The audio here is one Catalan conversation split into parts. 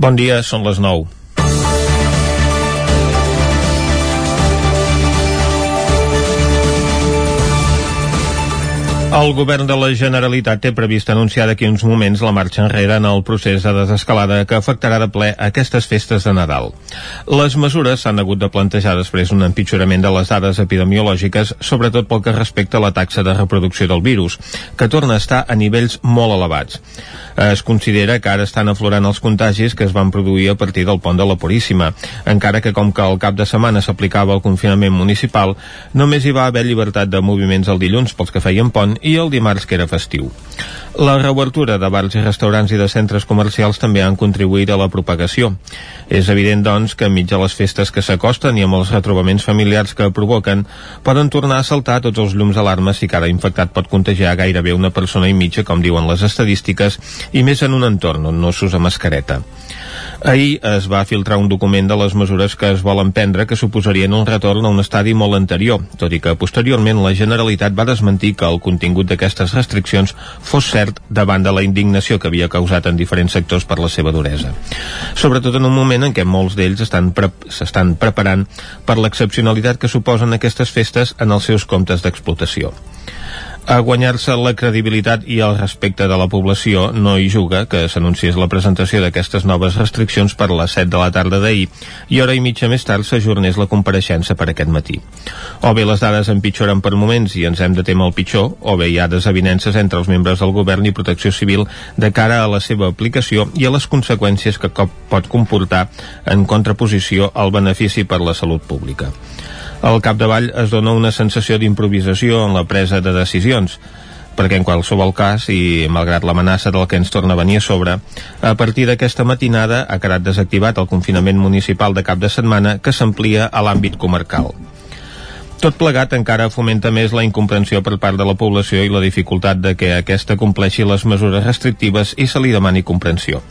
Bon dia, són les 9. El govern de la Generalitat té previst anunciar d'aquí uns moments la marxa enrere en el procés de desescalada que afectarà de ple aquestes festes de Nadal. Les mesures s'han hagut de plantejar després d'un empitjorament de les dades epidemiològiques, sobretot pel que respecta a la taxa de reproducció del virus, que torna a estar a nivells molt elevats. Es considera que ara estan aflorant els contagis que es van produir a partir del pont de la Puríssima, encara que com que al cap de setmana s'aplicava el confinament municipal, només hi va haver llibertat de moviments el dilluns pels que feien pont i el dimarts que era festiu. La reobertura de bars i restaurants i de centres comercials també han contribuït a la propagació. És evident, doncs, que enmig de les festes que s'acosten i amb els retrobaments familiars que provoquen, poden tornar a saltar tots els llums d'alarma si cada infectat pot contagiar gairebé una persona i mitja, com diuen les estadístiques, i més en un entorn on no s'usa mascareta. Ahir es va filtrar un document de les mesures que es volen prendre que suposarien un retorn a un estadi molt anterior, tot i que posteriorment la Generalitat va desmentir que el contingut d'aquestes restriccions fos cert davant de la indignació que havia causat en diferents sectors per la seva duresa. Sobretot en un moment en què molts d'ells s'estan pre preparant per l'excepcionalitat que suposen aquestes festes en els seus comptes d'explotació a guanyar-se la credibilitat i el respecte de la població no hi juga que s'anunciés la presentació d'aquestes noves restriccions per les 7 de la tarda d'ahir i hora i mitja més tard s'ajornés la compareixença per aquest matí. O bé les dades empitjoren per moments i ens hem de temer el pitjor, o bé hi ha desavinences entre els membres del govern i protecció civil de cara a la seva aplicació i a les conseqüències que cop pot comportar en contraposició al benefici per la salut pública. Al capdavall es dona una sensació d'improvisació en la presa de decisions, perquè en qualsevol cas, i malgrat l'amenaça del que ens torna a venir a sobre, a partir d'aquesta matinada ha quedat desactivat el confinament municipal de cap de setmana que s'amplia a l'àmbit comarcal. Tot plegat encara fomenta més la incomprensió per part de la població i la dificultat de que aquesta compleixi les mesures restrictives i se li demani comprensió.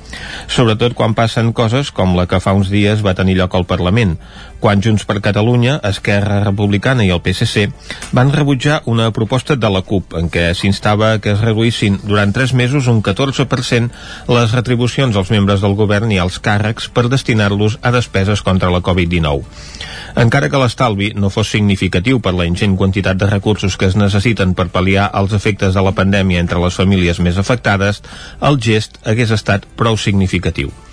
Sobretot quan passen coses com la que fa uns dies va tenir lloc al Parlament, quan Junts per Catalunya, Esquerra Republicana i el PSC van rebutjar una proposta de la CUP en què s'instava que es reduïssin durant tres mesos un 14% les retribucions als membres del govern i als càrrecs per destinar-los a despeses contra la Covid-19. Encara que l'estalvi no fos significatiu per la ingent quantitat de recursos que es necessiten per pal·liar els efectes de la pandèmia entre les famílies més afectades, el gest hagués estat prou significatiu.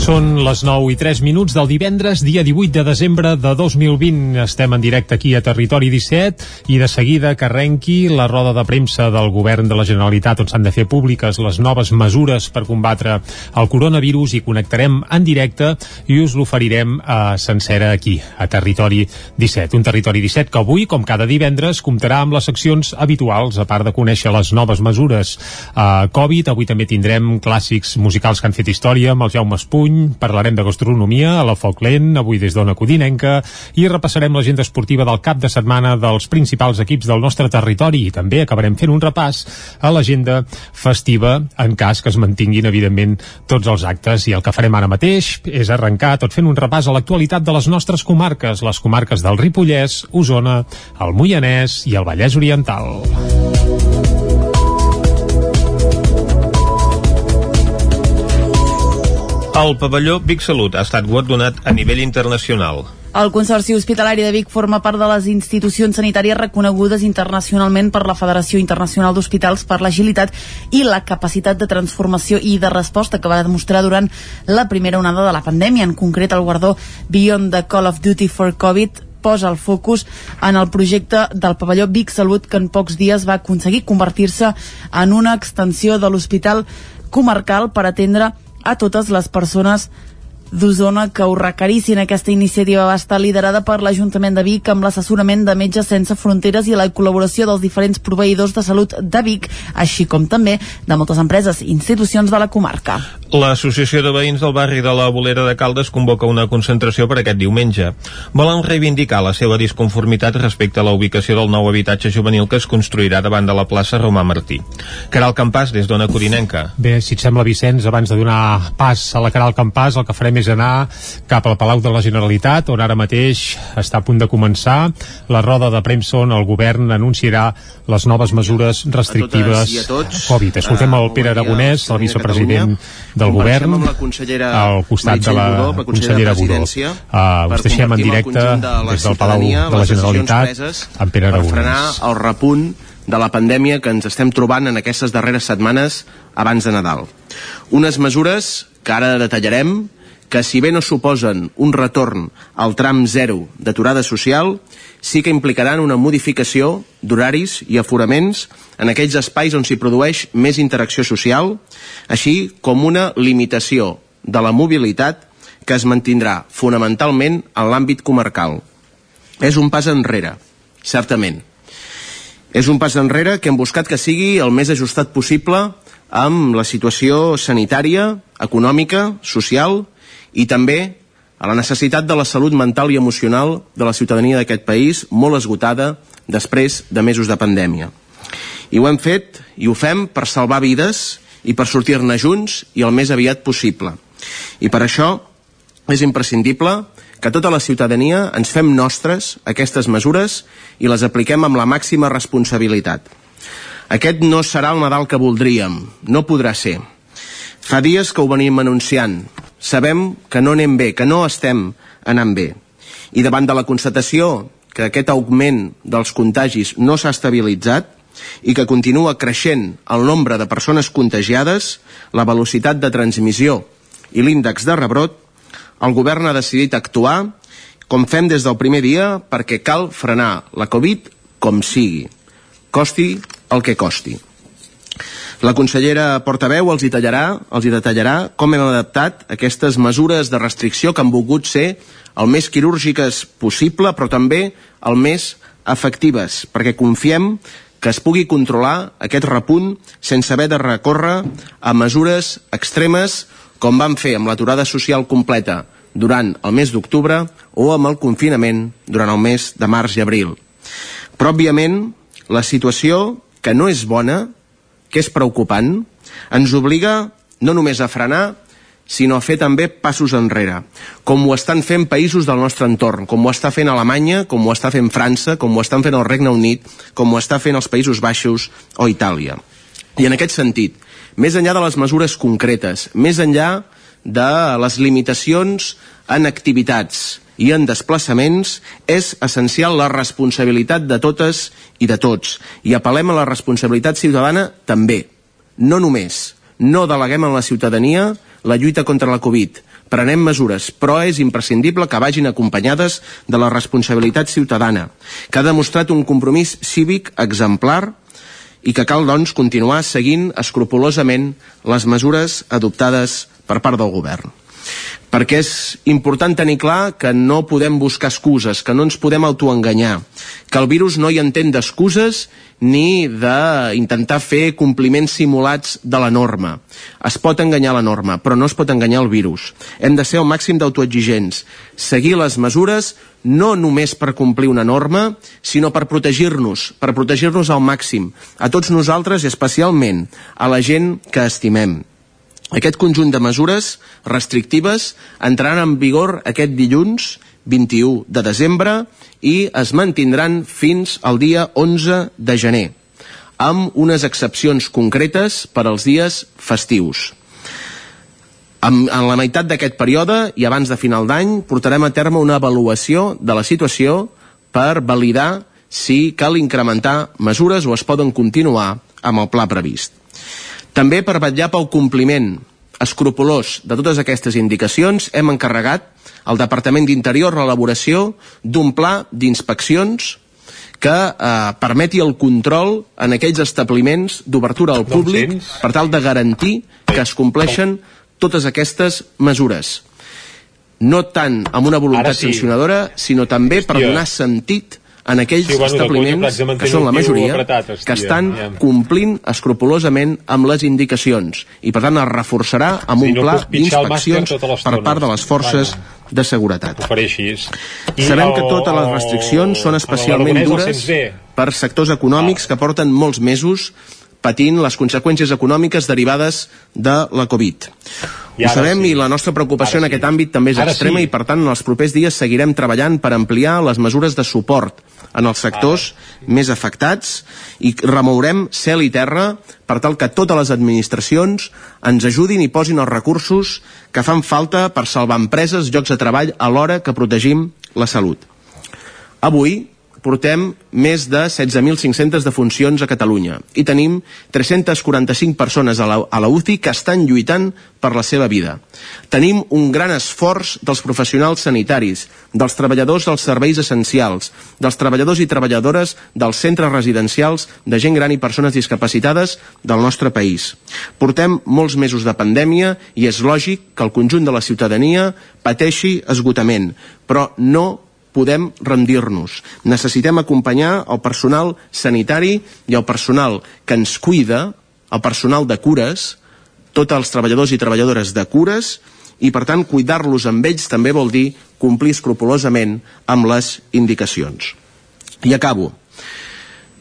Són les 9 i 3 minuts del divendres, dia 18 de desembre de 2020. Estem en directe aquí a Territori 17 i de seguida que arrenqui la roda de premsa del govern de la Generalitat on s'han de fer públiques les noves mesures per combatre el coronavirus i connectarem en directe i us l'oferirem a eh, sencera aquí, a Territori 17. Un Territori 17 que avui, com cada divendres, comptarà amb les seccions habituals, a part de conèixer les noves mesures a eh, Covid. Avui també tindrem clàssics musicals que han fet història amb el Jaume Espuny, parlarem de gastronomia a la Foc Lent, avui des d'Ona Codinenca, i repassarem l'agenda esportiva del cap de setmana dels principals equips del nostre territori i també acabarem fent un repàs a l'agenda festiva en cas que es mantinguin, evidentment, tots els actes. I el que farem ara mateix és arrencar tot fent un repàs a l'actualitat de les nostres comarques, les comarques del Ripollès, Osona, el Moianès i el Vallès Oriental. El pavelló Vic Salut ha estat guardonat a nivell internacional. El Consorci Hospitalari de Vic forma part de les institucions sanitàries reconegudes internacionalment per la Federació Internacional d'Hospitals per l'agilitat i la capacitat de transformació i de resposta que va demostrar durant la primera onada de la pandèmia. En concret, el guardó Beyond the Call of Duty for Covid posa el focus en el projecte del pavelló Vic Salut que en pocs dies va aconseguir convertir-se en una extensió de l'hospital comarcal per atendre a totes les persones d'Osona que ho requerissin. Aquesta iniciativa va estar liderada per l'Ajuntament de Vic amb l'assessorament de Metges Sense Fronteres i la col·laboració dels diferents proveïdors de salut de Vic, així com també de moltes empreses i institucions de la comarca. L'Associació de Veïns del barri de la Bolera de Caldes convoca una concentració per aquest diumenge. Volen reivindicar la seva disconformitat respecte a la ubicació del nou habitatge juvenil que es construirà davant de la plaça Romà Martí. Caral Campàs, des d'Ona Corinenca. Bé, si et sembla, Vicenç, abans de donar pas a la Caral Campàs, el que farem és anar cap al Palau de la Generalitat, on ara mateix està a punt de començar la roda de premsa on el govern anunciarà les noves mesures restrictives a tots, Covid. Escoltem el Pere Aragonès, el vicepresident del govern, al costat de la consellera Budó. Uh, us deixem en directe de des del Palau de la Generalitat amb Pere per frenar Aragonès. el repunt de la pandèmia que ens estem trobant en aquestes darreres setmanes abans de Nadal. Unes mesures que ara detallarem que si bé no suposen un retorn al tram zero d'aturada social, sí que implicaran una modificació d'horaris i aforaments en aquells espais on s'hi produeix més interacció social, així com una limitació de la mobilitat que es mantindrà fonamentalment en l'àmbit comarcal. És un pas enrere, certament. És un pas enrere que hem buscat que sigui el més ajustat possible amb la situació sanitària, econòmica, social i també a la necessitat de la salut mental i emocional de la ciutadania d'aquest país, molt esgotada després de mesos de pandèmia. I ho hem fet i ho fem per salvar vides i per sortir-ne junts i el més aviat possible. I per això és imprescindible que tota la ciutadania ens fem nostres aquestes mesures i les apliquem amb la màxima responsabilitat. Aquest no serà el Nadal que voldríem, no podrà ser. Fa dies que ho venim anunciant. Sabem que no anem bé, que no estem anant bé. I davant de la constatació que aquest augment dels contagis no s'ha estabilitzat i que continua creixent el nombre de persones contagiades, la velocitat de transmissió i l'índex de rebrot, el govern ha decidit actuar com fem des del primer dia perquè cal frenar la Covid com sigui, costi el que costi. La consellera portaveu els hi, tallarà, els hi detallarà com hem adaptat aquestes mesures de restricció que han volgut ser el més quirúrgiques possible, però també el més efectives, perquè confiem que es pugui controlar aquest repunt sense haver de recórrer a mesures extremes com van fer amb l'aturada social completa durant el mes d'octubre o amb el confinament durant el mes de març i abril. Però, òbviament, la situació, que no és bona, que és preocupant, ens obliga no només a frenar, sinó a fer també passos enrere, com ho estan fent països del nostre entorn, com ho està fent Alemanya, com ho està fent França, com ho estan fent el Regne Unit, com ho està fent els Països Baixos o Itàlia. I en aquest sentit, més enllà de les mesures concretes, més enllà de les limitacions en activitats i en desplaçaments, és essencial la responsabilitat de totes i de tots. I apel·lem a la responsabilitat ciutadana també. No només. No deleguem en la ciutadania la lluita contra la Covid. Prenem mesures, però és imprescindible que vagin acompanyades de la responsabilitat ciutadana, que ha demostrat un compromís cívic exemplar i que cal, doncs, continuar seguint escrupolosament les mesures adoptades per part del govern perquè és important tenir clar que no podem buscar excuses, que no ens podem autoenganyar, que el virus no hi entén d'excuses ni d'intentar fer compliments simulats de la norma. Es pot enganyar la norma, però no es pot enganyar el virus. Hem de ser el màxim d'autoexigents, seguir les mesures no només per complir una norma, sinó per protegir-nos, per protegir-nos al màxim, a tots nosaltres i especialment a la gent que estimem. Aquest conjunt de mesures restrictives entraran en vigor aquest dilluns 21 de desembre i es mantindran fins al dia 11 de gener, amb unes excepcions concretes per als dies festius. En, en la meitat d'aquest període i abans de final d'any portarem a terme una avaluació de la situació per validar si cal incrementar mesures o es poden continuar amb el pla previst. També per vetllar pel compliment escrupolós de totes aquestes indicacions hem encarregat al Departament d'Interior l'elaboració d'un pla d'inspeccions que eh, permeti el control en aquells establiments d'obertura al públic per tal de garantir que es compleixen totes aquestes mesures. no tant amb una voluntat sí. sancionadora, sinó també per donar sentit en aquells sí, bueno, establiments, que són la majoria, apretat, hòstia, que estan ja. complint escrupulosament amb les indicacions. I per tant es reforçarà amb sí, un pla no d'inspeccions per part de les forces Vaja de seguretat. Sabem que totes les restriccions són especialment dures per sectors econòmics que porten molts mesos patint les conseqüències econòmiques derivades de la Covid. I Ho sabem sí. i la nostra preocupació ara en aquest sí. àmbit també és ara extrema sí. i per tant en els propers dies seguirem treballant per ampliar les mesures de suport en els sectors ara. més afectats i remourem cel i terra per tal que totes les administracions ens ajudin i posin els recursos que fan falta per salvar empreses, llocs de treball alhora que protegim la salut. Avui, portem més de 16.500 defuncions a Catalunya i tenim 345 persones a la, a la UCI que estan lluitant per la seva vida. Tenim un gran esforç dels professionals sanitaris, dels treballadors dels serveis essencials, dels treballadors i treballadores dels centres residencials de gent gran i persones discapacitades del nostre país. Portem molts mesos de pandèmia i és lògic que el conjunt de la ciutadania pateixi esgotament, però no podem rendir-nos. Necessitem acompanyar el personal sanitari i el personal que ens cuida, el personal de cures, tots els treballadors i treballadores de cures, i per tant cuidar-los amb ells també vol dir complir escrupulosament amb les indicacions. I acabo.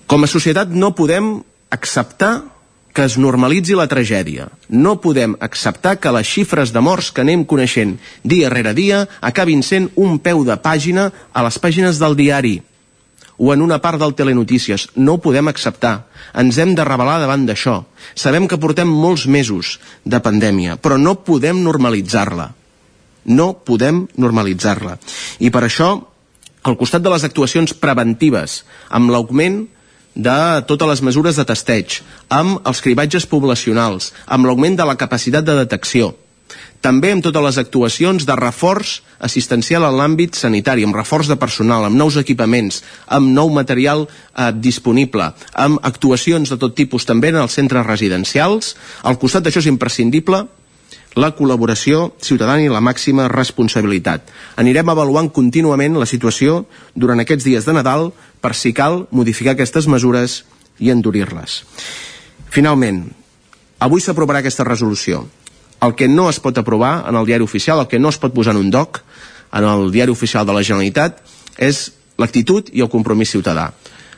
Com a societat no podem acceptar que es normalitzi la tragèdia. No podem acceptar que les xifres de morts que anem coneixent dia rere dia acabin sent un peu de pàgina a les pàgines del diari o en una part del Telenotícies. No ho podem acceptar. Ens hem de revelar davant d'això. Sabem que portem molts mesos de pandèmia, però no podem normalitzar-la. No podem normalitzar-la. I per això, al costat de les actuacions preventives, amb l'augment de totes les mesures de testeig, amb els cribatges poblacionals, amb l'augment de la capacitat de detecció, també amb totes les actuacions de reforç assistencial en l'àmbit sanitari, amb reforç de personal, amb nous equipaments, amb nou material eh, disponible, amb actuacions de tot tipus també en els centres residencials. Al costat d'això és imprescindible la col·laboració ciutadana i la màxima responsabilitat. Anirem avaluant contínuament la situació durant aquests dies de Nadal per si cal modificar aquestes mesures i endurir-les. Finalment, avui s'aprovarà aquesta resolució. El que no es pot aprovar en el diari oficial, el que no es pot posar en un doc en el diari oficial de la Generalitat és l'actitud i el compromís ciutadà.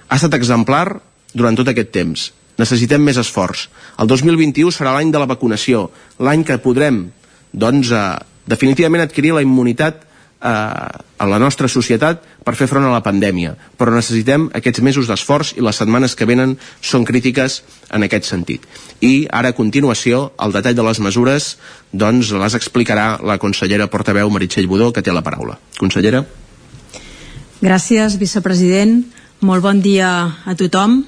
Ha estat exemplar durant tot aquest temps necessitem més esforç. El 2021 serà l'any de la vacunació, l'any que podrem, doncs, eh, definitivament adquirir la immunitat a la nostra societat per fer front a la pandèmia. Però necessitem aquests mesos d'esforç i les setmanes que venen són crítiques en aquest sentit. I ara, a continuació, el detall de les mesures doncs les explicarà la consellera portaveu Meritxell Budó, que té la paraula. Consellera. Gràcies, vicepresident. Molt bon dia a tothom.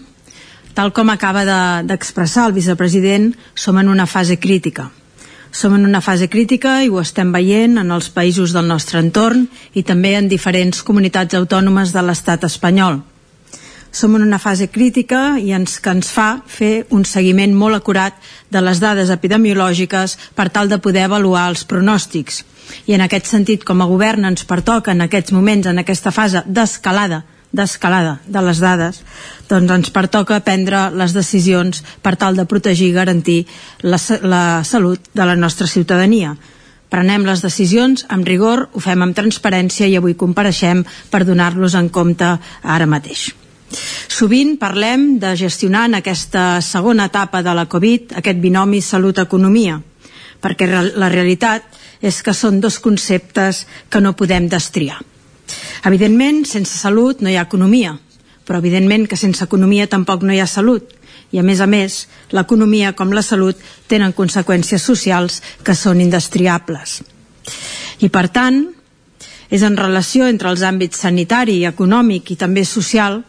Tal com acaba d'expressar de, el vicepresident, som en una fase crítica. Som en una fase crítica i ho estem veient en els països del nostre entorn i també en diferents comunitats autònomes de l'estat espanyol. Som en una fase crítica i ens, que ens fa fer un seguiment molt acurat de les dades epidemiològiques per tal de poder avaluar els pronòstics. I en aquest sentit, com a govern, ens pertoca en aquests moments, en aquesta fase d'escalada d'escalada de les dades, doncs ens pertoca prendre les decisions per tal de protegir i garantir la, la salut de la nostra ciutadania. Prenem les decisions amb rigor, ho fem amb transparència i avui compareixem per donar-los en compte ara mateix. Sovint parlem de gestionar en aquesta segona etapa de la Covid aquest binomi salut-economia, perquè la realitat és que són dos conceptes que no podem destriar. Evidentment, sense salut no hi ha economia, però evidentment que sense economia tampoc no hi ha salut. I a més a més, l'economia com la salut tenen conseqüències socials que són indestriables. I per tant, és en relació entre els àmbits sanitari, econòmic i també social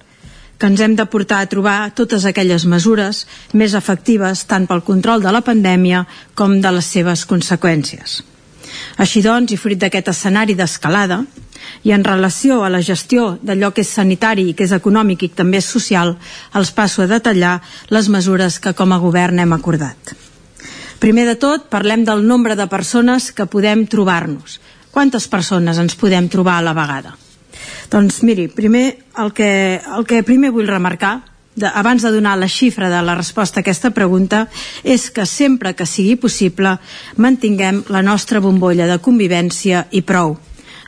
que ens hem de portar a trobar totes aquelles mesures més efectives tant pel control de la pandèmia com de les seves conseqüències. Així doncs, i fruit d'aquest escenari d'escalada, i en relació a la gestió d'allò que és sanitari i que és econòmic i també és social, els passo a detallar les mesures que com a govern hem acordat. Primer de tot, parlem del nombre de persones que podem trobar-nos. quantes persones ens podem trobar a la vegada? Doncs miri, primer el que, el que primer vull remarcar de, abans de donar la xifra de la resposta a aquesta pregunta és que sempre que sigui possible mantinguem la nostra bombolla de convivència i prou.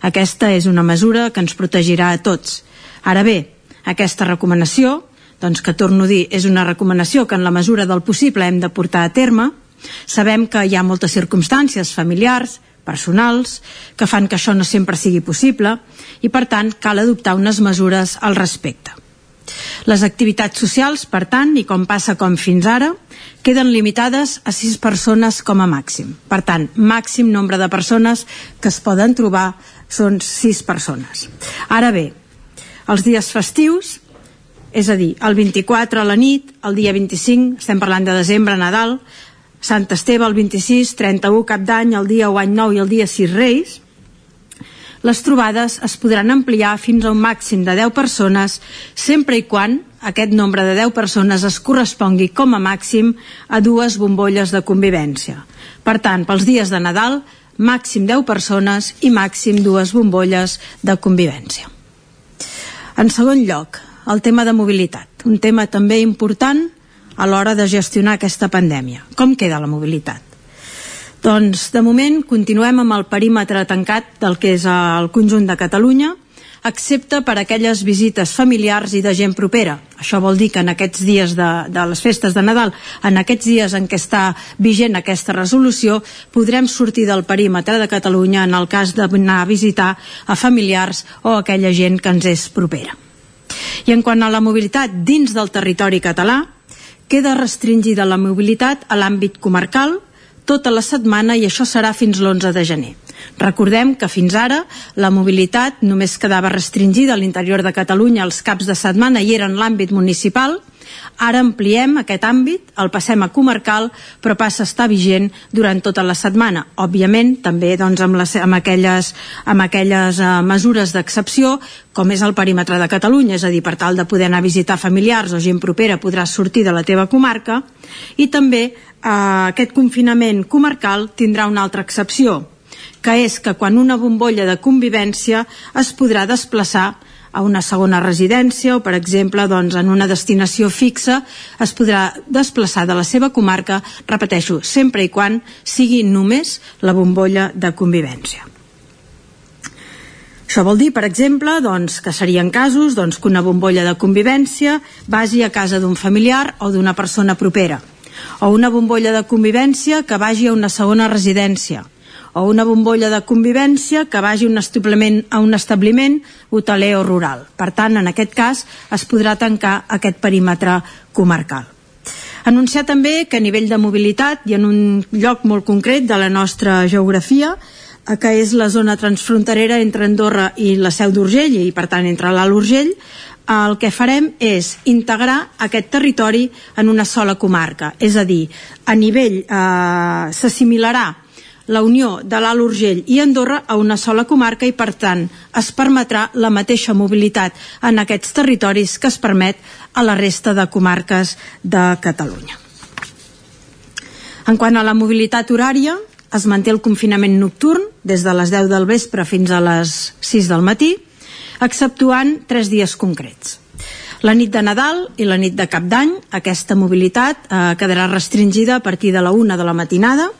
Aquesta és una mesura que ens protegirà a tots. Ara bé, aquesta recomanació, doncs que torno a dir, és una recomanació que en la mesura del possible hem de portar a terme. Sabem que hi ha moltes circumstàncies familiars, personals, que fan que això no sempre sigui possible i, per tant, cal adoptar unes mesures al respecte. Les activitats socials, per tant, i com passa com fins ara, queden limitades a sis persones com a màxim. Per tant, màxim nombre de persones que es poden trobar són sis persones. Ara bé, els dies festius, és a dir, el 24 a la nit, el dia 25, estem parlant de desembre, Nadal, Sant Esteve el 26, 31 cap d'any, el dia 1 any nou i el dia 6 Reis, les trobades es podran ampliar fins a un màxim de 10 persones sempre i quan aquest nombre de 10 persones es correspongui com a màxim a dues bombolles de convivència. Per tant, pels dies de Nadal, màxim 10 persones i màxim dues bombolles de convivència. En segon lloc, el tema de mobilitat, un tema també important a l'hora de gestionar aquesta pandèmia. Com queda la mobilitat? Doncs, de moment, continuem amb el perímetre tancat del que és el conjunt de Catalunya, excepte per aquelles visites familiars i de gent propera. Això vol dir que en aquests dies de, de les festes de Nadal, en aquests dies en què està vigent aquesta resolució, podrem sortir del perímetre de Catalunya en el cas d'anar a visitar a familiars o a aquella gent que ens és propera. I en quant a la mobilitat dins del territori català, queda restringida la mobilitat a l'àmbit comarcal, tota la setmana i això serà fins l'11 de gener. Recordem que fins ara la mobilitat només quedava restringida a l'interior de Catalunya els caps de setmana i era en l'àmbit municipal. Ara ampliem aquest àmbit, el passem a comarcal, però passa a estar vigent durant tota la setmana. Òbviament, també doncs, amb, les, amb aquelles, amb aquelles uh, mesures d'excepció, com és el perímetre de Catalunya, és a dir, per tal de poder anar a visitar familiars o gent propera podràs sortir de la teva comarca, i també eh, aquest confinament comarcal tindrà una altra excepció, que és que quan una bombolla de convivència es podrà desplaçar a una segona residència o, per exemple, doncs, en una destinació fixa es podrà desplaçar de la seva comarca, repeteixo, sempre i quan sigui només la bombolla de convivència. Això vol dir, per exemple, doncs, que serien casos doncs, que una bombolla de convivència vagi a casa d'un familiar o d'una persona propera o una bombolla de convivència que vagi a una segona residència o una bombolla de convivència que vagi un establiment, a un establiment hoteler o rural. Per tant, en aquest cas, es podrà tancar aquest perímetre comarcal. Anunciar també que a nivell de mobilitat i en un lloc molt concret de la nostra geografia, que és la zona transfronterera entre Andorra i la Seu d'Urgell i per tant entre l'Alt Urgell el que farem és integrar aquest territori en una sola comarca, és a dir, a nivell eh, s'assimilarà la unió de l'Alt Urgell i Andorra a una sola comarca i per tant es permetrà la mateixa mobilitat en aquests territoris que es permet a la resta de comarques de Catalunya. En quant a la mobilitat horària, es manté el confinament nocturn des de les 10 del vespre fins a les 6 del matí exceptuant tres dies concrets. La nit de Nadal i la nit de Cap d'Any, aquesta mobilitat eh, quedarà restringida a partir de la una de la matinada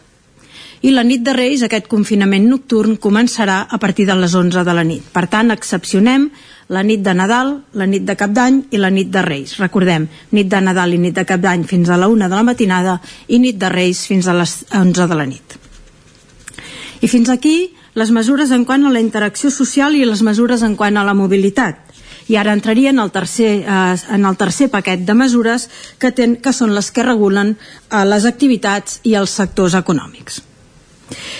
i la nit de Reis, aquest confinament nocturn, començarà a partir de les 11 de la nit. Per tant, excepcionem la nit de Nadal, la nit de Cap d'Any i la nit de Reis. Recordem, nit de Nadal i nit de Cap d'Any fins a la una de la matinada i nit de Reis fins a les 11 de la nit. I fins aquí les mesures en quant a la interacció social i les mesures en quant a la mobilitat. I ara entraria en el tercer, eh, en el tercer paquet de mesures que, ten, que són les que regulen eh, les activitats i els sectors econòmics.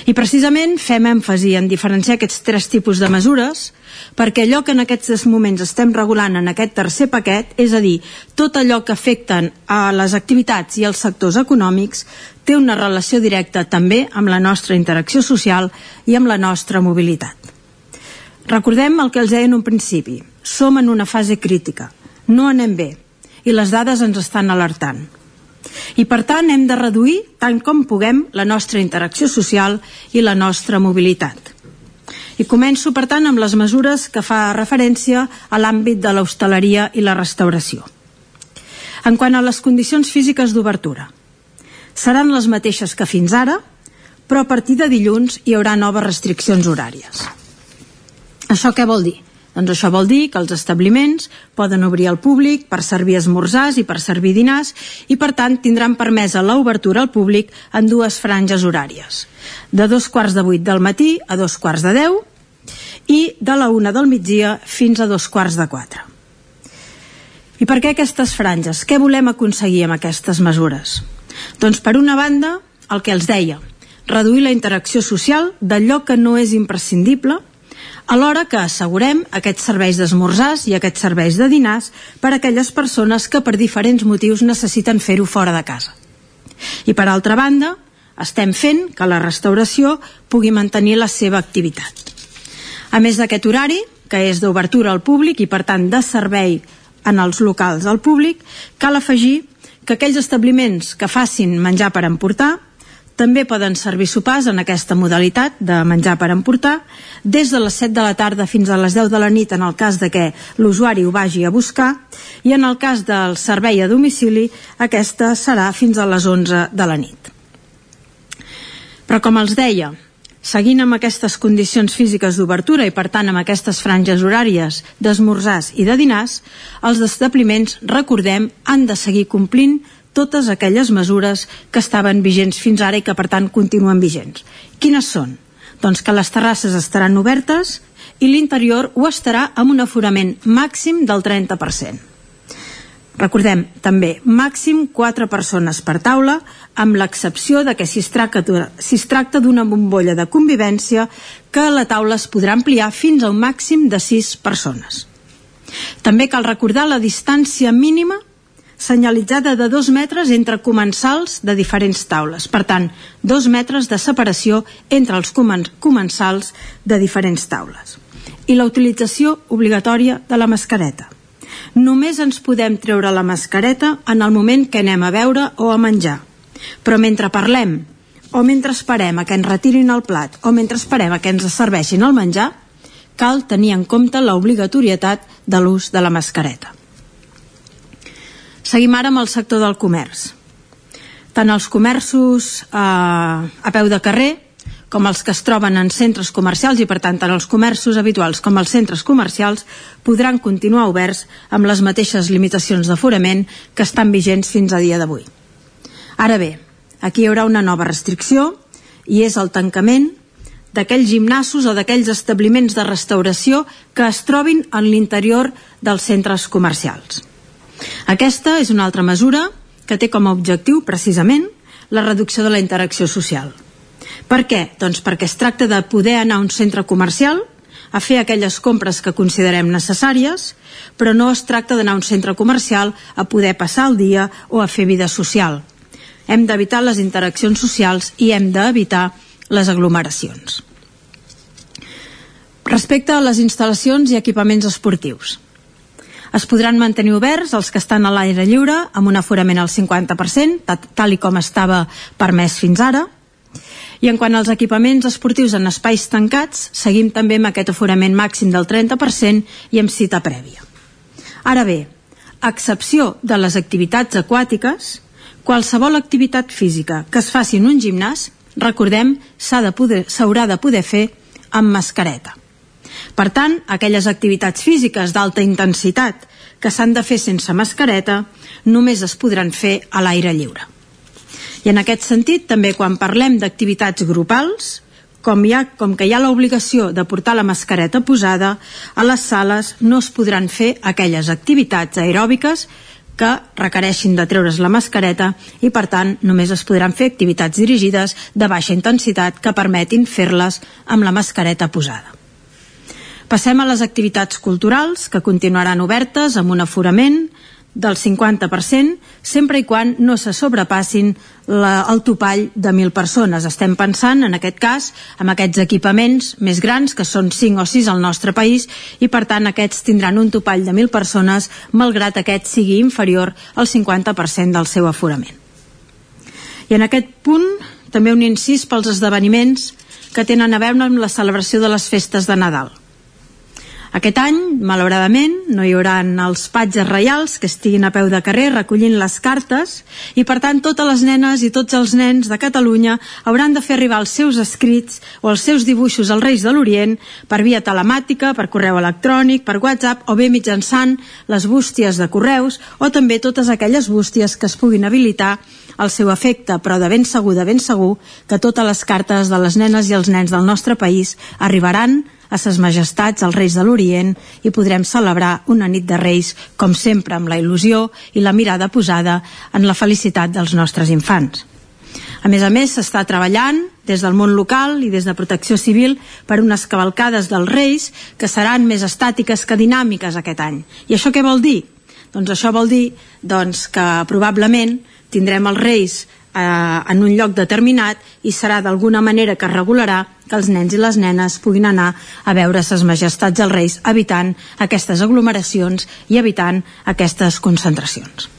I precisament fem èmfasi en diferenciar aquests tres tipus de mesures perquè allò que en aquests moments estem regulant en aquest tercer paquet, és a dir, tot allò que afecten a les activitats i els sectors econòmics, té una relació directa també amb la nostra interacció social i amb la nostra mobilitat. Recordem el que els deia en un principi. Som en una fase crítica. No anem bé. I les dades ens estan alertant. I per tant hem de reduir tant com puguem la nostra interacció social i la nostra mobilitat. I començo, per tant, amb les mesures que fa referència a l'àmbit de l'hostaleria i la restauració. En quant a les condicions físiques d'obertura, seran les mateixes que fins ara, però a partir de dilluns hi haurà noves restriccions horàries. Això què vol dir? Doncs això vol dir que els establiments poden obrir al públic per servir esmorzars i per servir dinars i, per tant, tindran permesa l'obertura al públic en dues franges horàries. De dos quarts de vuit del matí a dos quarts de deu i de la una del migdia fins a dos quarts de quatre. I per què aquestes franges? Què volem aconseguir amb aquestes mesures? Doncs per una banda, el que els deia, reduir la interacció social d'allò que no és imprescindible alhora que assegurem aquests serveis d'esmorzars i aquests serveis de dinars per a aquelles persones que per diferents motius necessiten fer-ho fora de casa. I per altra banda, estem fent que la restauració pugui mantenir la seva activitat. A més d'aquest horari, que és d'obertura al públic i per tant de servei en els locals al públic, cal afegir que aquells establiments que facin menjar per emportar també poden servir sopars en aquesta modalitat de menjar per emportar des de les 7 de la tarda fins a les 10 de la nit en el cas de que l'usuari ho vagi a buscar i en el cas del servei a domicili aquesta serà fins a les 11 de la nit. Però com els deia, seguint amb aquestes condicions físiques d'obertura i per tant amb aquestes franges horàries d'esmorzars i de dinars, els establiments, recordem, han de seguir complint totes aquelles mesures que estaven vigents fins ara i que per tant continuen vigents. Quines són? Doncs que les terrasses estaran obertes i l'interior ho estarà amb un aforament màxim del 30%. Recordem, també, màxim 4 persones per taula, amb l'excepció de que si es tracta, si es tracta d'una bombolla de convivència, que la taula es podrà ampliar fins a un màxim de 6 persones. També cal recordar la distància mínima senyalitzada de dos metres entre comensals de diferents taules. Per tant, dos metres de separació entre els comensals de diferents taules. I la utilització obligatòria de la mascareta. Només ens podem treure la mascareta en el moment que anem a beure o a menjar. Però mentre parlem, o mentre esperem a que ens retirin el plat, o mentre esperem a que ens serveixin el menjar, cal tenir en compte l'obligatorietat de l'ús de la mascareta. Seguim ara amb el sector del comerç. Tant els comerços eh, a peu de carrer com els que es troben en centres comercials i per tant tant els comerços habituals com els centres comercials podran continuar oberts amb les mateixes limitacions d'aforament que estan vigents fins a dia d'avui. Ara bé, aquí hi haurà una nova restricció i és el tancament d'aquells gimnasos o d'aquells establiments de restauració que es trobin en l'interior dels centres comercials. Aquesta és una altra mesura que té com a objectiu, precisament, la reducció de la interacció social. Per què? Doncs perquè es tracta de poder anar a un centre comercial a fer aquelles compres que considerem necessàries, però no es tracta d'anar a un centre comercial a poder passar el dia o a fer vida social. Hem d'evitar les interaccions socials i hem d'evitar les aglomeracions. Respecte a les instal·lacions i equipaments esportius. Es podran mantenir oberts els que estan a l'aire lliure amb un aforament al 50%, tal i com estava permès fins ara. I en quant als equipaments esportius en espais tancats, seguim també amb aquest aforament màxim del 30% i amb cita prèvia. Ara bé, a excepció de les activitats aquàtiques, qualsevol activitat física que es faci en un gimnàs, recordem, s'haurà de, poder, de poder fer amb mascareta. Per tant, aquelles activitats físiques d'alta intensitat que s'han de fer sense mascareta només es podran fer a l'aire lliure. I en aquest sentit, també quan parlem d'activitats grupals, com, hi ha, com que hi ha l'obligació de portar la mascareta posada, a les sales no es podran fer aquelles activitats aeròbiques que requereixin de treure's la mascareta i, per tant, només es podran fer activitats dirigides de baixa intensitat que permetin fer-les amb la mascareta posada. Passem a les activitats culturals, que continuaran obertes amb un aforament del 50%, sempre i quan no se sobrepassin la, el topall de 1.000 persones. Estem pensant, en aquest cas, en aquests equipaments més grans, que són 5 o 6 al nostre país, i per tant aquests tindran un topall de 1.000 persones, malgrat aquest sigui inferior al 50% del seu aforament. I en aquest punt, també un incís pels esdeveniments que tenen a veure amb la celebració de les festes de Nadal. Aquest any, malauradament, no hi haurà els patges reials que estiguin a peu de carrer recollint les cartes i, per tant, totes les nenes i tots els nens de Catalunya hauran de fer arribar els seus escrits o els seus dibuixos als Reis de l'Orient per via telemàtica, per correu electrònic, per WhatsApp o bé mitjançant les bústies de correus o també totes aquelles bústies que es puguin habilitar al seu efecte, però de ben segur, de ben segur, que totes les cartes de les nenes i els nens del nostre país arribaran a ses majestats, als reis de l'Orient, i podrem celebrar una nit de reis, com sempre, amb la il·lusió i la mirada posada en la felicitat dels nostres infants. A més a més, s'està treballant des del món local i des de Protecció Civil per unes cavalcades dels Reis que seran més estàtiques que dinàmiques aquest any. I això què vol dir? Doncs això vol dir doncs, que probablement tindrem els Reis eh, en un lloc determinat i serà d'alguna manera que regularà que els nens i les nenes puguin anar a veure ses majestats els reis evitant aquestes aglomeracions i evitant aquestes concentracions.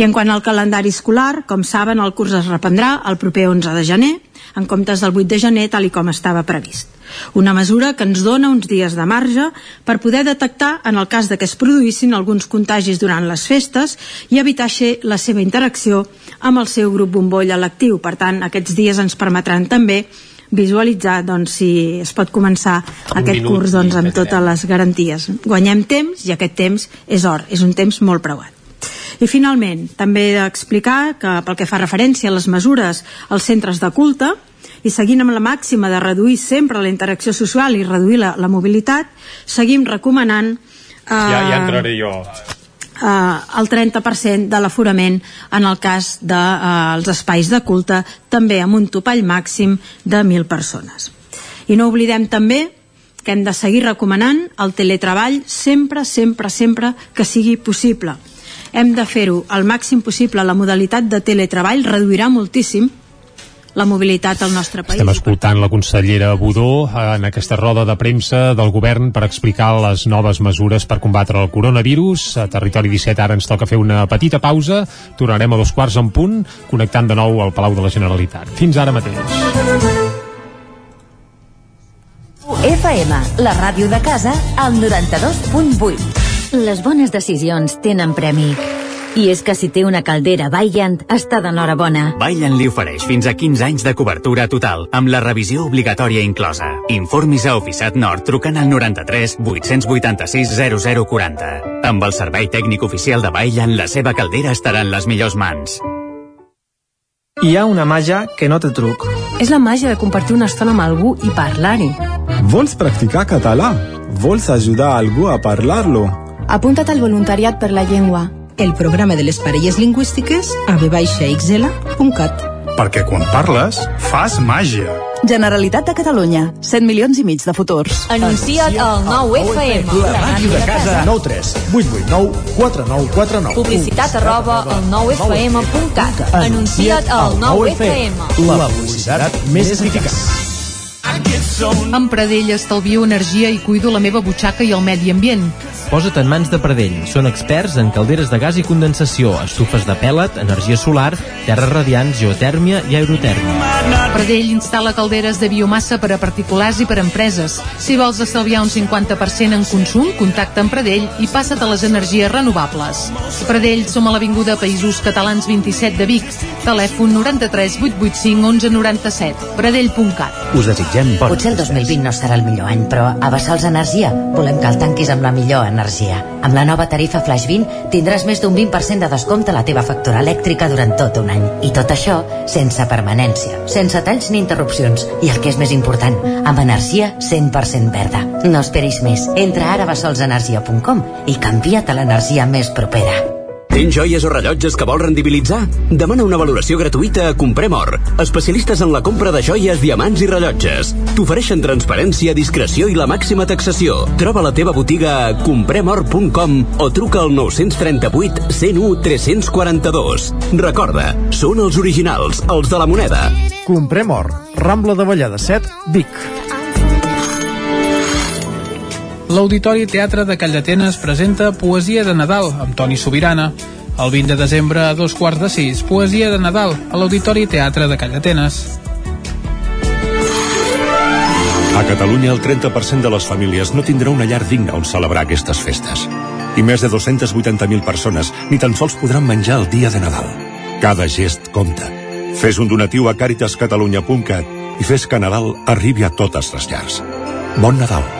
I en quant al calendari escolar, com saben, el curs es reprendrà el proper 11 de gener, en comptes del 8 de gener, tal i com estava previst. Una mesura que ens dona uns dies de marge per poder detectar en el cas de que es produïssin alguns contagis durant les festes i evitar així la seva interacció amb el seu grup bombolla lectiu. Per tant, aquests dies ens permetran també visualitzar doncs, si es pot començar un aquest curs doncs, amb totes les garanties. Guanyem temps i aquest temps és or, és un temps molt preuat. I finalment, també d'explicar que pel que fa referència a les mesures als centres de culte, i seguint amb la màxima de reduir sempre la interacció social i reduir la, la mobilitat, seguim recomanant eh, ja, ja entraré jo eh, el 30% de l'aforament en el cas dels de, eh, espais de culte, també amb un topall màxim de 1.000 persones. I no oblidem també que hem de seguir recomanant el teletreball sempre, sempre, sempre que sigui possible. Hem de fer-ho al màxim possible. La modalitat de teletreball reduirà moltíssim la mobilitat al nostre país. Estem escoltant la consellera Budó en aquesta roda de premsa del govern per explicar les noves mesures per combatre el coronavirus. A Territori 17 ara ens toca fer una petita pausa. Tornarem a dos quarts en punt, connectant de nou al Palau de la Generalitat. Fins ara mateix. FM, la ràdio de casa, al 92.8. Les bones decisions tenen premi. I és que si té una caldera Vaillant, està d'enhorabona. Vaillant li ofereix fins a 15 anys de cobertura total, amb la revisió obligatòria inclosa. Informis a Oficiat Nord trucant al 93 886 0040. Amb el servei tècnic oficial de Vaillant, la seva caldera estarà en les millors mans. Hi ha una màgia que no té truc. És la màgia de compartir una estona amb algú i parlar-hi. Vols practicar català? Vols ajudar algú a parlar-lo? Apunta't al voluntariat per la llengua el programa de les parelles lingüístiques a vxl.cat. Perquè quan parles, fas màgia. Generalitat de Catalunya. 100 milions i mig de futurs. Anuncia't al 9FM. La màquina de casa. 9 3 8 8 9 4 9 4 9. Publicitat arroba al 9FM.cat. Anuncia't al 9FM. La publicitat més eficaç. Amb Pradell estalvio energia i cuido la meva butxaca i el medi ambient. Posa't en mans de Pradell. Són experts en calderes de gas i condensació, estufes de pèl·let, energia solar, terres radiants, geotèrmia i aerotèrmia. Pradell instal·la calderes de biomassa per a particulars i per a empreses. Si vols estalviar un 50% en consum, contacta amb Pradell i passa't a les energies renovables. Pradell som a l'Avinguda Països Catalans 27 de Vic. Telèfon 93 885 1197. Pradell.cat. Us desitgem bon Potser el 2020 no serà el millor any, però a Bassals Energia volem que el tanquis amb la millor energia energia. Amb la nova tarifa Flash 20 tindràs més d'un 20% de descompte a la teva factura elèctrica durant tot un any. I tot això sense permanència, sense talls ni interrupcions. I el que és més important, amb energia 100% verda. No esperis més. Entra ara a bessolsenergia.com i canvia't a l'energia més propera. Tens joies o rellotges que vols rendibilitzar? Demana una valoració gratuïta a Comprem Or, especialistes en la compra de joies, diamants i rellotges. T'ofereixen transparència, discreció i la màxima taxació. Troba la teva botiga a compremor.com o truca al 938 101 342. Recorda, són els originals, els de la moneda. Comprem Or, Rambla de Vallada 7, Vic. l'Auditori Teatre de Callatenes presenta Poesia de Nadal amb Toni Sobirana. El 20 de desembre a dos quarts de sis, Poesia de Nadal a l'Auditori Teatre de Callatenes. A Catalunya, el 30% de les famílies no tindrà una llar digna on celebrar aquestes festes. I més de 280.000 persones ni tan sols podran menjar el dia de Nadal. Cada gest compta. Fes un donatiu a caritascatalunya.cat i fes que Nadal arribi a totes les llars. Bon Nadal.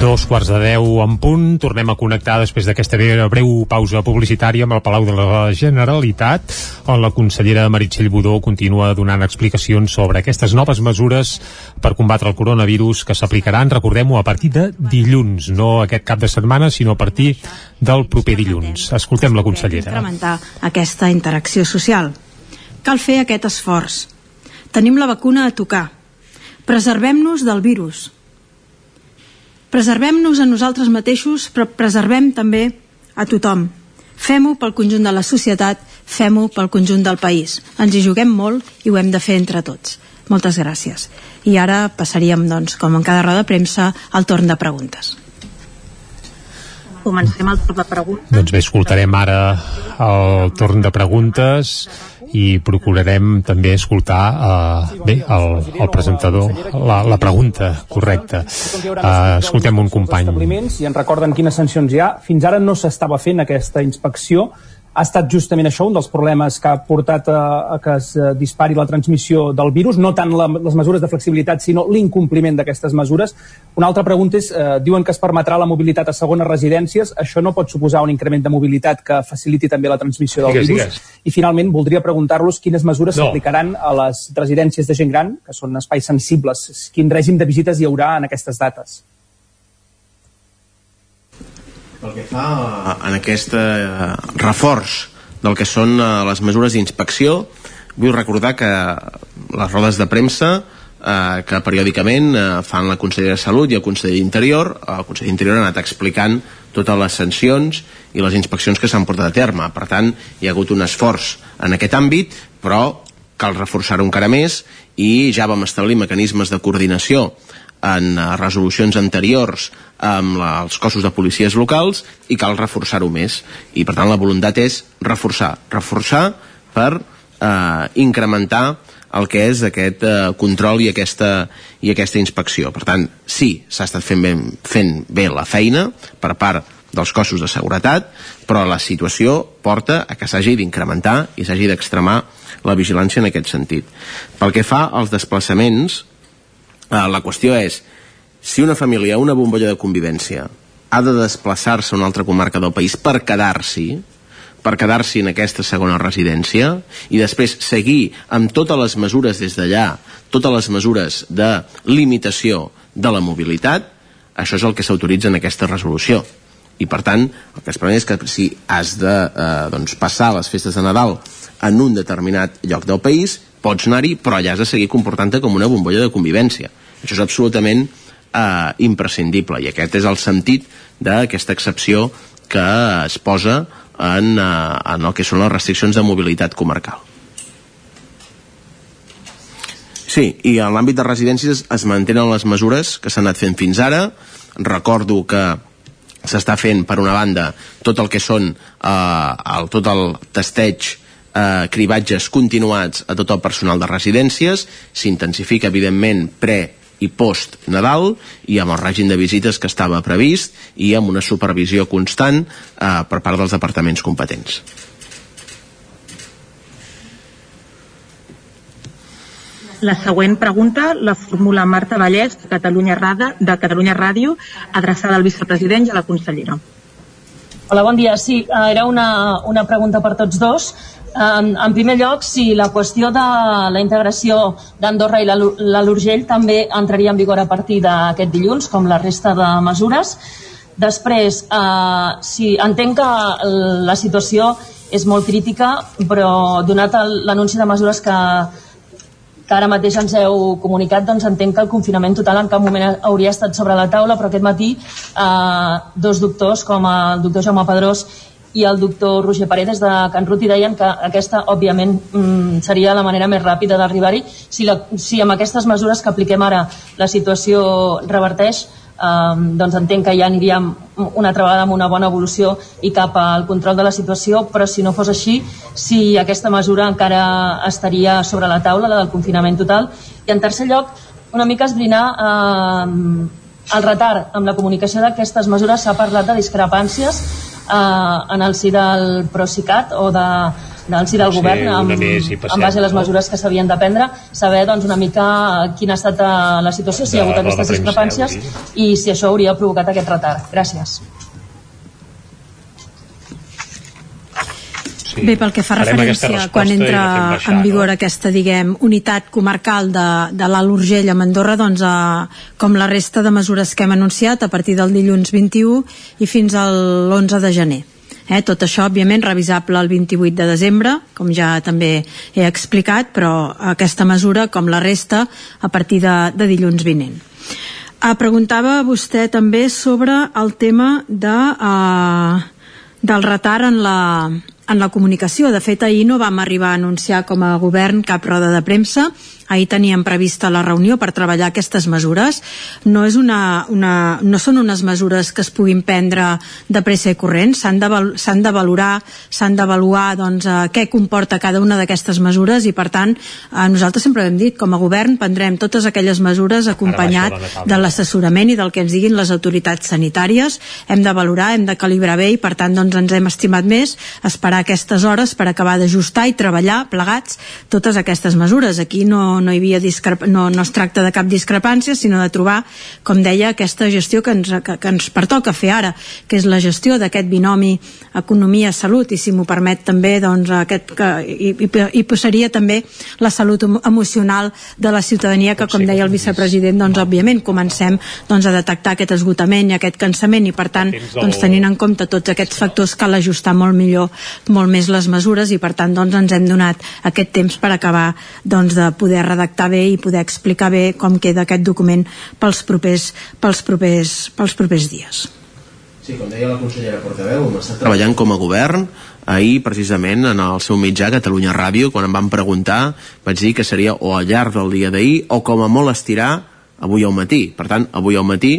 Dos quarts de deu en punt, tornem a connectar després d'aquesta breu pausa publicitària amb el Palau de la Generalitat, on la consellera Meritxell Budó continua donant explicacions sobre aquestes noves mesures per combatre el coronavirus que s'aplicaran, recordem-ho, a partir de dilluns, no aquest cap de setmana, sinó a partir del proper dilluns. Escoltem la consellera. Incrementar aquesta interacció social. Cal fer aquest esforç. Tenim la vacuna a tocar. Preservem-nos del virus Preservem-nos a nosaltres mateixos, però preservem també a tothom. Fem-ho pel conjunt de la societat, fem-ho pel conjunt del país. Ens hi juguem molt i ho hem de fer entre tots. Moltes gràcies. I ara passaríem, doncs, com en cada roda de premsa, al torn de preguntes. Comencem el torn de preguntes. Doncs bé, escoltarem ara el torn de preguntes i procurarem també escoltar uh, bé, el, el presentador la, la pregunta correcta. Uh, escoltem un company. I ens recorden quines sancions hi ha. Fins ara no s'estava fent aquesta inspecció ha estat justament això un dels problemes que ha portat a, a que es eh, dispari la transmissió del virus, no tant la, les mesures de flexibilitat, sinó l'incompliment d'aquestes mesures. Una altra pregunta és, eh, diuen que es permetrà la mobilitat a segones residències, això no pot suposar un increment de mobilitat que faciliti també la transmissió del digues, virus? Digues. I finalment, voldria preguntar-los quines mesures no. s'aplicaran a les residències de gent gran, que són espais sensibles, quin règim de visites hi haurà en aquestes dates? Pel que fa en aquest eh, reforç del que són eh, les mesures d'inspecció, vull recordar que les rodes de premsa eh, que periòdicament eh, fan la consellera de Salut i el conseller d'Interior, el conseller d'Interior ha anat explicant totes les sancions i les inspeccions que s'han portat a terme. Per tant, hi ha hagut un esforç en aquest àmbit, però cal reforçar-ho encara més i ja vam establir mecanismes de coordinació en eh, resolucions anteriors amb la, els cossos de policies locals i cal reforçar-ho més i per tant la voluntat és reforçar reforçar per eh, incrementar el que és aquest eh, control i aquesta, i aquesta inspecció. Per tant, sí, s'ha estat fent bé, fent bé la feina per part dels cossos de seguretat, però la situació porta a que s'hagi d'incrementar i s'hagi d'extremar la vigilància en aquest sentit. Pel que fa als desplaçaments, la qüestió és, si una família, una bombolla de convivència, ha de desplaçar-se a una altra comarca del país per quedar-s'hi, per quedar-s'hi en aquesta segona residència i després seguir amb totes les mesures des d'allà, totes les mesures de limitació de la mobilitat, això és el que s'autoritza en aquesta resolució. I per tant, el que es preveu és que si has de eh, doncs, passar les festes de Nadal en un determinat lloc del país, pots anar-hi, però allà has de seguir comportant-te com una bombolla de convivència. Això és absolutament eh, imprescindible i aquest és el sentit d'aquesta excepció que es posa en, eh, en el que són les restriccions de mobilitat comarcal. Sí, i en l'àmbit de residències es mantenen les mesures que s'han anat fent fins ara. Recordo que s'està fent, per una banda, tot el que són eh, el, tot el testeig eh, cribatges continuats a tot el personal de residències, s'intensifica evidentment pre i post-Nadal i amb el règim de visites que estava previst i amb una supervisió constant eh, per part dels departaments competents. La següent pregunta la formula Marta Vallès, de Catalunya, Rada, de Catalunya Ràdio, adreçada al vicepresident i a la consellera. Hola, bon dia. Sí, eh, era una, una pregunta per tots dos. En, en primer lloc, si la qüestió de la integració d'Andorra i l'Urgell també entraria en vigor a partir d'aquest dilluns, com la resta de mesures. Després, eh, si entenc que la situació és molt crítica, però donat l'anunci de mesures que, que ara mateix ens heu comunicat, doncs entenc que el confinament total en cap moment hauria estat sobre la taula, però aquest matí eh, dos doctors, com el doctor Jaume Pedrós i el doctor Roger Paredes de Can Ruti deien que aquesta, òbviament, mm, seria la manera més ràpida d'arribar-hi. Si, la, si amb aquestes mesures que apliquem ara la situació reverteix, eh, doncs entenc que ja aniríem una altra vegada amb una bona evolució i cap al control de la situació, però si no fos així, si aquesta mesura encara estaria sobre la taula, la del confinament total. I en tercer lloc, una mica esbrinar eh, el retard amb la comunicació d'aquestes mesures. S'ha parlat de discrepàncies eh, en el si del Procicat o de, del si del Sí, govern amb, una més i passem, en base a les no? mesures que s'havien de prendre saber doncs, una mica quina ha estat eh, la situació, si hi ha De hagut de aquestes premsa, discrepàncies i si això hauria provocat aquest retard. Gràcies. Bé, pel que fa referència quan entra baixar, en vigor no? aquesta, diguem, unitat comarcal de, de l'Alt Urgell a Andorra, doncs, eh, com la resta de mesures que hem anunciat a partir del dilluns 21 i fins a l'11 de gener. Eh, tot això, òbviament, revisable el 28 de desembre, com ja també he explicat, però aquesta mesura, com la resta, a partir de, de dilluns vinent. Ah, preguntava vostè també sobre el tema de, eh, del retard en la, en la comunicació. De fet, ahir no vam arribar a anunciar com a govern cap roda de premsa. Ahir teníem prevista la reunió per treballar aquestes mesures. No, és una, una, no són unes mesures que es puguin prendre de pressa i corrent. S'han de, de valorar, s'han d'avaluar doncs, eh, què comporta cada una d'aquestes mesures i, per tant, eh, nosaltres sempre hem dit, com a govern prendrem totes aquelles mesures acompanyat de l'assessorament i del que ens diguin les autoritats sanitàries. Hem de valorar, hem de calibrar bé i per tant doncs, ens hem estimat més esperar aquestes hores per acabar d'ajustar i treballar plegats totes aquestes mesures. Aquí no, no hi havia discrep... no, no es tracta de cap discrepància, sinó de trobar, com deia, aquesta gestió que ens, que, que ens pertoca fer ara, que és la gestió d'aquest binomi economia-salut i si m'ho permet també doncs, aquest, que, i, i, i posaria també la salut emo- emocional de la ciutadania que com deia el vicepresident doncs òbviament comencem doncs, a detectar aquest esgotament i aquest cansament i per tant doncs, tenint en compte tots aquests factors cal ajustar molt millor molt més les mesures i per tant doncs, ens hem donat aquest temps per acabar doncs, de poder redactar bé i poder explicar bé com queda aquest document pels propers, pels propers, pels propers dies. Sí, com deia la consellera Portaveu, hem estat treballant com a govern. Ahir, precisament, en el seu mitjà, Catalunya Ràdio, quan em van preguntar, vaig dir que seria o al llarg del dia d'ahir o com a molt estirar avui al matí. Per tant, avui al matí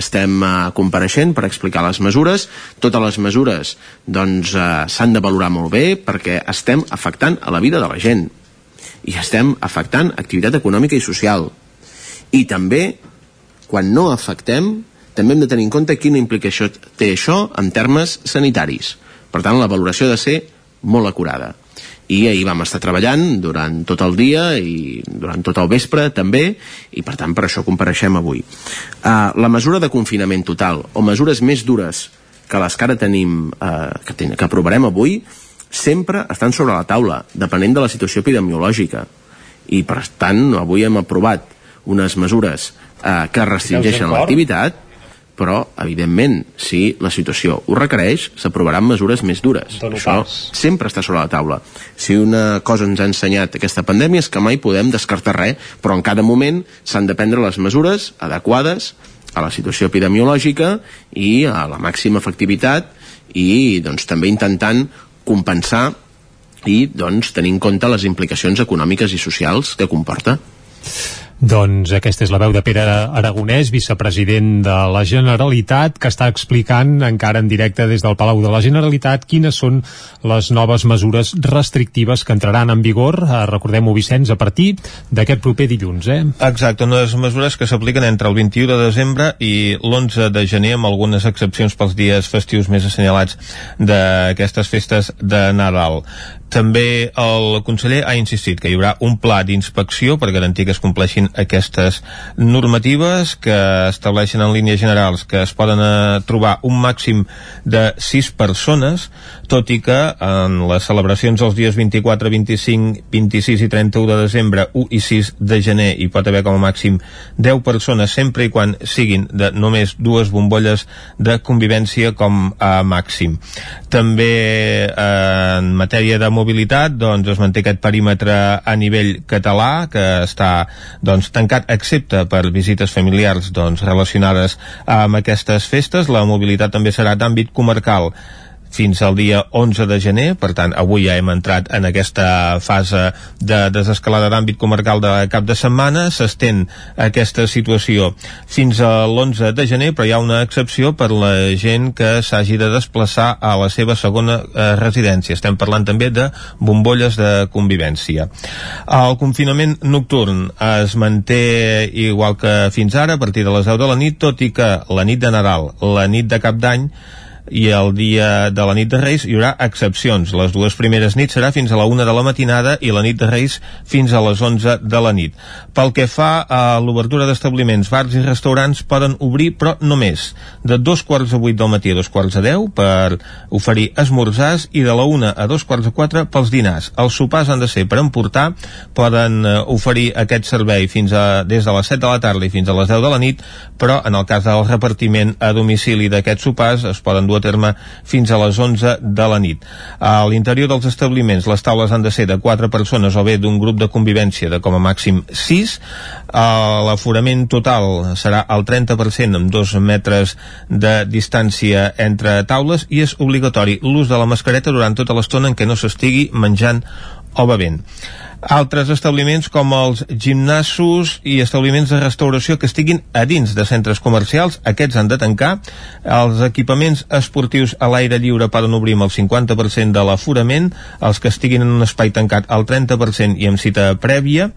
estem eh, compareixent per explicar les mesures. Totes les mesures doncs, eh, s'han de valorar molt bé perquè estem afectant a la vida de la gent i estem afectant activitat econòmica i social. I també, quan no afectem, també hem de tenir en compte quina implicació té això en termes sanitaris. Per tant, la valoració ha de ser molt acurada. I ahir vam estar treballant durant tot el dia i durant tot el vespre també, i per tant per això compareixem avui. Uh, la mesura de confinament total o mesures més dures que les que ara tenim, uh, que, ten, que aprovarem avui, sempre estan sobre la taula, depenent de la situació epidemiològica. I per tant, avui hem aprovat unes mesures eh, que restringeixen l'activitat, però, evidentment, si la situació ho requereix, s'aprovaran mesures més dures. Dono Això pas. sempre està sobre la taula. Si una cosa ens ha ensenyat aquesta pandèmia és que mai podem descartar res, però en cada moment s'han de prendre les mesures adequades a la situació epidemiològica i a la màxima efectivitat i doncs, també intentant compensar i doncs, tenir en compte les implicacions econòmiques i socials que comporta. Doncs aquesta és la veu de Pere Aragonès, vicepresident de la Generalitat, que està explicant encara en directe des del Palau de la Generalitat quines són les noves mesures restrictives que entraran en vigor, eh, recordem-ho Vicenç, a partir d'aquest proper dilluns. Eh? Exacte, unes mesures que s'apliquen entre el 21 de desembre i l'11 de gener amb algunes excepcions pels dies festius més assenyalats d'aquestes festes de Nadal. També el conseller ha insistit que hi haurà un pla d'inspecció per garantir que es compleixin aquestes normatives que estableixen en línies generals que es poden eh, trobar un màxim de 6 persones, tot i que en les celebracions els dies 24, 25, 26 i 31 de desembre, 1 i 6 de gener hi pot haver com a màxim 10 persones sempre i quan siguin de només dues bombolles de convivència com a màxim. També eh, en matèria de mobilitat doncs es manté aquest perímetre a nivell català que està doncs, tancat excepte per visites familiars doncs, relacionades amb aquestes festes. La mobilitat també serà d'àmbit comarcal fins al dia 11 de gener, per tant avui ja hem entrat en aquesta fase de desescalada d'àmbit comarcal de cap de setmana, s'estén aquesta situació fins a l'11 de gener, però hi ha una excepció per la gent que s'hagi de desplaçar a la seva segona eh, residència. Estem parlant també de bombolles de convivència. El confinament nocturn es manté igual que fins ara, a partir de les 10 de la nit, tot i que la nit de Nadal, la nit de Cap d'Any, i el dia de la nit de Reis hi haurà excepcions. Les dues primeres nits serà fins a la una de la matinada i la nit de Reis fins a les 11 de la nit. Pel que fa a l'obertura d'establiments, bars i restaurants poden obrir, però només de dos quarts de vuit del matí a dos quarts de deu per oferir esmorzars i de la una a dos quarts de quatre pels dinars. Els sopars han de ser per emportar, poden eh, oferir aquest servei fins a, des de les 7 de la tarda i fins a les 10 de la nit, però en el cas del repartiment a domicili d'aquests sopars es poden a terme fins a les 11 de la nit. A l'interior dels establiments les taules han de ser de 4 persones o bé d'un grup de convivència de com a màxim 6. L'aforament total serà el 30% amb 2 metres de distància entre taules i és obligatori l'ús de la mascareta durant tota l'estona en què no s'estigui menjant o bevent. Altres establiments com els gimnasos i establiments de restauració que estiguin a dins de centres comercials, aquests han de tancar. Els equipaments esportius a l'aire lliure poden obrir amb el 50% de l'aforament, els que estiguin en un espai tancat al 30% i amb cita prèvia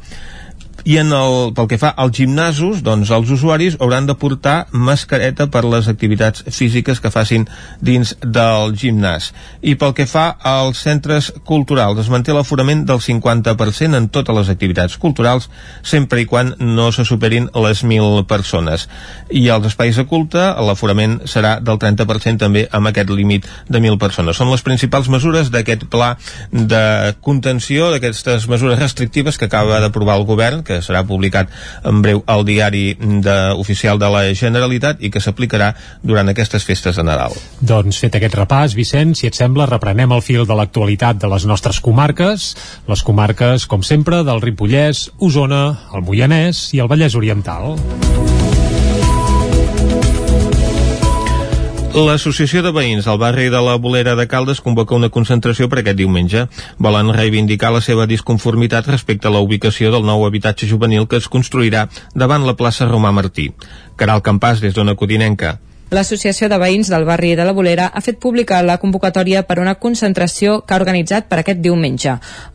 i en el, pel que fa als gimnasos, doncs els usuaris hauran de portar mascareta per les activitats físiques que facin dins del gimnàs. I pel que fa als centres culturals, es manté l'aforament del 50% en totes les activitats culturals, sempre i quan no se superin les 1.000 persones. I als espais de culte, l'aforament serà del 30% també amb aquest límit de 1.000 persones. Són les principals mesures d'aquest pla de contenció, d'aquestes mesures restrictives que acaba d'aprovar el govern, que serà publicat en breu al diari de, oficial de la Generalitat i que s'aplicarà durant aquestes festes de Nadal. Doncs fet aquest repàs, Vicenç, si et sembla, reprenem el fil de l'actualitat de les nostres comarques, les comarques, com sempre, del Ripollès, Osona, el Moianès i el Vallès Oriental. L'Associació de Veïns del barri de la Bolera de Caldes convoca una concentració per aquest diumenge. Volen reivindicar la seva disconformitat respecte a la ubicació del nou habitatge juvenil que es construirà davant la plaça Romà Martí. Caral Campàs, des d'Ona Codinenca. L'Associació de Veïns del barri de la Bolera ha fet pública la convocatòria per una concentració que ha organitzat per aquest diumenge.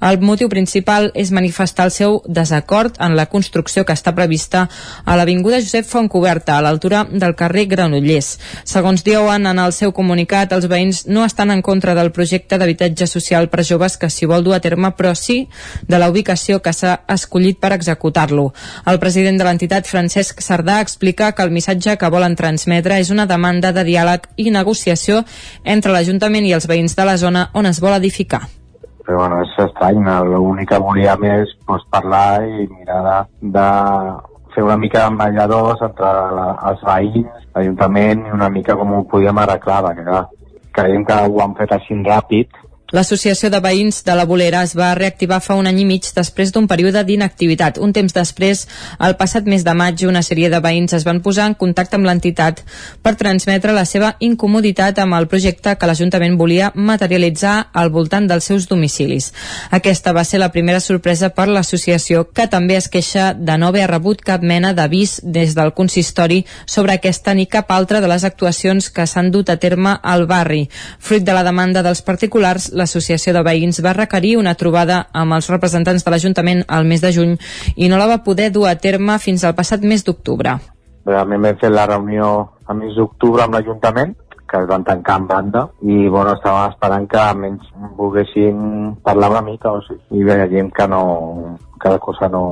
El motiu principal és manifestar el seu desacord en la construcció que està prevista a l'Avinguda Josep Fontcoberta, a l'altura del carrer Granollers. Segons diuen en el seu comunicat, els veïns no estan en contra del projecte d'habitatge social per joves que s'hi vol dur a terme, però sí de la ubicació que s'ha escollit per executar-lo. El president de l'entitat, Francesc Sardà, explica que el missatge que volen transmetre és una una demanda de diàleg i negociació entre l'Ajuntament i els veïns de la zona on es vol edificar. Però bueno, és estrany, l'únic que volíem és pues, parlar i mirar de, de fer una mica d'emballadors entre la, els veïns, l'Ajuntament i una mica com ho podíem arreglar, perquè clar, creiem que ho han fet així ràpid L'Associació de Veïns de la Bolera es va reactivar fa un any i mig després d'un període d'inactivitat. Un temps després, el passat mes de maig, una sèrie de veïns es van posar en contacte amb l'entitat per transmetre la seva incomoditat amb el projecte que l'Ajuntament volia materialitzar al voltant dels seus domicilis. Aquesta va ser la primera sorpresa per l'associació, que també es queixa de no haver rebut cap mena d'avís des del consistori sobre aquesta ni cap altra de les actuacions que s'han dut a terme al barri. Fruit de la demanda dels particulars, l'Associació de Veïns va requerir una trobada amb els representants de l'Ajuntament al mes de juny i no la va poder dur a terme fins al passat mes d'octubre. Realment vam fer la reunió a mes d'octubre amb l'Ajuntament que es van tancar en banda i bueno, estàvem esperant que almenys volguessin parlar una mica o sigui, i veiem que no que la cosa no,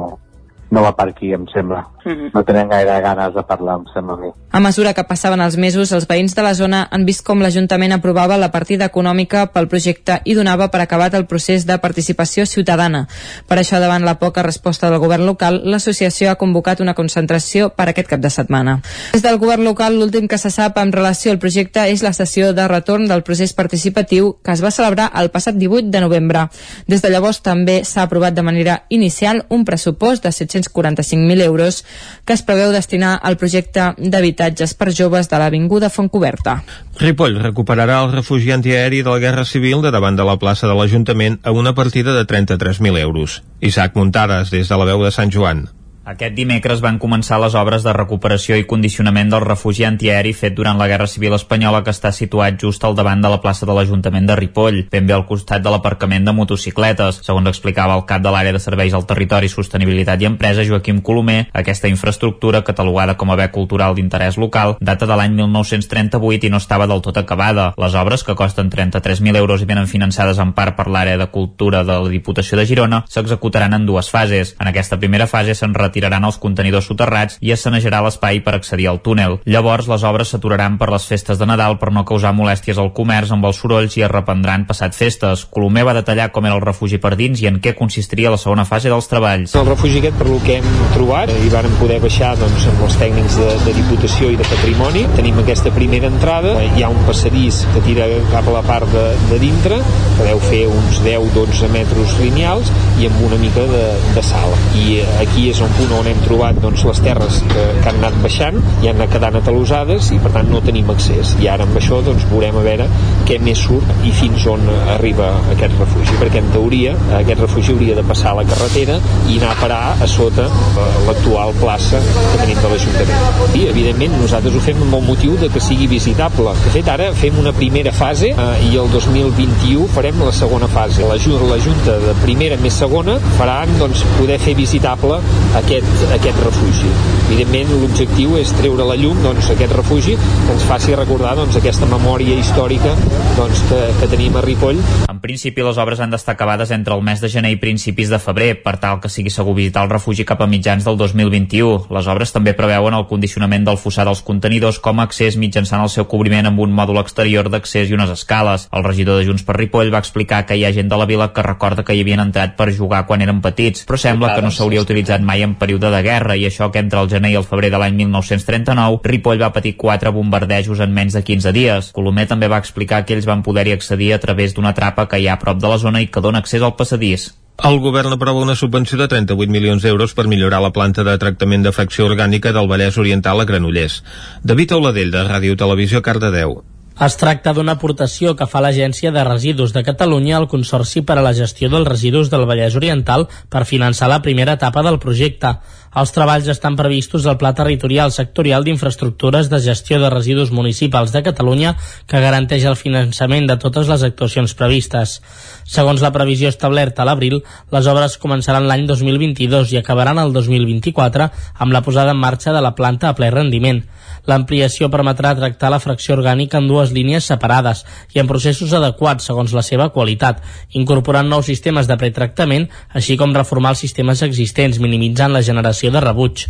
no va per aquí, em sembla. Mm -hmm. No tenen gaire ganes de parlar, em sembla a mi. A mesura que passaven els mesos, els veïns de la zona han vist com l'Ajuntament aprovava la partida econòmica pel projecte i donava per acabat el procés de participació ciutadana. Per això, davant la poca resposta del govern local, l'associació ha convocat una concentració per aquest cap de setmana. Des del govern local, l'últim que se sap en relació al projecte és la sessió de retorn del procés participatiu que es va celebrar el passat 18 de novembre. Des de llavors també s'ha aprovat de manera inicial un pressupost de 700 245.000 euros que es preveu destinar al projecte d'habitatges per joves de l'Avinguda Fontcoberta. Ripoll recuperarà el refugi antiaeri de la Guerra Civil de davant de la plaça de l'Ajuntament a una partida de 33.000 euros. Isaac Muntades, des de la veu de Sant Joan. Aquest dimecres van començar les obres de recuperació i condicionament del refugi antiaeri fet durant la Guerra Civil Espanyola que està situat just al davant de la plaça de l'Ajuntament de Ripoll, ben bé al costat de l'aparcament de motocicletes. Segons explicava el cap de l'àrea de serveis al territori, sostenibilitat i empresa, Joaquim Colomer, aquesta infraestructura, catalogada com a bé cultural d'interès local, data de l'any 1938 i no estava del tot acabada. Les obres, que costen 33.000 euros i venen finançades en part per l'àrea de cultura de la Diputació de Girona, s'executaran en dues fases. En aquesta primera fase s'han retiraran els contenidors soterrats i es sanejarà l'espai per accedir al túnel. Llavors, les obres s'aturaran per les festes de Nadal per no causar molèsties al comerç amb els sorolls i es reprendran passat festes. Colomer va detallar com era el refugi per dins i en què consistiria la segona fase dels treballs. El refugi aquest, per lo que hem trobat, i varen poder baixar doncs, amb els tècnics de, de Diputació i de Patrimoni, tenim aquesta primera entrada, hi ha un passadís que tira cap a la part de, de dintre, que deu fer uns 10-12 metres lineals i amb una mica de, de sala. I aquí és on punt on hem trobat doncs, les terres que, que han anat baixant i han anat quedant atalossades i per tant no tenim accés. I ara amb això doncs, veurem a veure què més surt i fins on arriba aquest refugi perquè en teoria aquest refugi hauria de passar a la carretera i anar a parar a sota eh, l'actual plaça que tenim de l'Ajuntament. I evidentment nosaltres ho fem amb el motiu de que sigui visitable. De fet ara fem una primera fase eh, i el 2021 farem la segona fase. La, la Junta de primera més segona faran doncs, poder fer visitable aquest, aquest refugi. Evidentment, l'objectiu és treure la llum doncs, aquest refugi que ens faci recordar doncs, aquesta memòria històrica doncs, que, que tenim a Ripoll. En principi, les obres han d'estar acabades entre el mes de gener i principis de febrer, per tal que sigui segur visitar el refugi cap a mitjans del 2021. Les obres també preveuen el condicionament del fossar dels contenidors com a accés mitjançant el seu cobriment amb un mòdul exterior d'accés i unes escales. El regidor de Junts per Ripoll va explicar que hi ha gent de la vila que recorda que hi havien entrat per jugar quan eren petits, però sembla que no s'hauria utilitzat mai en període de guerra i això que entre el gener i el febrer de l'any 1939 Ripoll va patir quatre bombardejos en menys de 15 dies. Colomer també va explicar que ells van poder-hi accedir a través d'una trapa que hi ha a prop de la zona i que dona accés al passadís. El govern aprova una subvenció de 38 milions d'euros per millorar la planta de tractament de fracció orgànica del Vallès Oriental a Granollers. David Auladell, de Ràdio Televisió, Cardedeu. Es tracta d'una aportació que fa l'Agència de Residus de Catalunya al Consorci per a la Gestió dels Residus del Vallès Oriental per finançar la primera etapa del projecte. Els treballs estan previstos al Pla Territorial Sectorial d'Infraestructures de Gestió de Residus Municipals de Catalunya que garanteix el finançament de totes les actuacions previstes. Segons la previsió establerta a l'abril, les obres començaran l'any 2022 i acabaran el 2024 amb la posada en marxa de la planta a ple rendiment. L'ampliació permetrà tractar la fracció orgànica en dues línies separades i en processos adequats segons la seva qualitat, incorporant nous sistemes de pretractament, així com reformar els sistemes existents, minimitzant la generació de rebuig.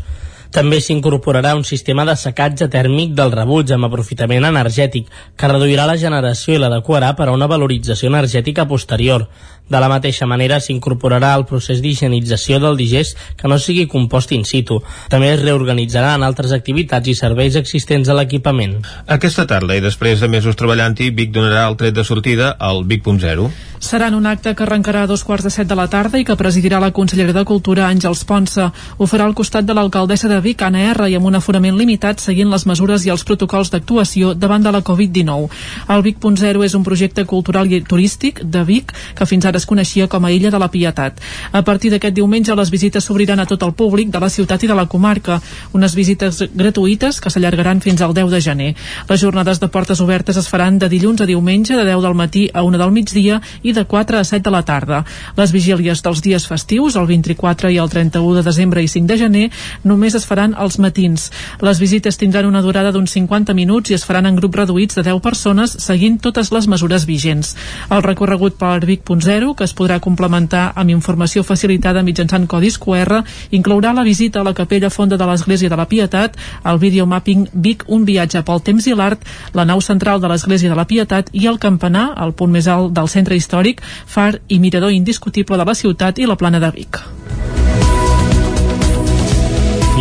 També s'incorporarà un sistema de secatge tèrmic del rebuig amb aprofitament energètic, que reduirà la generació i l'adequarà per a una valorització energètica posterior. De la mateixa manera s'incorporarà el procés d'higienització del digest que no sigui compost in situ. També es reorganitzaran altres activitats i serveis existents a l'equipament. Aquesta tarda i després de mesos treballant-hi, Vic donarà el tret de sortida al Vic.0. Serà en un acte que arrencarà a dos quarts de set de la tarda i que presidirà la consellera de Cultura Àngels Ponsa. Ho farà al costat de l'alcaldessa de Vic, Anna R, i amb un aforament limitat seguint les mesures i els protocols d'actuació davant de la Covid-19. El Vic.0 és un projecte cultural i turístic de Vic que fins ara es coneixia com a Illa de la Pietat. A partir d'aquest diumenge les visites s'obriran a tot el públic de la ciutat i de la comarca, unes visites gratuïtes que s'allargaran fins al 10 de gener. Les jornades de portes obertes es faran de dilluns a diumenge de 10 del matí a 1 del migdia i de 4 a 7 de la tarda. Les vigílies dels dies festius, el 24 i el 31 de desembre i 5 de gener, només es faran als matins. Les visites tindran una durada d'uns 50 minuts i es faran en grups reduïts de 10 persones seguint totes les mesures vigents. El recorregut per Vic.0 que es podrà complementar amb informació facilitada mitjançant codis QR, inclourà la visita a la capella fonda de l'Església de la Pietat, el videomapping Vic, un viatge pel temps i l'art, la nau central de l'Església de la Pietat i el campanar, el punt més alt del centre històric, far i mirador indiscutible de la ciutat i la plana de Vic.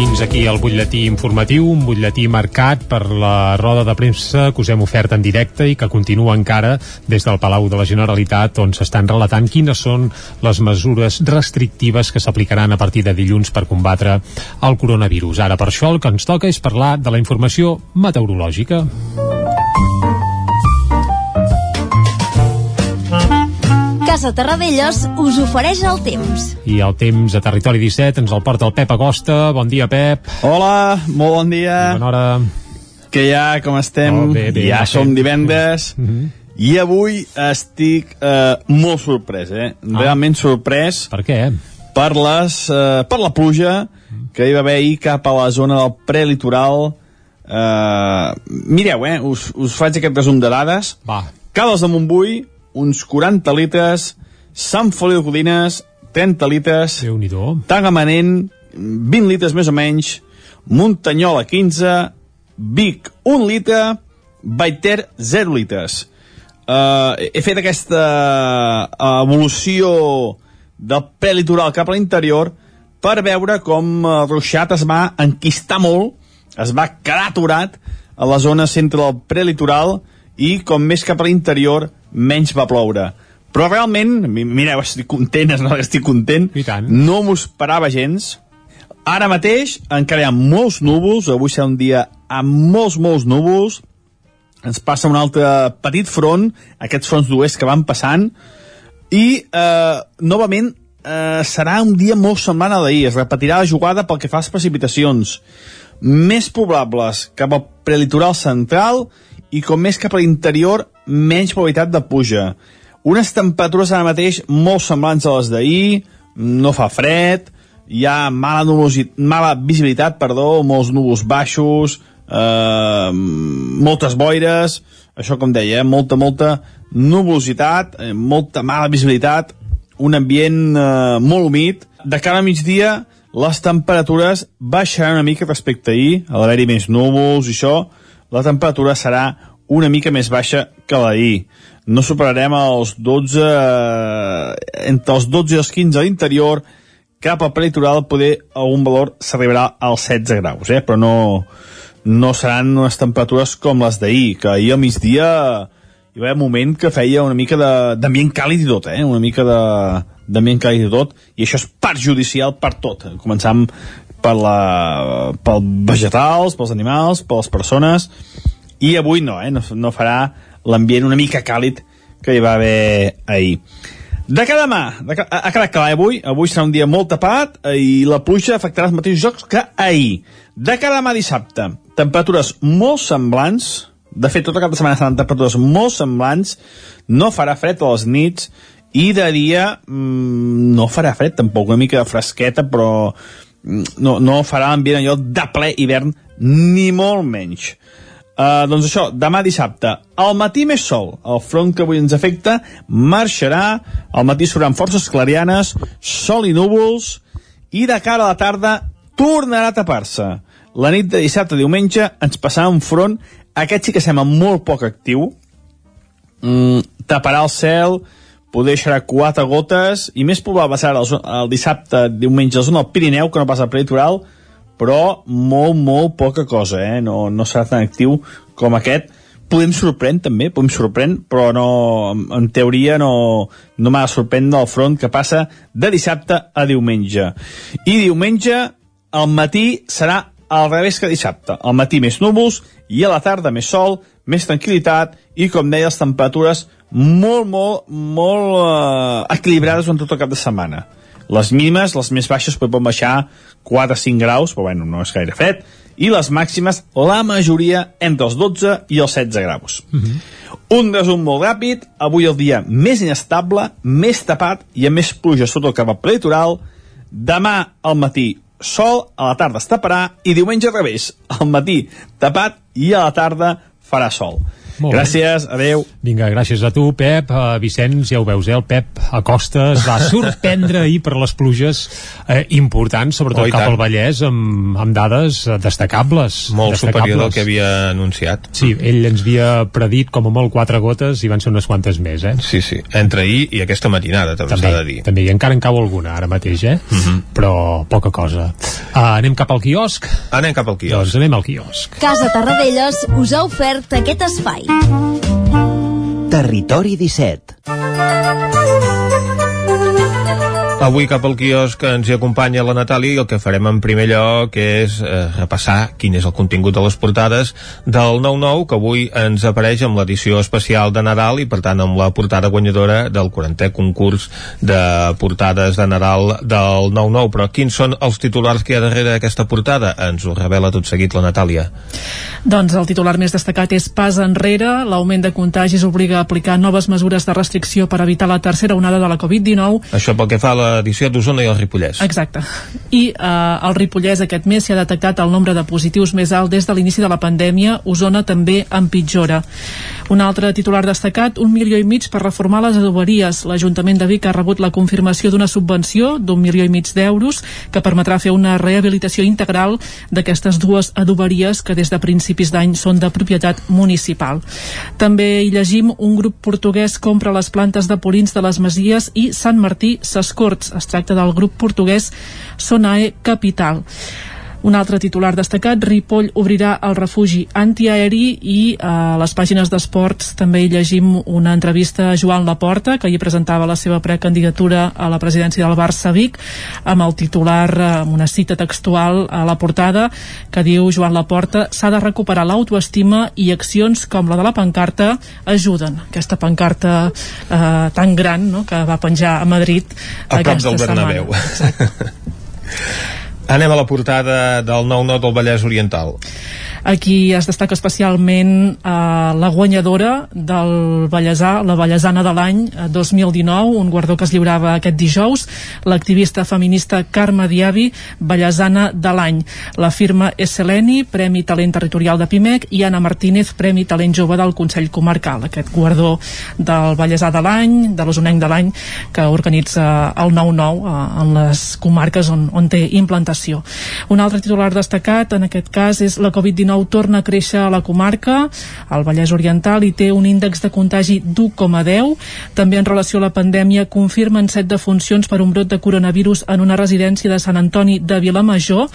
Fins aquí el butlletí informatiu, un butlletí marcat per la roda de premsa que us hem ofert en directe i que continua encara des del Palau de la Generalitat on s'estan relatant quines són les mesures restrictives que s'aplicaran a partir de dilluns per combatre el coronavirus. Ara per això el que ens toca és parlar de la informació meteorològica. Casa Terradellos us ofereix el temps. I el temps a Territori 17 ens el porta el Pep Agosta. Bon dia, Pep. Hola, molt bon dia. Bona hora. Que ja, com estem? Oh, bé, bé, ja bé, som bé. divendres. Mm -hmm. I avui estic eh, molt sorprès, eh? Ah. Realment sorprès. Per què? Per, les, eh, per la pluja que hi va haver ahir cap a la zona del prelitoral. Eh, mireu, eh? Us, us faig aquest resum de dades. Va. Cales de Montbui, uns 40 litres, Sant Feliu de Codines, 30 litres, Tagamanent, 20 litres més o menys, Muntanyola, 15, Vic, 1 litre, Baiter, 0 litres. Uh, he fet aquesta uh, evolució del prelitoral cap a l'interior per veure com el ruixat es va enquistar molt, es va quedar aturat a la zona centre del prelitoral i com més cap a l'interior menys va ploure. Però realment, mi- mireu, estic content, estic content, no m'ho esperava gens. Ara mateix encara hi ha molts núvols, avui serà un dia amb molts, molts núvols, ens passa un altre petit front, aquests fronts d'oest que van passant, i eh, novament eh, serà un dia molt semblant a d'ahir, es repetirà la jugada pel que fa a les precipitacions, més probables cap al prelitoral central i com més cap a l'interior, menys probabilitat de puja. Unes temperatures ara mateix molt semblants a les d'ahir, no fa fred, hi ha mala, nuvosi, mala visibilitat, perdó, molts núvols baixos, eh, moltes boires, això com deia, eh, molta, molta nubositat, eh, molta mala visibilitat, un ambient eh, molt humit. De cara a migdia, les temperatures baixaran una mica respecte a ahir, a l'haver-hi més núvols i això, la temperatura serà una mica més baixa que l'ahir. No superarem els 12, eh, entre els 12 i els 15 a l'interior, cap al prelitoral poder algun valor s'arribarà als 16 graus, eh? però no, no seran unes temperatures com les d'ahir, que ahir al migdia hi va haver un moment que feia una mica d'ambient càlid i tot, eh? una mica d'ambient càlid i tot, i això és perjudicial per tot, començant per la, pels vegetals, pels animals, per les persones, i avui no, eh? no, no farà l'ambient una mica càlid que hi va haver ahir. De cada mà, de ha quedat clar eh, avui, avui serà un dia molt tapat eh, i la pluja afectarà els mateixos jocs que ahir. De cada mà dissabte, temperatures molt semblants, de fet tota cap de setmana seran temperatures molt semblants, no farà fred a les nits i de dia mm, no farà fred tampoc, una mica fresqueta però no, no farà l'ambient allò de ple hivern ni molt menys. Uh, doncs això, demà dissabte, al matí més sol, el front que avui ens afecta marxarà, al matí seran forces clarianes, sol i núvols, i de cara a la tarda tornarà a tapar-se. La nit de dissabte a diumenge ens passarà un front, aquest sí que sembla molt poc actiu, mm, taparà el cel, poder deixarà quatre gotes, i més probable serà el, el dissabte, diumenge, a la zona del Pirineu, que no passa al prelitoral, però molt, molt poca cosa, eh? No, no serà tan actiu com aquest. Podem sorprendre, també, podem sorprendre, però no, en teoria no, no m'ha de sorprendre el front que passa de dissabte a diumenge. I diumenge, al matí, serà al revés que dissabte. Al matí més núvols i a la tarda més sol, més tranquil·litat i, com deia, les temperatures molt, molt, molt eh, equilibrades durant tot el cap de setmana. Les mínimes, les més baixes, poden baixar 4 o 5 graus, però bueno, no és gaire fred, i les màximes, la majoria, entre els 12 i els 16 graus. Un resum molt ràpid, avui el dia més inestable, més tapat i amb més pluja sota el cap al prelitoral, demà al matí sol, a la tarda es taparà i diumenge al revés, al matí tapat i a la tarda farà sol. Molt bé. Gràcies, adeu. Vinga, gràcies a tu, Pep. Uh, Vicenç, ja ho veus, eh? el Pep Acosta es va sorprendre ahir per les pluges eh, importants, sobretot Oh, cap tant. al Vallès, amb, amb dades eh, destacables. Molt destacables. superior del que havia anunciat. Sí, ell ens havia predit com a molt quatre gotes i van ser unes quantes més, eh? Sí, sí. Entre ahir i aquesta matinada, també s'ha de dir. També, i encara en cau alguna ara mateix, eh? Mhm. -hmm. Però poca cosa. Uh, anem cap al quiosc? Anem cap al quiosc. Doncs anem al quiosc. Casa Tarradellas us ha ofert aquest espai. Territori 17. Avui cap al quiosc ens hi acompanya la Natàlia i el que farem en primer lloc és eh, repassar quin és el contingut de les portades del 9-9 que avui ens apareix amb l'edició especial de Nadal i per tant amb la portada guanyadora del 40è concurs de portades de Nadal del 9-9 però quins són els titulars que hi ha darrere d'aquesta portada? Ens ho revela tot seguit la Natàlia Doncs el titular més destacat és pas enrere. L'augment de contagis obliga a aplicar noves mesures de restricció per evitar la tercera onada de la Covid-19 Això pel que fa a l'edició d'Osona i el Ripollès Exacte. I eh, al Ripollès aquest mes s'hi ha detectat el nombre de positius més alt des de l'inici de la pandèmia. Osona també empitjora. Un altre titular destacat, un milió i mig per reformar les adoberies. L'Ajuntament de Vic ha rebut la confirmació d'una subvenció d'un milió i mig d'euros que permetrà fer una rehabilitació integral d'aquestes dues adoberies que des de principis d'any són de propietat municipal. També hi llegim un grup portuguès compra les plantes de Polins de les Masies i Sant Martí Sescorts. Es tracta del grup portuguès Sonae Capital. Un altre titular destacat, Ripoll obrirà el refugi antiaeri i a les pàgines d'esports també hi llegim una entrevista a Joan Laporta, que hi presentava la seva precandidatura a la presidència del Barça Vic, amb el titular, eh, amb una cita textual a la portada, que diu Joan Laporta, s'ha de recuperar l'autoestima i accions com la de la pancarta ajuden. Aquesta pancarta eh, tan gran no?, que va penjar a Madrid a prop del Bernabéu Anem a la portada del 9-9 del Vallès Oriental. Aquí es destaca especialment eh, la guanyadora del Vallèsà, la Vallèsana de l'any eh, 2019, un guardó que es lliurava aquest dijous, l'activista feminista Carme Diavi, Vallèsana de l'any. La firma és Seleni, Premi Talent Territorial de Pimec, i Anna Martínez, Premi Talent Jove del Consell Comarcal. Aquest guardó del Vallèsà de l'any, de l'Osonenc de l'any, que organitza el 9-9 eh, en les comarques on, on té implantació. Un altre titular destacat, en aquest cas, és la Covid-19 torna a créixer a la comarca, al Vallès Oriental, i té un índex de contagi d'1,10. També en relació a la pandèmia confirmen set defuncions per un brot de coronavirus en una residència de Sant Antoni de Vilamajor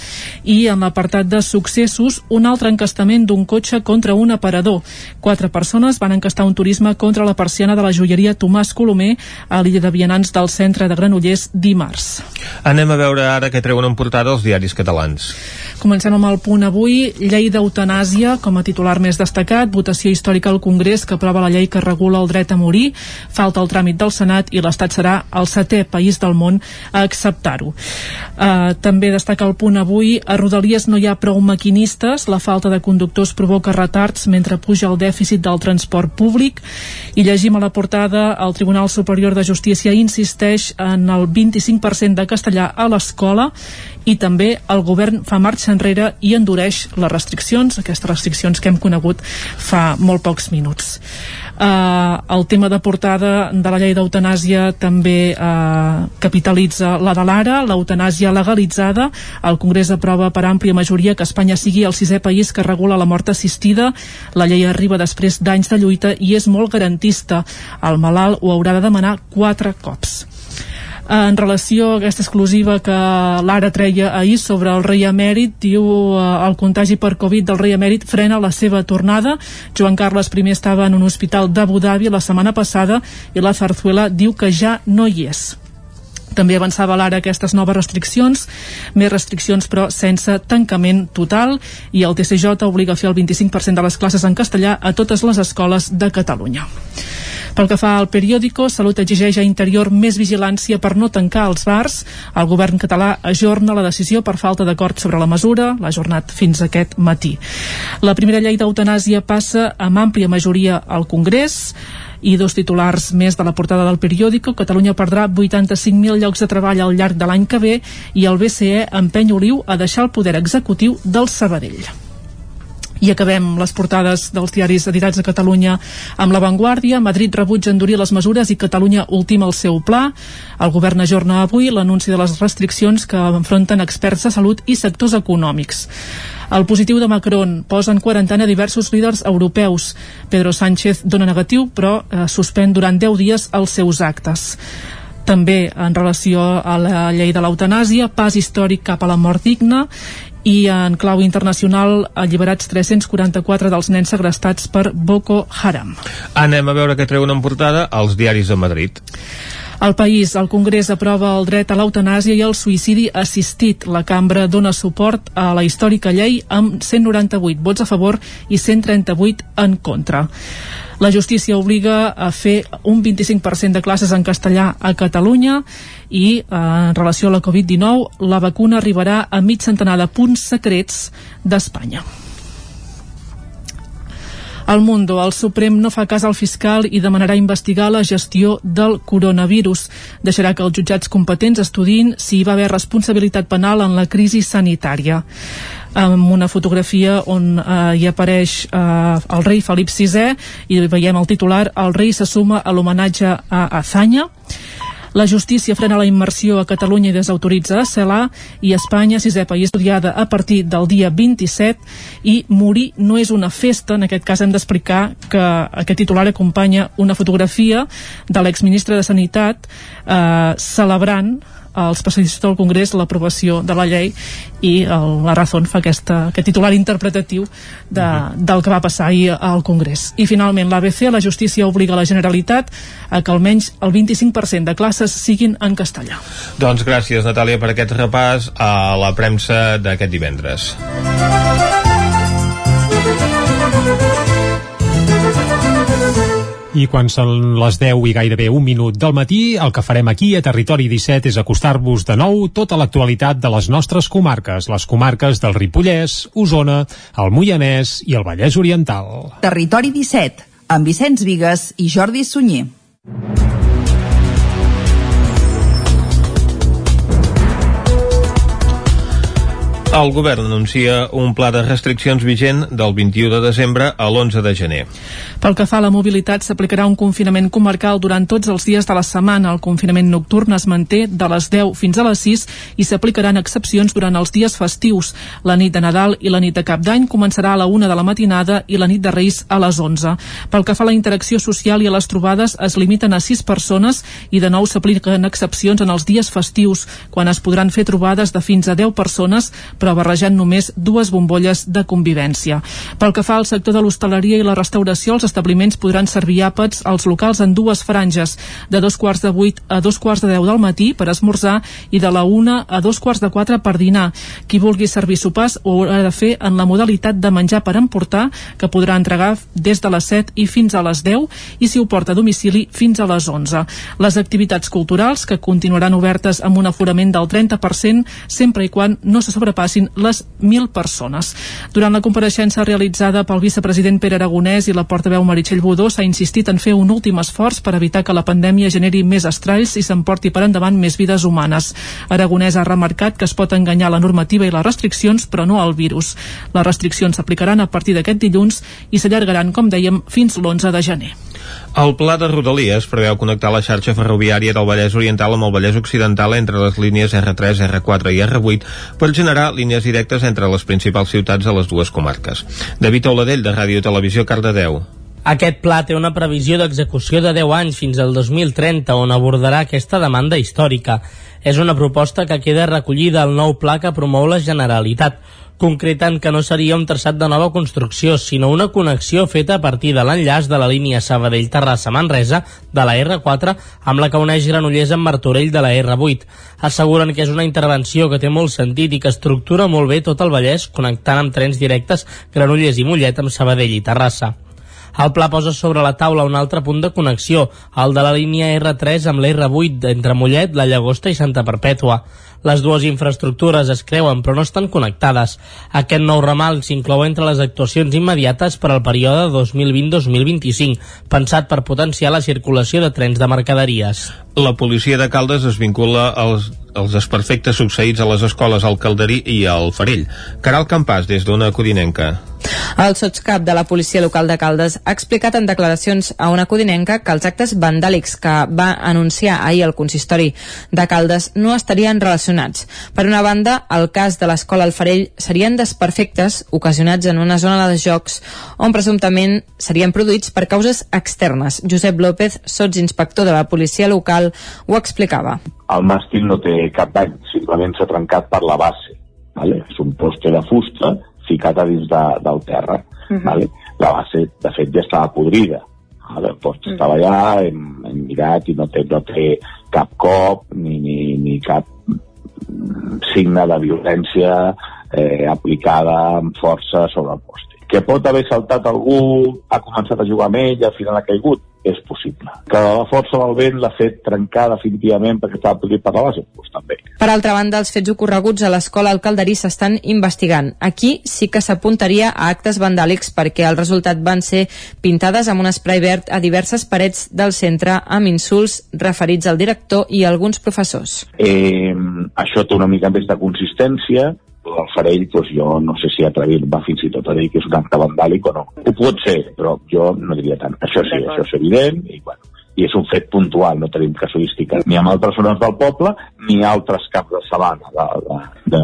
i en l'apartat de successos un altre encastament d'un cotxe contra un aparador. Quatre persones van encastar un turisme contra la persiana de la joieria Tomàs Colomer a l'illa de Vianants del centre de Granollers dimarts. Anem a veure ara què treuen en portada els diaris catalans. Comencem amb el punt avui, llei d'eutanàsia com a titular més destacat, votació històrica al Congrés que aprova la llei que regula el dret a morir, falta el tràmit del Senat i l'Estat serà el setè país del món a acceptar-ho. Uh, també destaca el punt avui, a Rodalies no hi ha prou maquinistes, la falta de conductors provoca retards mentre puja el dèficit del transport públic. I llegim a la portada. El Tribunal Superior de Justícia insisteix en el 25% de castellà a l'escola i també el govern fa marxa enrere i endureix les restriccions, aquestes restriccions que hem conegut fa molt pocs minuts. Uh, el tema de portada de la llei d'eutanàsia també uh, capitalitza la de l'ara, l'eutanàsia legalitzada. El Congrés aprova per àmplia majoria que Espanya sigui el sisè país que regula la mort assistida. La llei arriba després d'anys de lluita i és molt garantista. El malalt ho haurà de demanar quatre cops en relació a aquesta exclusiva que l'Ara treia ahir sobre el rei emèrit, diu eh, el contagi per Covid del rei emèrit frena la seva tornada. Joan Carles I estava en un hospital d'Abu Dhabi la setmana passada i la Zarzuela diu que ja no hi és. També avançava l'ara aquestes noves restriccions, més restriccions però sense tancament total i el TCJ obliga a fer el 25% de les classes en castellà a totes les escoles de Catalunya. Pel que fa al periòdico, Salut exigeix a Interior més vigilància per no tancar els bars. El govern català ajorna la decisió per falta d'acord sobre la mesura, l'ha ajornat fins aquest matí. La primera llei d'eutanàsia passa amb àmplia majoria al Congrés i dos titulars més de la portada del periòdico. Catalunya perdrà 85.000 llocs de treball al llarg de l'any que ve i el BCE empeny Oliu a deixar el poder executiu del Sabadell. I acabem les portades dels diaris editats a Catalunya amb La Vanguardia. Madrid rebutja endurir les mesures i Catalunya ultima el seu pla. El govern ajorna avui l'anunci de les restriccions que enfronten experts de salut i sectors econòmics. El positiu de Macron posa en quarantena diversos líders europeus. Pedro Sánchez dona negatiu, però eh, suspèn durant 10 dies els seus actes també en relació a la llei de l'eutanàsia, pas històric cap a la mort digna i en clau internacional alliberats 344 dels nens segrestats per Boko Haram. Anem a veure què treuen en portada als diaris de Madrid. Al país, el Congrés aprova el dret a l'eutanàsia i el suïcidi assistit. La cambra dona suport a la històrica llei amb 198 vots a favor i 138 en contra. La justícia obliga a fer un 25% de classes en castellà a Catalunya i eh, en relació a la Covid-19 la vacuna arribarà a mig centenar de punts secrets d'Espanya. El Mundo, el Suprem no fa cas al fiscal i demanarà investigar la gestió del coronavirus. Deixarà que els jutjats competents estudin si hi va haver responsabilitat penal en la crisi sanitària amb una fotografia on eh, hi apareix eh, el rei Felip VI i veiem el titular El rei se suma a l'homenatge a Azanya la justícia frena la immersió a Catalunya i desautoritza a Celà i Espanya, sisè país estudiada a partir del dia 27 i morir no és una festa. En aquest cas hem d'explicar que aquest titular acompanya una fotografia de l'exministre de Sanitat eh, celebrant als especialistes del Congrés l'aprovació de la llei i el, la Razón fa aquesta, aquest titular interpretatiu de, uh -huh. del que va passar ahir al Congrés. I finalment l'ABC, la justícia obliga la Generalitat a que almenys el 25% de classes siguin en castellà. Doncs gràcies Natàlia per aquest repàs a la premsa d'aquest divendres. I quan són les 10 i gairebé un minut del matí, el que farem aquí a Territori 17 és acostar-vos de nou tota l'actualitat de les nostres comarques, les comarques del Ripollès, Osona, el Moianès i el Vallès Oriental. Territori 17, amb Vicenç Vigues i Jordi Sunyer. El govern anuncia un pla de restriccions vigent del 21 de desembre a l'11 de gener. Pel que fa a la mobilitat, s'aplicarà un confinament comarcal durant tots els dies de la setmana. El confinament nocturn es manté de les 10 fins a les 6 i s'aplicaran excepcions durant els dies festius. La nit de Nadal i la nit de Cap d'Any començarà a la 1 de la matinada i la nit de Reis a les 11. Pel que fa a la interacció social i a les trobades, es limiten a 6 persones i de nou s'apliquen excepcions en els dies festius, quan es podran fer trobades de fins a 10 persones, barrejant només dues bombolles de convivència. Pel que fa al sector de l'hostaleria i la restauració, els establiments podran servir àpats als locals en dues franges, de dos quarts de vuit a dos quarts de deu del matí per esmorzar i de la una a dos quarts de quatre per dinar. Qui vulgui servir sopars ho haurà de fer en la modalitat de menjar per emportar, que podrà entregar des de les 7 i fins a les 10 i si ho porta a domicili fins a les 11. Les activitats culturals, que continuaran obertes amb un aforament del 30%, sempre i quan no se sobrepassi arribessin les 1.000 persones. Durant la compareixença realitzada pel vicepresident Pere Aragonès i la portaveu Meritxell Budó s'ha insistit en fer un últim esforç per evitar que la pandèmia generi més estralls i s'emporti per endavant més vides humanes. Aragonès ha remarcat que es pot enganyar la normativa i les restriccions, però no el virus. Les restriccions s'aplicaran a partir d'aquest dilluns i s'allargaran, com dèiem, fins l'11 de gener. El pla de Rodalies preveu connectar la xarxa ferroviària del Vallès Oriental amb el Vallès Occidental entre les línies R3, R4 i R8 per generar línies directes entre les principals ciutats de les dues comarques. David Oladell, de Ràdio Televisió, Cardedeu. Aquest pla té una previsió d'execució de 10 anys fins al 2030, on abordarà aquesta demanda històrica. És una proposta que queda recollida al nou pla que promou la Generalitat concreten que no seria un traçat de nova construcció, sinó una connexió feta a partir de l'enllaç de la línia Sabadell-Terrassa-Manresa de la R4 amb la que uneix Granollers amb Martorell de la R8. Asseguren que és una intervenció que té molt sentit i que estructura molt bé tot el Vallès connectant amb trens directes Granollers i Mollet amb Sabadell i Terrassa. El pla posa sobre la taula un altre punt de connexió, el de la línia R3 amb l'R8 entre Mollet, la Llagosta i Santa Perpètua. Les dues infraestructures es creuen però no estan connectades. Aquest nou ramal s'inclou entre les actuacions immediates per al període 2020-2025, pensat per potenciar la circulació de trens de mercaderies. La policia de Caldes es vincula als, als desperfectes succeïts a les escoles al Calderí i al Farell. Caral Campàs, des d'una codinenca. El sotscap de la policia local de Caldes ha explicat en declaracions a una codinenca que els actes vandàlics que va anunciar ahir el consistori de Caldes no estarien relacionats. Per una banda, el cas de l'escola Alfarell serien desperfectes ocasionats en una zona de jocs on presumptament serien produïts per causes externes. Josep López, sotsinspector de la policia local, ho explicava. El màstil no té cap dany, simplement s'ha trencat per la base. Vale? És un poste de fusta ficat a dins de, del terra. Uh -huh. vale? La base, de fet, ja estava podrida. Vale? El post uh -huh. estava allà, hem, hem mirat i no té, no té cap cop ni, ni, ni cap signe de violència eh, aplicada amb força sobre el poste. Que pot haver saltat algú, ha començat a jugar amb ell i al final ha caigut? és possible. Que la força del vent l'ha fet trencar definitivament perquè estava podrit per la base? Doncs també. Per altra banda, els fets ocorreguts a l'escola al Calderí s'estan investigant. Aquí sí que s'apuntaria a actes vandàlics perquè el resultat van ser pintades amb un spray verd a diverses parets del centre amb insults referits al director i alguns professors. Eh, això té una mica més de consistència, el Farell, doncs jo no sé si atrevir va fins i tot a dir que és un acte vandàlic o no. Ho pot ser, però jo no diria tant. Això sí, això és evident, i bueno, i és un fet puntual, no tenim casuística ni amb altres zones del poble ni altres caps de sabana de, de, de,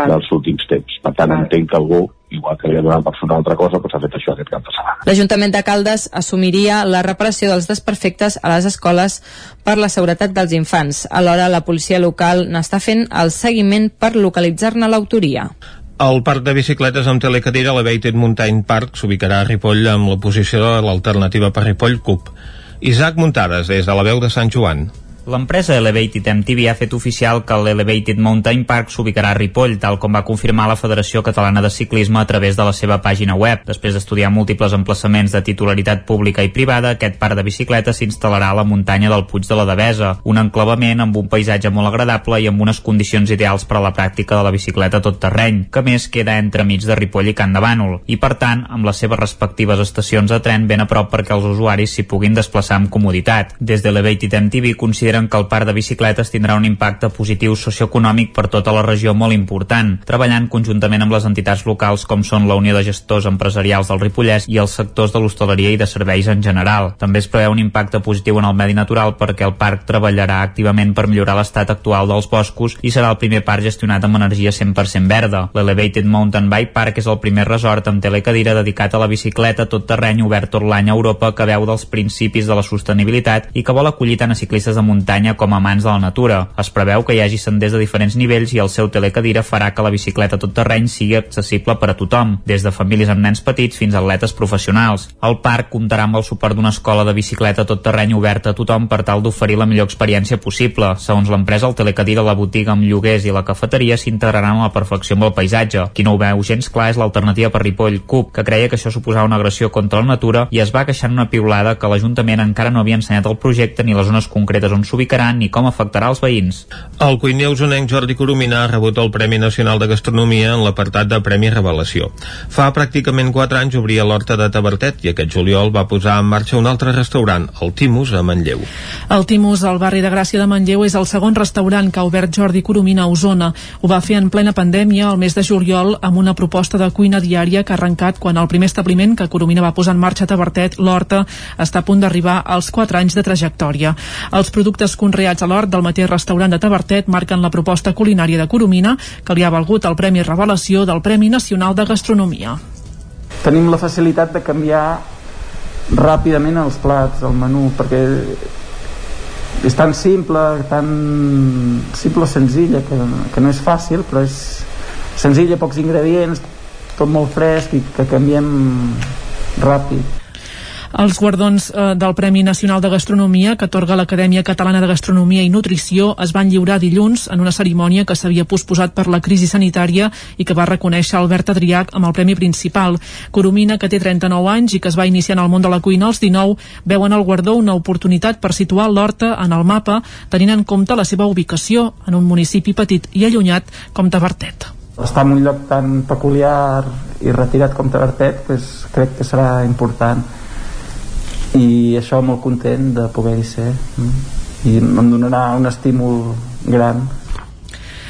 dels últims temps. Per tant, vale. entenc que algú igual que li ha donat per una altra cosa, doncs ha fet això aquest cap de setmana. L'Ajuntament de Caldes assumiria la reparació dels desperfectes a les escoles per la seguretat dels infants. Alhora, la policia local n'està fent el seguiment per localitzar-ne l'autoria. El parc de bicicletes amb telecadira, l'Elevated Mountain Park, s'ubicarà a Ripoll amb la posició de l'alternativa per Ripoll CUP. Isaac Muntades, des de la veu de Sant Joan. L'empresa Elevated MTV ha fet oficial que l'Elevated Mountain Park s'ubicarà a Ripoll, tal com va confirmar la Federació Catalana de Ciclisme a través de la seva pàgina web. Després d'estudiar múltiples emplaçaments de titularitat pública i privada, aquest parc de bicicletes s'instal·larà a la muntanya del Puig de la Devesa, un enclavament amb un paisatge molt agradable i amb unes condicions ideals per a la pràctica de la bicicleta tot terreny, que més queda entremig de Ripoll i Can de Bànol, i per tant, amb les seves respectives estacions de tren ben a prop perquè els usuaris s'hi puguin desplaçar amb comoditat. Des d'Elevated MTV consideren consideren que el parc de bicicletes tindrà un impacte positiu socioeconòmic per tota la regió molt important, treballant conjuntament amb les entitats locals com són la Unió de Gestors Empresarials del Ripollès i els sectors de l'hostaleria i de serveis en general. També es preveu un impacte positiu en el medi natural perquè el parc treballarà activament per millorar l'estat actual dels boscos i serà el primer parc gestionat amb energia 100% verda. L'Elevated Mountain Bike Park és el primer resort amb telecadira dedicat a la bicicleta tot terreny obert tot l'any a Europa que veu dels principis de la sostenibilitat i que vol acollir tant a ciclistes de muntanya muntanya com a mans de la natura. Es preveu que hi hagi senders de diferents nivells i el seu telecadira farà que la bicicleta tot terreny sigui accessible per a tothom, des de famílies amb nens petits fins a atletes professionals. El parc comptarà amb el suport d'una escola de bicicleta tot terreny oberta a tothom per tal d'oferir la millor experiència possible. Segons l'empresa, el telecadira, la botiga amb lloguers i la cafeteria s'integraran a la perfecció amb el paisatge. Qui no ho veu gens clar és l'alternativa per Ripoll Cup, que creia que això suposava una agressió contra la natura i es va queixar en una piulada que l'Ajuntament encara no havia ensenyat el projecte ni les zones concretes on s'ubicaran ni com afectarà els veïns. El cuiner usonenc Jordi Coromina ha rebut el Premi Nacional de Gastronomia en l'apartat de Premi Revelació. Fa pràcticament 4 anys obria l'Horta de Tabertet i aquest juliol va posar en marxa un altre restaurant, el Timus, a Manlleu. El Timus, al barri de Gràcia de Manlleu, és el segon restaurant que ha obert Jordi Coromina a Osona. Ho va fer en plena pandèmia el mes de juliol amb una proposta de cuina diària que ha arrencat quan el primer establiment que Coromina va posar en marxa a Tabertet, l'Horta, està a punt d'arribar als 4 anys de trajectòria. Els productes conreats creats a l'hort del mateix restaurant de Tabertet marquen la proposta culinària de Coromina, que li ha valgut el Premi Revelació del Premi Nacional de Gastronomia. Tenim la facilitat de canviar ràpidament els plats, el menú, perquè és tan simple, tan simple, senzilla, que, que no és fàcil, però és senzilla, pocs ingredients, tot molt fresc i que canviem ràpid. Els guardons eh, del Premi Nacional de Gastronomia que atorga l'Acadèmia Catalana de Gastronomia i Nutrició es van lliurar dilluns en una cerimònia que s'havia posposat per la crisi sanitària i que va reconèixer Albert Adriac amb el premi principal. Coromina, que té 39 anys i que es va iniciar en el món de la cuina als 19, veuen el guardó una oportunitat per situar l'Horta en el mapa tenint en compte la seva ubicació en un municipi petit i allunyat com Tabertet. Estar en un lloc tan peculiar i retirat com Tabertet pues, crec que serà important i això molt content de poder-hi ser mm. i em donarà un estímul gran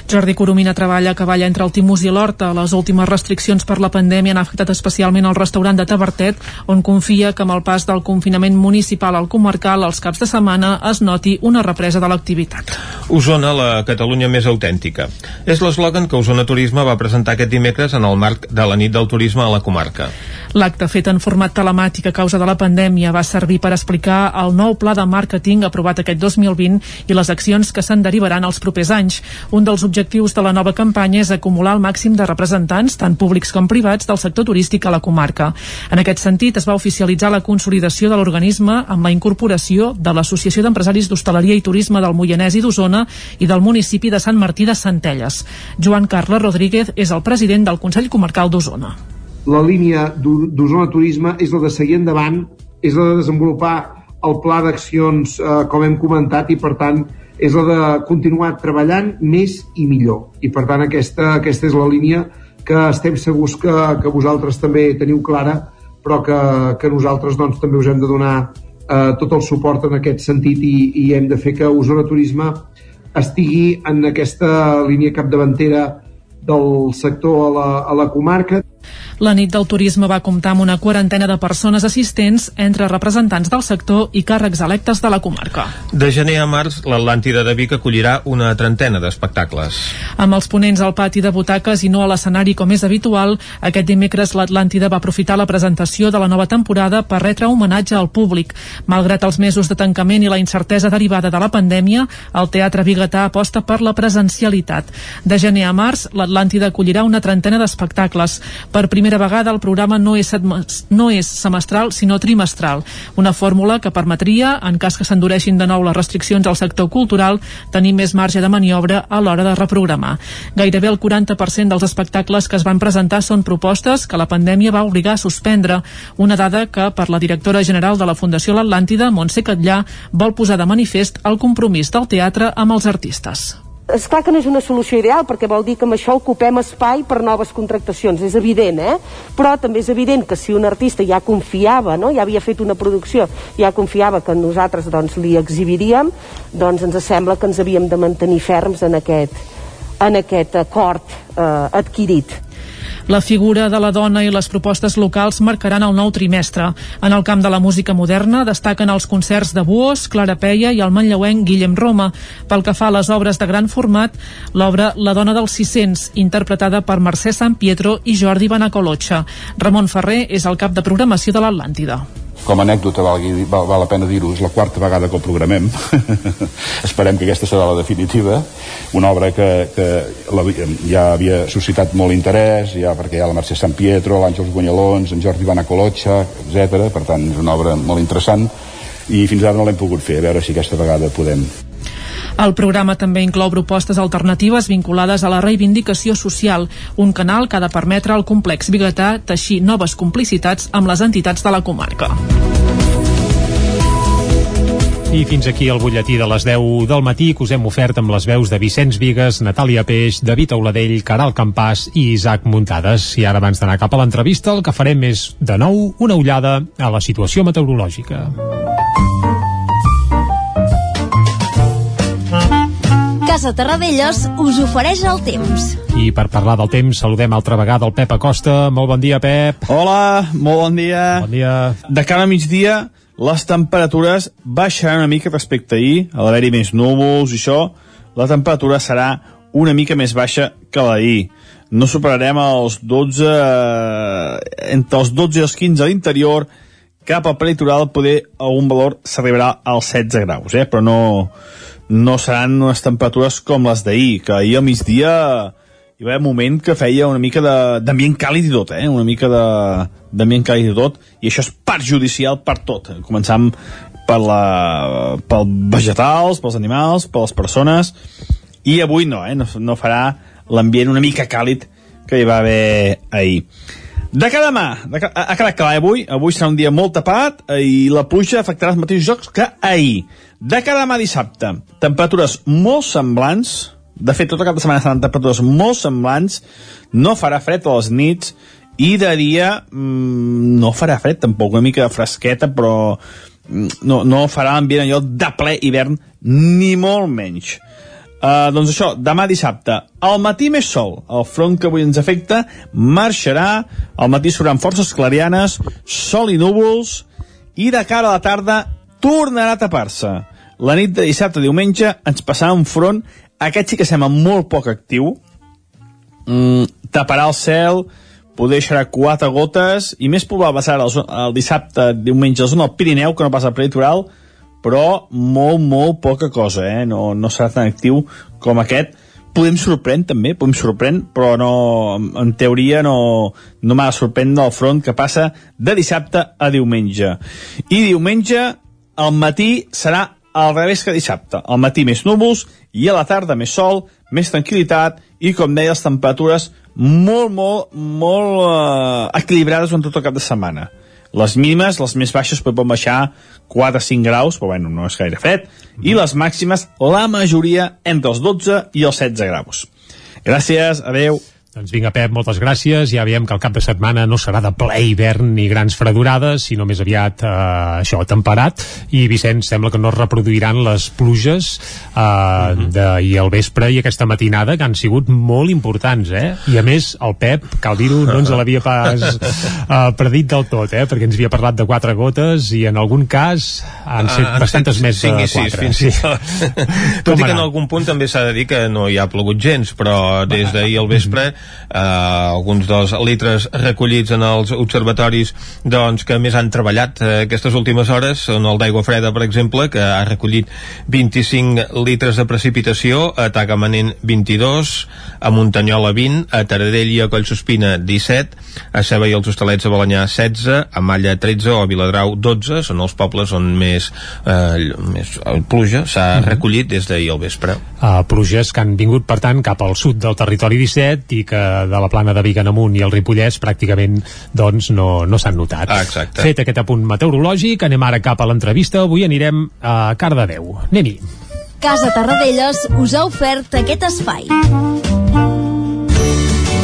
Jordi Coromina treballa a cavall entre el Timus i l'Horta. Les últimes restriccions per la pandèmia han afectat especialment el restaurant de Tabertet, on confia que amb el pas del confinament municipal al comarcal els caps de setmana es noti una represa de l'activitat. Osona, la Catalunya més autèntica. És l'eslògan que Osona Turisme va presentar aquest dimecres en el marc de la nit del turisme a la comarca. L'acte fet en format telemàtic a causa de la pandèmia va servir per explicar el nou pla de màrqueting aprovat aquest 2020 i les accions que se'n derivaran els propers anys. Un dels objectius de la nova campanya és acumular el màxim de representants, tant públics com privats, del sector turístic a la comarca. En aquest sentit, es va oficialitzar la consolidació de l'organisme amb la incorporació de l'Associació d'Empresaris d'Hostaleria i Turisme del Moianès i d'Osona i del municipi de Sant Martí de Centelles. Joan Carles Rodríguez és el president del Consell Comarcal d'Osona. La línia d'Osona Turisme és la de seguir endavant, és la de desenvolupar el pla d'accions eh, com hem comentat i per tant és la de continuar treballant més i millor i per tant aquesta, aquesta és la línia que estem segurs que, que vosaltres també teniu clara però que, que nosaltres doncs, també us hem de donar eh, tot el suport en aquest sentit i, i hem de fer que Osona Turisme estigui en aquesta línia capdavantera del sector a la, a la comarca. La nit del turisme va comptar amb una quarantena de persones assistents entre representants del sector i càrrecs electes de la comarca. De gener a març, l'Atlàntida de Vic acollirà una trentena d'espectacles. Amb els ponents al pati de butaques i no a l'escenari com és habitual, aquest dimecres l'Atlàntida va aprofitar la presentació de la nova temporada per retre homenatge al públic. Malgrat els mesos de tancament i la incertesa derivada de la pandèmia, el Teatre Bigatà aposta per la presencialitat. De gener a març, l'Atlàntida acollirà una trentena d'espectacles. Per primer primera vegada el programa no és, no és semestral sinó trimestral, una fórmula que permetria, en cas que s'endureixin de nou les restriccions al sector cultural, tenir més marge de maniobra a l'hora de reprogramar. Gairebé el 40% dels espectacles que es van presentar són propostes que la pandèmia va obligar a suspendre, una dada que per la directora general de la Fundació L'Atlàntida, Montse Catllà, vol posar de manifest el compromís del teatre amb els artistes. És clar que no és una solució ideal perquè vol dir que amb això ocupem espai per noves contractacions, és evident, eh? Però també és evident que si un artista ja confiava, no? ja havia fet una producció, ja confiava que nosaltres doncs, li exhibiríem, doncs ens sembla que ens havíem de mantenir ferms en aquest, en aquest acord eh, adquirit. La figura de la dona i les propostes locals marcaran el nou trimestre. En el camp de la música moderna destaquen els concerts de Buos, Clara Peia i el manlleuenc Guillem Roma. Pel que fa a les obres de gran format, l'obra La dona dels 600, interpretada per Mercè San Pietro i Jordi Banacolotxa. Ramon Ferrer és el cap de programació de l'Atlàntida com a anècdota valgui, val, val la pena dir-ho és la quarta vegada que el programem. Esperem que aquesta serà la definitiva. Una obra que, que la, ja havia suscitat molt interès ja perquè hi ha la Mercè Sant Pietro l'Àngels Guanyalons, en Jordi Colotxa etc. per tant és una obra molt interessant i fins ara no l'hem pogut fer. A veure si aquesta vegada podem el programa també inclou propostes alternatives vinculades a la reivindicació social, un canal que ha de permetre al complex biguetà teixir noves complicitats amb les entitats de la comarca. I fins aquí el butlletí de les 10 del matí que us hem ofert amb les veus de Vicenç Vigues, Natàlia Peix, David Auladell, Caral Campàs i Isaac Muntades. I ara abans d'anar cap a l'entrevista el que farem és, de nou, una ullada a la situació meteorològica. Casa Terradellos us ofereix el temps. I per parlar del temps saludem altra vegada el Pep Acosta. Molt bon dia, Pep. Hola, molt bon dia. Bon dia. De cara a migdia, les temperatures baixaran una mica respecte a ahir, a l'haver-hi més núvols i això, la temperatura serà una mica més baixa que l'ahir. No superarem els 12, eh, entre els 12 i els 15 a l'interior, cap al peritoral poder algun valor s'arribarà als 16 graus, eh? però no, no seran unes temperatures com les d'ahir, que ahir al migdia hi va haver un moment que feia una mica d'ambient càlid i tot, eh? una mica d'ambient càlid i tot, i això és perjudicial per tot, començant per la, pel vegetals, pels animals, per les persones, i avui no, eh? no, no farà l'ambient una mica càlid que hi va haver ahir. De cada mà, de ca ha quedat clar, eh, avui, avui serà un dia molt tapat eh, i la pluja afectarà els mateixos jocs que ahir. De cada mà dissabte, temperatures molt semblants, de fet, tota cap de setmana seran temperatures molt semblants, no farà fred a les nits, i de dia mmm, no farà fred tampoc, una mica fresqueta, però mm, no, no farà l'ambient allò de ple hivern, ni molt menys. Uh, doncs això, demà dissabte, al matí més sol, el front que avui ens afecta marxarà, al matí seran forces clarianes, sol i núvols, i de cara a la tarda tornarà a tapar-se. La nit de dissabte a diumenge ens passarà un front, aquest sí que sembla molt poc actiu, mm, taparà el cel, poder deixarà quatre gotes, i més probable serà el, el dissabte, diumenge, a la zona del Pirineu, que no passa per litoral, però molt, molt poca cosa, eh? No, no serà tan actiu com aquest. Podem sorprendre també, podem sorprendre, però no, en teoria no, no m'ha de sorprendre el front que passa de dissabte a diumenge. I diumenge, al matí, serà al revés que dissabte. Al matí més núvols i a la tarda més sol, més tranquil·litat i, com deia, les temperatures molt, molt, molt eh, equilibrades durant tot el cap de setmana. Les mínimes, les més baixes, poden baixar 4 5 graus, però bueno, no és gaire fred, i les màximes, la majoria, entre els 12 i els 16 graus. Gràcies, adeu. Doncs vinga, Pep, moltes gràcies. Ja veiem que el cap de setmana no serà de ple hivern ni grans fredurades, sinó més aviat eh, això, temperat. I, Vicenç, sembla que no es reproduiran les pluges eh, mm -hmm. d'ahir al vespre i aquesta matinada, que han sigut molt importants, eh? I, a més, el Pep, cal dir-ho, no ens l'havia pas eh, predit del tot, eh? Perquè ens havia parlat de quatre gotes i, en algun cas, han set uh, bastantes més de quatre. Sis, fins sí. tot. tot i que en algun punt també s'ha de dir que no hi ha plogut gens, però des d'ahir al vespre eh, alguns dels litres recollits en els observatoris doncs, que més han treballat eh, aquestes últimes hores són el d'aigua freda, per exemple, que ha recollit 25 litres de precipitació, a Tagamanent 22, a Muntanyola 20, a Taradell i a Collsospina 17, a Ceba i els Hostalets de Balanyà 16, a Malla 13 o a Viladrau 12, són els pobles on més, eh, més pluja s'ha mm -hmm. recollit des d'ahir al vespre. Uh, pluges que han vingut, per tant, cap al sud del territori 17 i que de la plana de Vic en amunt i el Ripollès pràcticament doncs, no, no s'han notat. Ah, exacte. Fet aquest apunt meteorològic, anem ara cap a l'entrevista. Avui anirem a Cardedeu. Anem-hi. Casa Tarradellas us ha ofert aquest espai.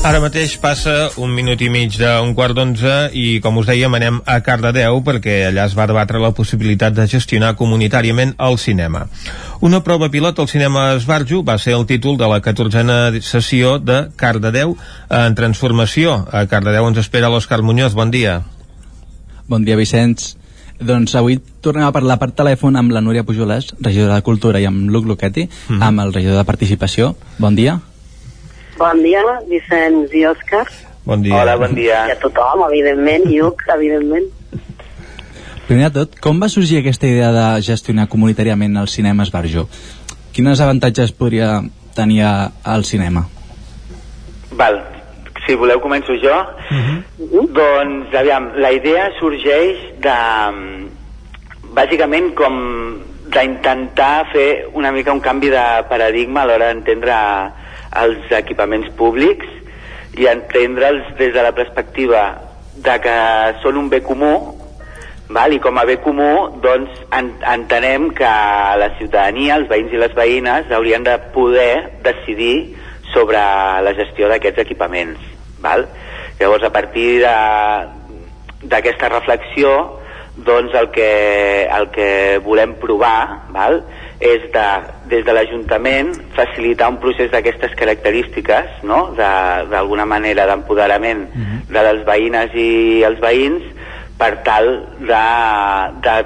Ara mateix passa un minut i mig d'un quart d'onze i, com us dèiem, anem a Cardedeu perquè allà es va debatre la possibilitat de gestionar comunitàriament el cinema. Una prova pilot al cinema Esbarjo va ser el títol de la 14a sessió de Cardedeu en transformació. A Cardedeu ens espera l'Òscar Muñoz. Bon dia. Bon dia, Vicenç. Doncs avui tornem a parlar per telèfon amb la Núria Pujoles, regidora de Cultura, i amb Luc Luquetti, mm -hmm. amb el regidor de Participació. Bon dia. Bon dia, Vicenç i Òscar. Bon dia. Hola, bon dia. I a tothom, evidentment, i Uc, evidentment. Primer de tot, com va sorgir aquesta idea de gestionar comunitàriament el cinema Esbarjo? Quines avantatges podria tenir al cinema? Val, si voleu començo jo. Uh -huh. Doncs, aviam, la idea sorgeix de... Bàsicament com d'intentar fer una mica un canvi de paradigma a l'hora d'entendre els equipaments públics i entendre'ls des de la perspectiva de que són un bé comú val? i com a bé comú doncs en, entenem que la ciutadania, els veïns i les veïnes haurien de poder decidir sobre la gestió d'aquests equipaments val? llavors a partir d'aquesta reflexió doncs el que, el que volem provar val? És de, des de l'Ajuntament facilitar un procés d'aquestes característiques, no? d'alguna manera d'empoderament uh -huh. de les veïnes i els veïns per tal de, de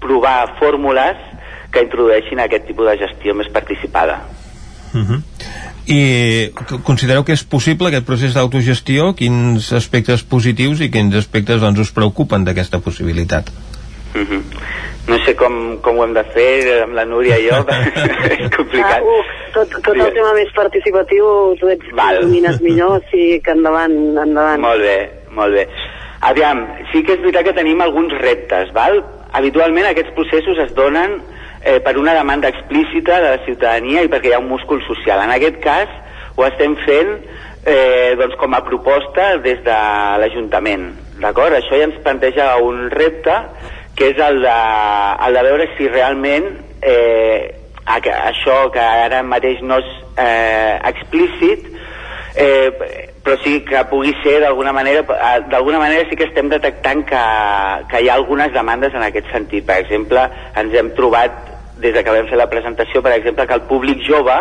provar fórmules que introdueixin aquest tipus de gestió més participada. Uh -huh. I considereu que és possible aquest procés d'autogestió? Quins aspectes positius i quins aspectes doncs, us preocupen d'aquesta possibilitat? Uh -huh no sé com, com ho hem de fer amb la Núria i jo és complicat ah, uh, tot, tot el tema més participatiu tu ets Val. domines millor sí que endavant, endavant molt bé, molt bé aviam, sí que és veritat que tenim alguns reptes val? habitualment aquests processos es donen eh, per una demanda explícita de la ciutadania i perquè hi ha un múscul social. En aquest cas ho estem fent eh, doncs com a proposta des de l'Ajuntament. D'acord? Això ja ens planteja un repte que és el de, el de veure si realment eh, això que ara mateix no és eh, explícit eh, però sí que pugui ser d'alguna manera eh, d'alguna manera sí que estem detectant que, que hi ha algunes demandes en aquest sentit. Per exemple ens hem trobat des de que vam fer la presentació per exemple que el públic jove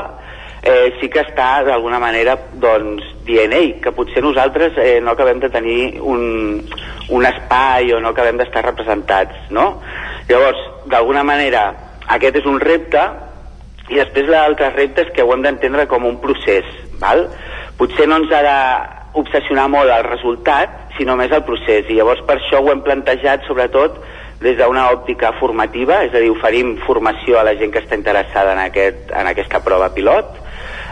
eh, sí que està d'alguna manera doncs, dient Ei, que potser nosaltres eh, no acabem de tenir un, un espai o no acabem d'estar representats no? llavors d'alguna manera aquest és un repte i després l'altre repte és que ho hem d'entendre com un procés val? potser no ens ha d'obsessionar molt el resultat, sinó més el procés. I llavors per això ho hem plantejat sobretot des d'una òptica formativa, és a dir, oferim formació a la gent que està interessada en, aquest, en aquesta prova pilot,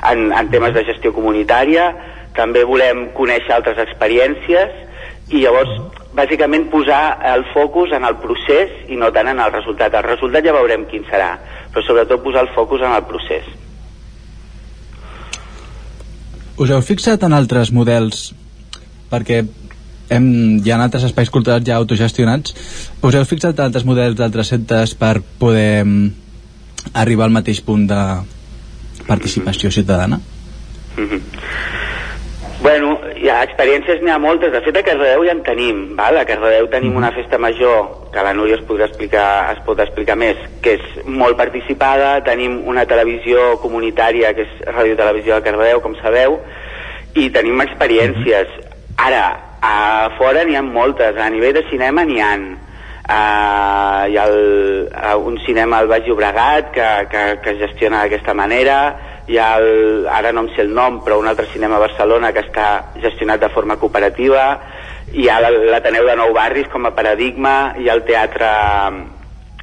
en, en temes de gestió comunitària, també volem conèixer altres experiències i llavors bàsicament posar el focus en el procés i no tant en el resultat. El resultat ja veurem quin serà, però sobretot posar el focus en el procés. us heu fixat en altres models perquè hem, hi ha altres espais culturals ja autogestionats us heu fixat en altres models d'altres centres per poder mm, arribar al mateix punt de participació ciutadana? Mm -hmm. Bueno, hi ha experiències n'hi ha moltes. De fet, a Cardedeu ja en tenim. Val? A Cardedeu tenim una festa major, que la Núria es podrà explicar, es pot explicar més, que és molt participada. Tenim una televisió comunitària, que és Radio Televisió de Cardedeu, com sabeu, i tenim experiències. Ara, a fora n'hi ha moltes. A nivell de cinema n'hi ha. Uh, hi ha el, uh, un cinema al Baix Llobregat que, que, que es gestiona d'aquesta manera hi ha el, ara no em sé el nom però un altre cinema a Barcelona que està gestionat de forma cooperativa hi ha l'Ateneu de Nou Barris com a paradigma hi ha el teatre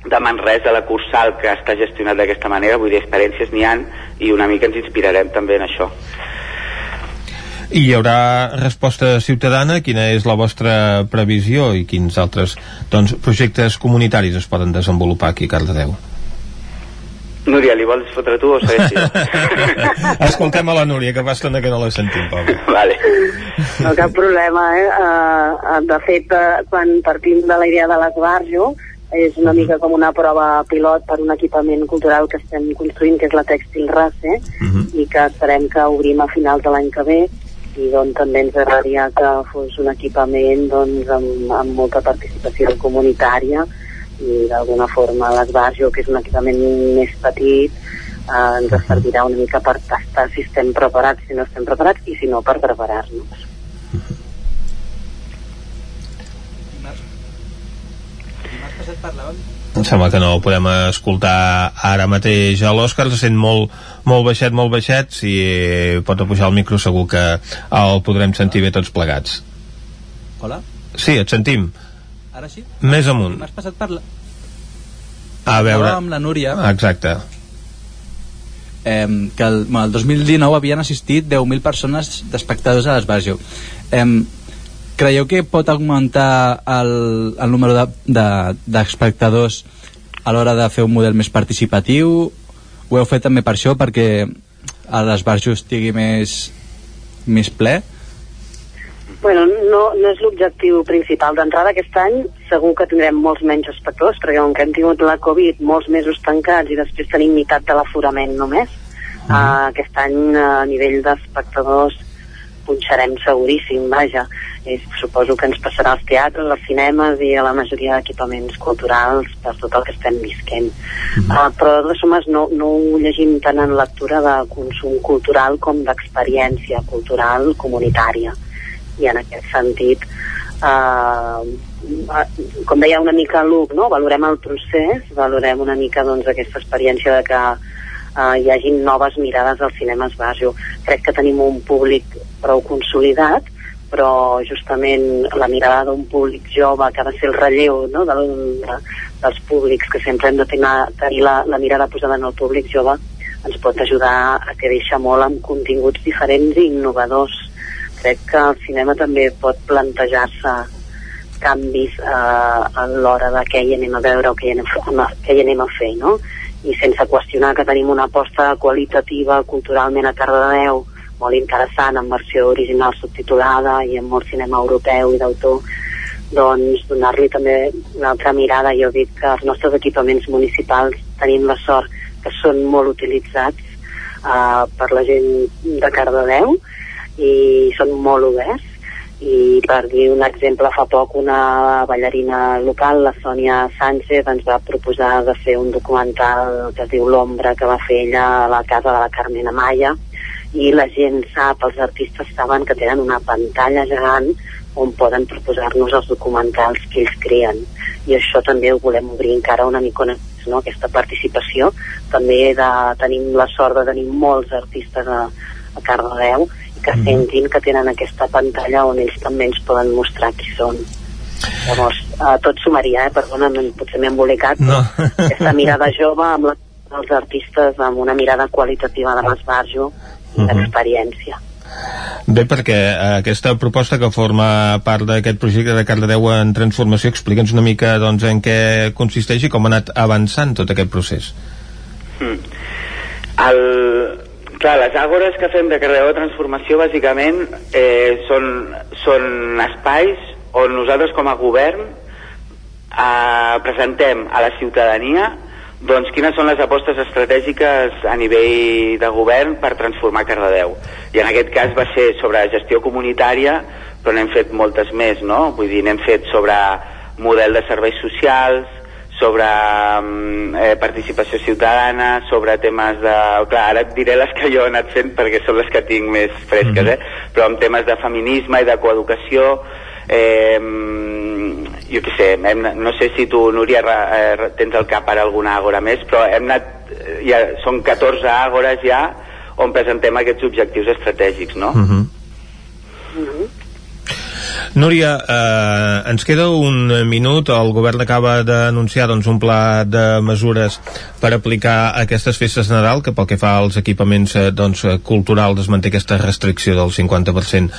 de Manresa, la Cursal, que està gestionat d'aquesta manera, vull dir, experiències n'hi han i una mica ens inspirarem també en això. I hi haurà resposta ciutadana? Quina és la vostra previsió i quins altres doncs, projectes comunitaris es poden desenvolupar aquí a Cardedeu? Núria, li vols fotre tu o segueixi? Escoltem a la Núria, que fa estona que no la sentim, Pau. Vale. No, cap problema, eh? Uh, de fet, uh, quan partim de la idea de l'esbarjo, és una mica com una prova pilot per un equipament cultural que estem construint, que és la Textil Race, uh -huh. i que esperem que obrim a finals de l'any que ve, i doncs, també ens agradaria que fos un equipament doncs, amb, amb molta participació comunitària i d'alguna forma l'Esbarjo, que és un equipament més petit, eh, ens servirà una mica per tastar si estem preparats, si no estem preparats i si no per preparar-nos. Em sembla que no podem escoltar ara mateix a l'Òscar, se sent molt, molt baixet, molt baixet, si pot pujar el micro segur que el podrem sentir bé tots plegats. Hola? Sí, et sentim. Ara sí? Més amunt. M'has passat per la... A veure... amb la Núria. Exacte. Eh, que el, bueno, el 2019 havien assistit 10.000 persones d'espectadors a l'Esbarjo. Eh, creieu que pot augmentar el, el número d'espectadors de, de, a l'hora de fer un model més participatiu? Ho heu fet també per això, perquè a l'Esbarjo estigui més, més ple? Bueno, no, no és l'objectiu principal. D'entrada aquest any segur que tindrem molts menys espectadors, perquè com que hem tingut la Covid molts mesos tancats i després tenim meitat de l'aforament només, mm. uh, aquest any a nivell d'espectadors punxarem seguríssim, vaja. I suposo que ens passarà als teatres, als cinemes i a la majoria d'equipaments culturals per tot el que estem visquent. Mm -hmm. uh, però de sumes no, no ho llegim tant en lectura de consum cultural com d'experiència cultural comunitària. I en aquest sentit, uh, com deia una mica Luc, no? valorem el procés, valorem una mica doncs, aquesta experiència de que uh, hi hagin noves mirades al cinema esbarjo. Crec que tenim un públic prou consolidat, però justament la mirada d'un públic jove que ha de ser el relleu no? Del, de, dels públics que sempre hem de tenir, tenir la, la mirada posada en el públic jove ens pot ajudar a que deixa molt amb continguts diferents i innovadors crec que el cinema també pot plantejar-se canvis eh, a l'hora de què hi anem a veure o què hi anem, a, què hi anem a fer, no? I sense qüestionar que tenim una aposta qualitativa culturalment a Cardedeu molt interessant en versió original subtitulada i amb molt cinema europeu i d'autor doncs donar-li també una altra mirada. Jo dic que els nostres equipaments municipals tenim la sort que són molt utilitzats uh, per la gent de Cardedeu i són molt oberts i per dir un exemple fa poc una ballarina local la Sònia Sánchez ens va proposar de fer un documental que es diu L'ombra que va fer ella a la casa de la Carmen Amaya i la gent sap, els artistes saben que tenen una pantalla gegant on poden proposar-nos els documentals que ells creen i això també ho volem obrir encara una mica no? aquesta participació també de, tenim la sort de tenir molts artistes a, a Cardedeu que mm. sentin que tenen aquesta pantalla on ells també ens poden mostrar qui són llavors, eh, tot sumaria, eh? perdona, potser m'he embolicat no. aquesta mirada jove amb la, els artistes amb una mirada qualitativa de l'esbarjo i uh -huh. d'experiència Bé, perquè aquesta proposta que forma part d'aquest projecte de Cardedeu en transformació, explica'ns una mica doncs, en què consisteix i com ha anat avançant tot aquest procés. Mm. El, clar, les àgores que fem de Cardedeu de Transformació bàsicament eh, són, són espais on nosaltres com a govern eh, presentem a la ciutadania doncs quines són les apostes estratègiques a nivell de govern per transformar Cardedeu. I en aquest cas va ser sobre gestió comunitària, però n'hem fet moltes més, no? Vull dir, n'hem fet sobre model de serveis socials, sobre mm, eh, participació ciutadana, sobre temes de... Clar, ara et diré les que jo he anat fent perquè són les que tinc més fresques, mm -hmm. eh? Però amb temes de feminisme i de coeducació, eh, jo què sé, hem, no sé si tu, Núria, eh, tens al cap ara alguna àgora més, però hem anat, eh, ja, són 14 àgores ja on presentem aquests objectius estratègics, no? Uh -huh. Uh -huh. Núria, eh, ens queda un minut. El govern acaba d'anunciar doncs, un pla de mesures per aplicar aquestes festes de Nadal, que pel que fa als equipaments eh, doncs, culturals es manté aquesta restricció del 50%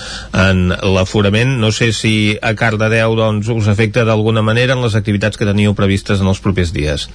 en l'aforament. No sé si a Cardedeu doncs, us afecta d'alguna manera en les activitats que teniu previstes en els propers dies.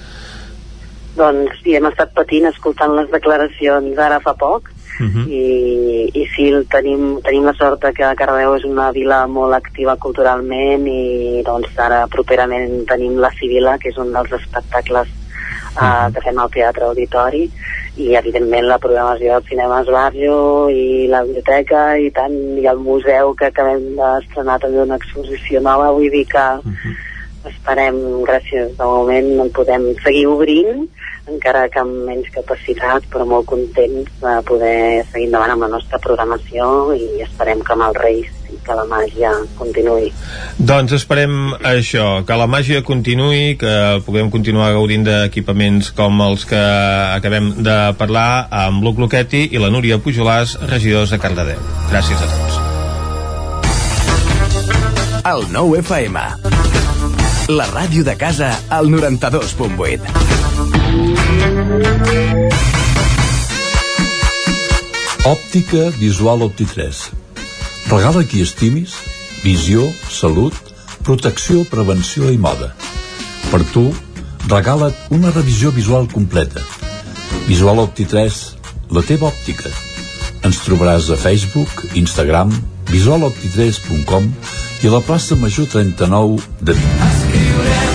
Doncs sí, hem estat patint escoltant les declaracions ara fa poc uh mhm. -huh. i, i sí, tenim, tenim la sort que Cardedeu és una vila molt activa culturalment i doncs ara properament tenim la Civila, que és un dels espectacles uh, uh -huh. que fem al Teatre Auditori i evidentment la programació del cinema Esbarjo i la biblioteca i tant, i el museu que acabem d'estrenar també una exposició nova, vull dir que uh -huh. esperem, gràcies de moment, en podem seguir obrint encara que amb menys capacitat, però molt contents de poder seguir endavant amb la nostra programació i esperem que amb els Reis i que la màgia continuï. Doncs esperem això, que la màgia continuï, que puguem continuar gaudint d'equipaments com els que acabem de parlar amb Luc Luquetti i la Núria Pujolàs, regidors de Cardedeu. Gràcies a tots. El nou FM. La ràdio de casa al 92.8. Òptica Visual Opti3. Regala qui estimis, visió, salut, protecció, prevenció i moda. Per tu, regala't una revisió visual completa. Visual Opti3, la teva òptica. Ens trobaràs a Facebook, Instagram, visualopti3.com i a la plaça Major 39 de Vic.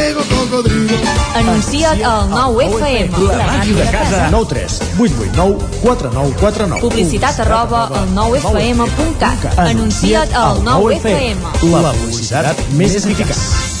Anuncia't al 9FM. La màquina de casa. 9 3 8 8 9 4 9 4 9 Publicitat arroba al 9FM.cat. Anuncia't al 9FM. La publicitat més eficaç.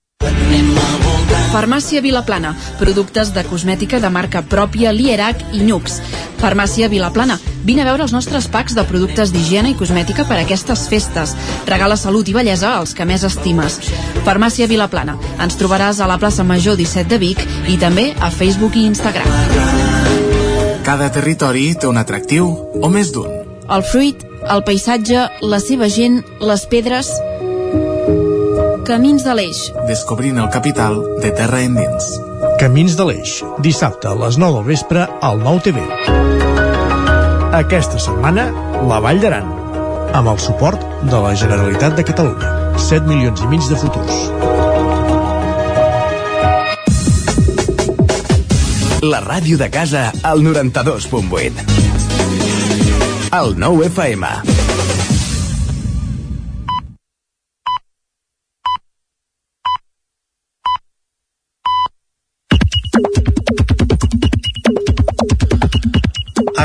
Farmàcia Vilaplana. Productes de cosmètica de marca pròpia Lierac i Nux. Farmàcia Vilaplana. Vine a veure els nostres packs de productes d'higiene i cosmètica per a aquestes festes. Regala salut i bellesa als que més estimes. Farmàcia Vilaplana. Ens trobaràs a la plaça Major 17 de Vic i també a Facebook i Instagram. Cada territori té un atractiu o més d'un. El fruit, el paisatge, la seva gent, les pedres... Camins de l'Eix. Descobrint el capital de terra endins. Camins de l'Eix, dissabte a les 9 del vespre al 9 TV. Aquesta setmana, la Vall d'Aran, amb el suport de la Generalitat de Catalunya. 7 milions i mig de futurs. La ràdio de casa al 92.8. El 9 FM.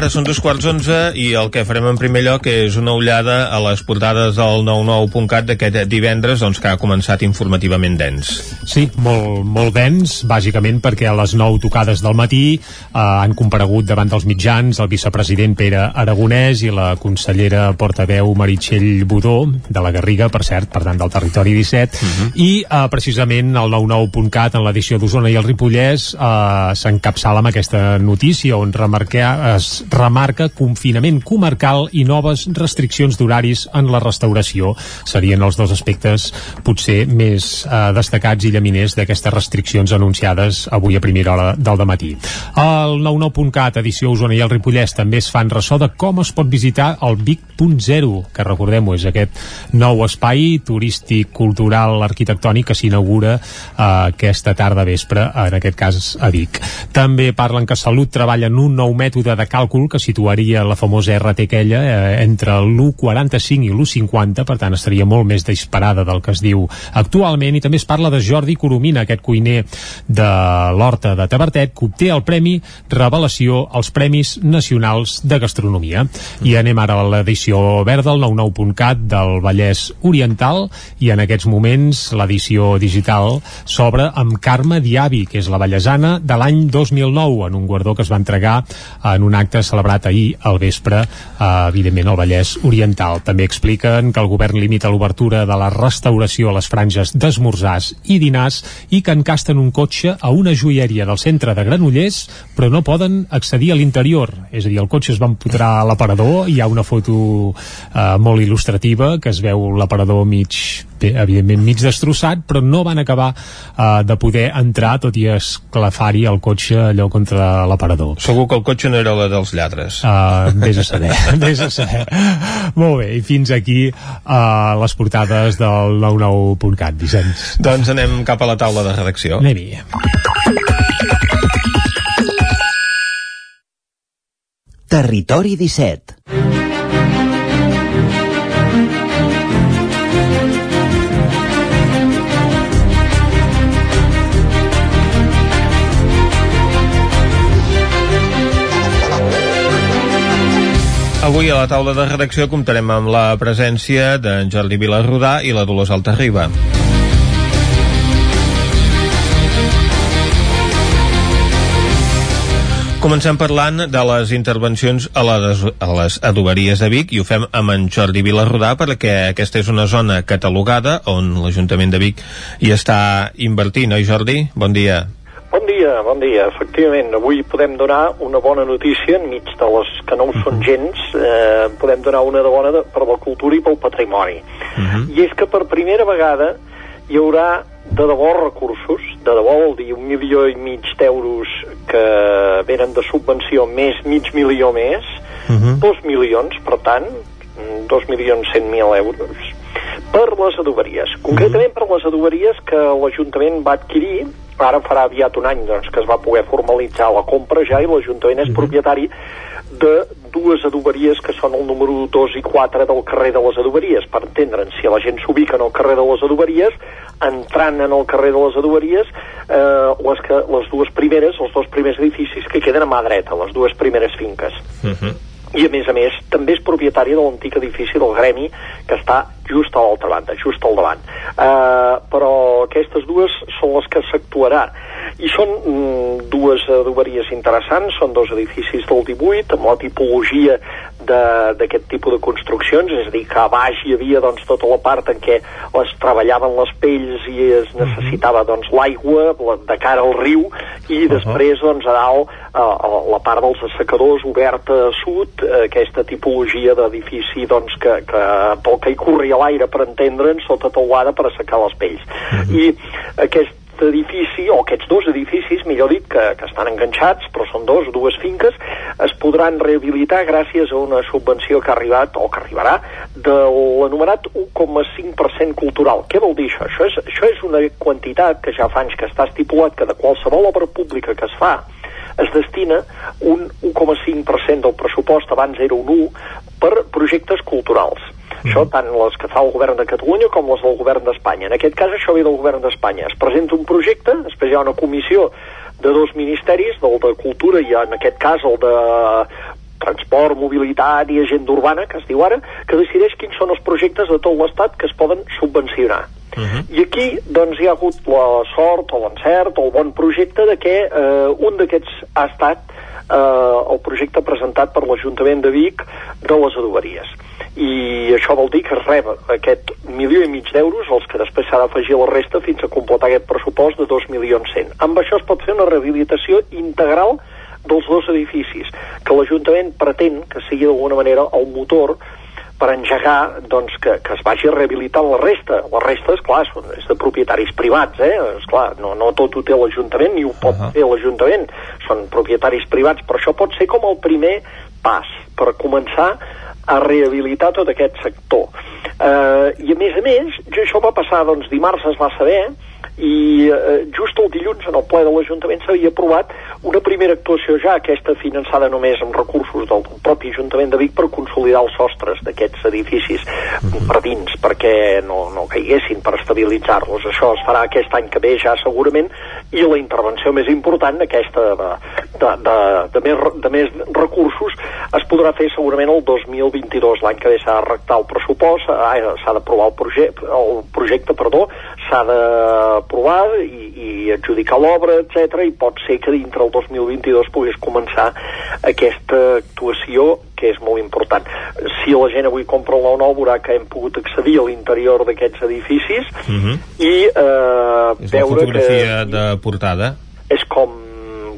Ara són dos quarts onze i el que farem en primer lloc és una ullada a les portades del 99.cat d'aquest divendres doncs, que ha començat informativament dens. Sí, molt, molt dens, bàsicament perquè a les 9 tocades del matí eh, han comparegut davant dels mitjans el vicepresident Pere Aragonès i la consellera portaveu Meritxell Budó, de la Garriga, per cert, per tant, del territori 17, uh -huh. i eh, precisament el 99.cat en l'edició d'Osona i el Ripollès eh, s'encapçala amb aquesta notícia on remarca, es remarca confinament comarcal i noves restriccions d'horaris en la restauració. Serien els dos aspectes potser més eh, destacats i llaminers d'aquestes restriccions anunciades avui a primera hora del matí. El 99.cat, edició Osona i el Ripollès també es fan ressò de com es pot visitar el Vic.0, que recordem-ho, és aquest nou espai turístic, cultural, arquitectònic que s'inaugura eh, aquesta tarda vespre, en aquest cas a Vic. També parlen que Salut treballa en un nou mètode de càlcul que situaria la famosa RT aquella eh, entre l'1,45 i l'1,50, per tant estaria molt més disparada del que es diu actualment, i també es parla de Jordi Coromina, aquest cuiner de l'Horta de Tabertet, que obté el Premi Revelació als Premis Nacionals de Gastronomia. I anem ara a l'edició verda, el 99.cat del Vallès Oriental, i en aquests moments l'edició digital s'obre amb Carme Diabi, que és la vallesana de l'any 2009, en un guardó que es va entregar en un acte celebrat ahir al vespre, eh, evidentment al Vallès Oriental. També expliquen que el govern limita l'obertura de la restauració a les franges d'esmorzars i dinars i que encasten un cotxe a una joieria del centre de Granollers, però no poden accedir a l'interior. És a dir, el cotxe es va empotrar a l'aparador, hi ha una foto eh, molt il·lustrativa que es veu l'aparador mig evidentment mig destrossat, però no van acabar eh, de poder entrar, tot i esclafar-hi el cotxe allò contra l'aparador. Segur que el cotxe no era la dels lladres. Uh, vés a saber, vés a saber. Molt bé, i fins aquí uh, les portades del 99.cat, Vicenç. Doncs anem cap a la taula de redacció. Anem-hi. Territori 17 Avui a la taula de redacció comptarem amb la presència d'en Jordi Vilarrodà i la Dolors Altarriba. Comencem parlant de les intervencions a les, a les adoberies de Vic i ho fem amb en Jordi Vilarrodà perquè aquesta és una zona catalogada on l'Ajuntament de Vic hi està invertint, oi Jordi? Bon dia. Bon dia, bon dia. Efectivament, avui podem donar una bona notícia enmig de les que no ho són gens, eh, podem donar una de bona de, per la cultura i pel patrimoni. Uh -huh. I és que per primera vegada hi haurà de debò recursos, de debò vol dir un milió i mig d'euros que que venen de subvenció més mig milió més, uh -huh. dos milions, per tant, dos milions cent mil euros, per les adoberies. Concretament per les adoberies que l'Ajuntament va adquirir ara farà aviat un any doncs, que es va poder formalitzar la compra ja i l'Ajuntament és propietari de dues adoberies que són el número 2 i 4 del carrer de les adoberies. Per entendre'n, si la gent s'ubica en el carrer de les adoberies entrant en el carrer de les adoberies eh, les, que, les dues primeres els dos primers edificis que queden a mà dreta les dues primeres finques. Uh -huh i a més a més també és propietari de l'antic edifici del Gremi que està just a l'altra banda, just al davant. Uh, però aquestes dues són les que s'actuarà. I són mm, dues adoberies interessants, són dos edificis del 18 amb la tipologia d'aquest tipus de construccions, és a dir, que a baix hi havia doncs, tota la part en què es treballaven les pells i es mhm. necessitava doncs, l'aigua de cara al riu i -huh. després doncs, a dalt a, a la part dels assecadors oberta a sud, aquesta tipologia d'edifici doncs, que, que que hi corria l'aire per entendre'n sota teulada per assecar les pells. Mhm. I aquest edifici, o aquests dos edificis, millor dit, que, que estan enganxats, però són dos, dues finques, es podran rehabilitar gràcies a una subvenció que ha arribat, o que arribarà, de l'anomenat 1,5% cultural. Què vol dir això? Això és, això és una quantitat que ja fa anys que està estipulat que de qualsevol obra pública que es fa es destina un 1,5% del pressupost, abans era un 1, per projectes culturals això tant les que fa el govern de Catalunya com les del govern d'Espanya. En aquest cas això ve del govern d'Espanya. Es presenta un projecte, després hi ha una comissió de dos ministeris, del de Cultura i en aquest cas el de transport, mobilitat i agenda urbana, que es diu ara, que decideix quins són els projectes de tot l'Estat que es poden subvencionar. Uh -huh. I aquí doncs, hi ha hagut la sort o l'encert o el bon projecte de que eh, un d'aquests ha estat eh, el projecte presentat per l'Ajuntament de Vic de les adoberies i això vol dir que es reba aquest milió i mig d'euros, els que després s'ha d'afegir la resta fins a completar aquest pressupost de 2 milions 100. Amb això es pot fer una rehabilitació integral dels dos edificis, que l'Ajuntament pretén que sigui d'alguna manera el motor per engegar doncs, que, que es vagi rehabilitant la resta. La resta, és clar, és de propietaris privats, eh? És clar, no, no tot ho té l'Ajuntament, ni ho pot uh -huh. fer l'Ajuntament. Són propietaris privats, però això pot ser com el primer pas per començar a rehabilitar tot aquest sector. Eh, I a més a més, jo això va passar, doncs dimarts es va saber, i eh, just el dilluns en el ple de l'Ajuntament s'havia aprovat una primera actuació ja, aquesta finançada només amb recursos del propi Ajuntament de Vic per consolidar els sostres d'aquests edificis uh -huh. per dins, perquè no, no caiguessin, per estabilitzar-los. Això es farà aquest any que ve ja segurament i la intervenció més important, aquesta de, de, de, de, més, de més recursos, es podrà fer segurament el 2022, l'any que ve s'ha de rectar el pressupost, s'ha d'aprovar el, projecte, el projecte, perdó, s'ha d'aprovar i, i adjudicar l'obra, etc i pot ser que dintre el 2022 pogués començar aquesta actuació que és molt important. Si la gent avui compra el 9-9 veurà que hem pogut accedir a l'interior d'aquests edificis uh mhm. -huh. i eh, és veure que... fotografia de portada. És com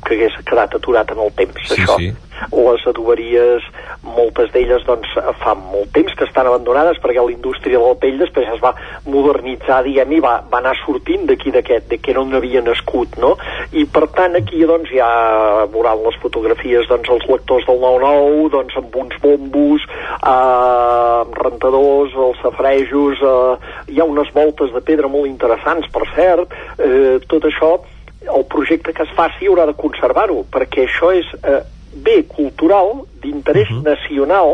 que hagués quedat aturat en el temps, sí, això. Sí les adoberies, moltes d'elles doncs, fa molt temps que estan abandonades perquè la indústria de la pell després es va modernitzar, diguem, i va, va anar sortint d'aquí d'aquest, de que no havia nascut, no? I per tant aquí doncs ja veuran les fotografies doncs els lectors del 9-9 doncs amb uns bombos eh, amb rentadors, els safrejos eh, hi ha unes voltes de pedra molt interessants per cert, eh, tot això el projecte que es faci haurà de conservar-ho, perquè això és eh, bé cultural d'interès uh mhm. -huh. nacional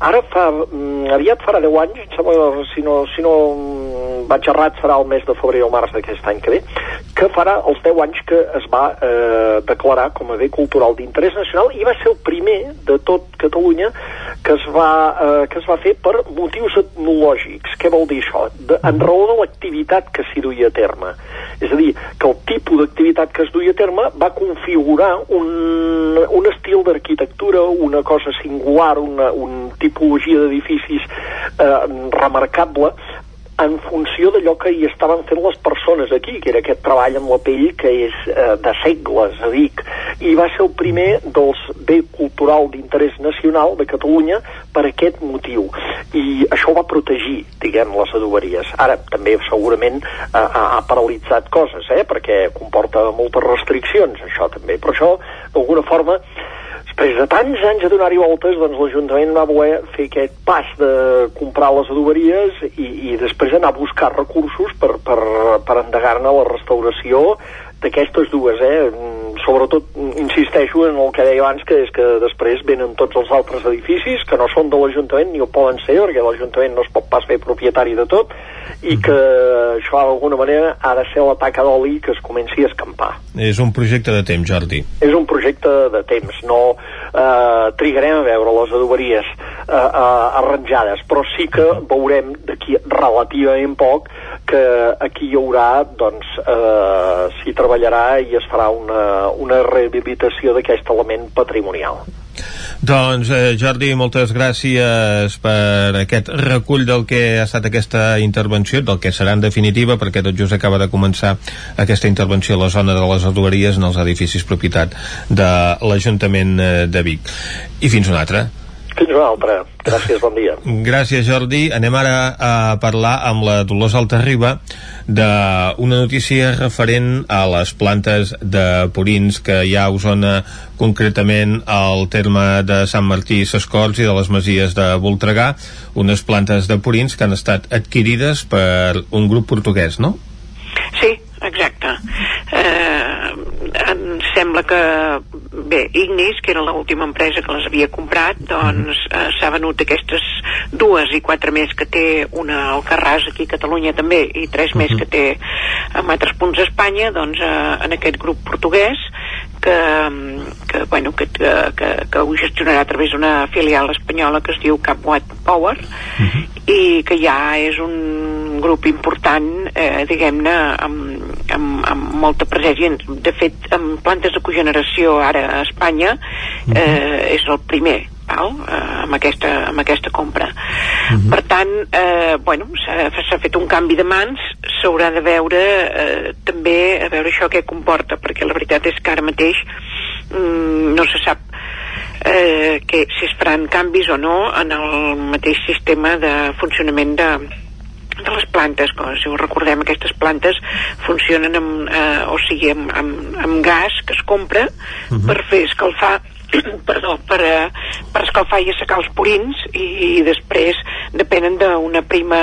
ara fa, mm, aviat farà 10 anys em sembla, si no, si no mm, vaig errat serà el mes de febrer o març d'aquest any que ve que farà els 10 anys que es va eh, declarar com a bé cultural d'interès nacional i va ser el primer de tot Catalunya que es va, eh, que es va fer per motius etnològics què vol dir això? De, en raó de l'activitat que s'hi duia a terme és a dir, que el tipus d'activitat que es duia a terme va configurar un, un estil d'arquitectura, una cosa singular, una, una tipologia d'edificis eh, remarcable en funció d'allò que hi estaven fent les persones aquí, que era aquest treball amb la pell que és eh, de segles a Vic, i va ser el primer dels bé cultural d'interès nacional de Catalunya per aquest motiu. I això va protegir, diguem, les adoberies. Ara, també segurament eh, ha paralitzat coses, eh, perquè comporta moltes restriccions, això també. Però això, d'alguna forma, després de tants anys de donar-hi voltes, doncs l'Ajuntament va voler fer aquest pas de comprar les adoberies i, i després anar a buscar recursos per, per, per endegar-ne la restauració d'aquestes dues, eh? Sobretot insisteixo en el que deia abans, que és que després venen tots els altres edificis que no són de l'Ajuntament ni ho poden ser, perquè l'Ajuntament no es pot pas fer propietari de tot, i que això d'alguna manera ha de ser la taca d'oli que es comenci a escampar. És un projecte de temps, Jordi. És un projecte de temps, no eh, trigarem a veure les adoberies eh, arranjades, però sí que veurem d'aquí relativament poc que aquí hi haurà, doncs, eh, s'hi treballarà i es farà una, una rehabilitació d'aquest element patrimonial. Doncs eh, Jordi, moltes gràcies per aquest recull del que ha estat aquesta intervenció, del que serà en definitiva, perquè tot just acaba de començar aquesta intervenció a la zona de les adoberies en els edificis propietat de l'Ajuntament eh, de Vic. I fins una altra. Fins una altra. Gràcies, bon dia. Gràcies, Jordi. Anem ara a parlar amb la Dolors Altarriba d'una notícia referent a les plantes de purins que hi ha a Osona, concretament al terme de Sant Martí Sescorts i de les Masies de Voltregà, unes plantes de purins que han estat adquirides per un grup portuguès, no? Sí, exacte. Eh, em sembla que, bé, Ignis, que era l'última empresa que les havia comprat, doncs eh, s'ha venut aquestes dues i quatre més que té una al Carràs aquí a Catalunya també i tres més que té en altres punts d'Espanya, doncs eh, en aquest grup portuguès que, que, bueno, que, que, que, que ho gestionarà a través d'una filial espanyola que es diu Capwatt Power uh -huh. i que ja és un grup important eh, diguem-ne amb, amb, amb molta presència de fet amb plantes de cogeneració ara a Espanya eh, és el primer val? Eh, amb, aquesta, amb aquesta compra. Uh -huh. Per tant, eh, bueno, s'ha fet un canvi de mans, s'haurà de veure eh, també a veure això què comporta, perquè la veritat és que ara mateix mm, no se sap eh, que, si es faran canvis o no en el mateix sistema de funcionament de, de les plantes, com si ho recordem aquestes plantes funcionen amb, eh, o sigui amb, amb, amb gas que es compra uh -huh. per fer escalfar perdó, per, uh, per escalfar i assecar els purins i, i després depenen d'una prima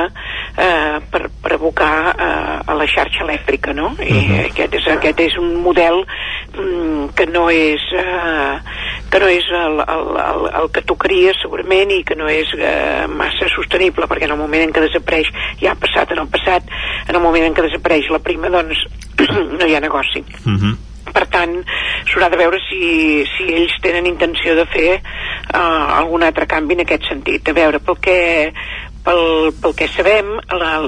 eh, per, per abocar eh, a la xarxa elèctrica no? i uh -huh. aquest, és, aquest és un model mm, que no és eh, que no és el, el, el, el que tocaria segurament i que no és eh, massa sostenible perquè en el moment en què desapareix ja ha passat en el passat en el moment en què desapareix la prima doncs no hi ha negoci uh -huh per tant s'haurà de veure si, si ells tenen intenció de fer uh, algun altre canvi en aquest sentit. A veure, pel que pel, pel que sabem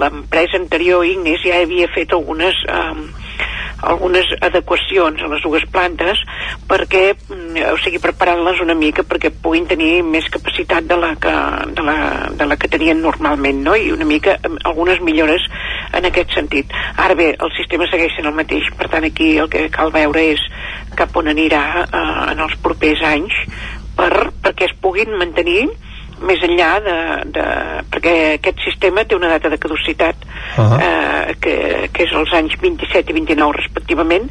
l'empresa anterior Ignis ja havia fet algunes um, algunes adequacions a les dues plantes perquè, o sigui, preparant-les una mica perquè puguin tenir més capacitat de la que, de la, de la que tenien normalment, no? I una mica algunes millores en aquest sentit. Ara bé, el sistema segueix sent el mateix, per tant aquí el que cal veure és cap on anirà eh, en els propers anys per, perquè es puguin mantenir més enllà de, de... perquè aquest sistema té una data de caducitat uh -huh. eh, que, que és els anys 27 i 29 respectivament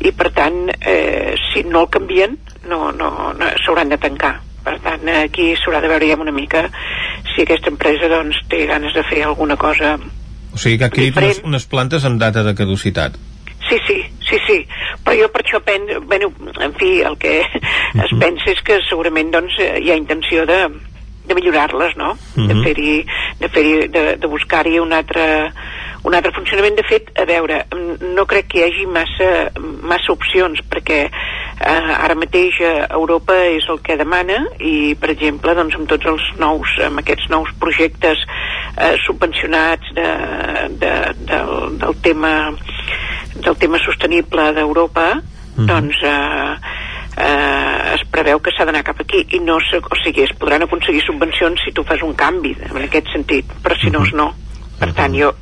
i per tant eh, si no el canvien no, no, no s'hauran de tancar per tant aquí s'haurà de veure ja una mica si aquesta empresa doncs té ganes de fer alguna cosa o sigui que ha adquirit unes, unes plantes amb data de caducitat Sí, sí, sí, sí. Però jo per això penso, bueno, en fi, el que es pensa és que segurament doncs, hi ha intenció de, de millorar-les, no? Uh -huh. De fer-hi de, fer de, de buscar-hi un altre un altre funcionament. De fet, a veure, no crec que hi hagi massa, massa opcions, perquè eh, ara mateix eh, Europa és el que demana i, per exemple, doncs, amb tots els nous, amb aquests nous projectes eh, subvencionats de, de, del, del tema del tema sostenible d'Europa, uh -huh. doncs eh, eh, es preveu que s'ha d'anar cap aquí i no, o sigui, es podran aconseguir subvencions si tu fas un canvi en aquest sentit, però si no, no. Per tant jo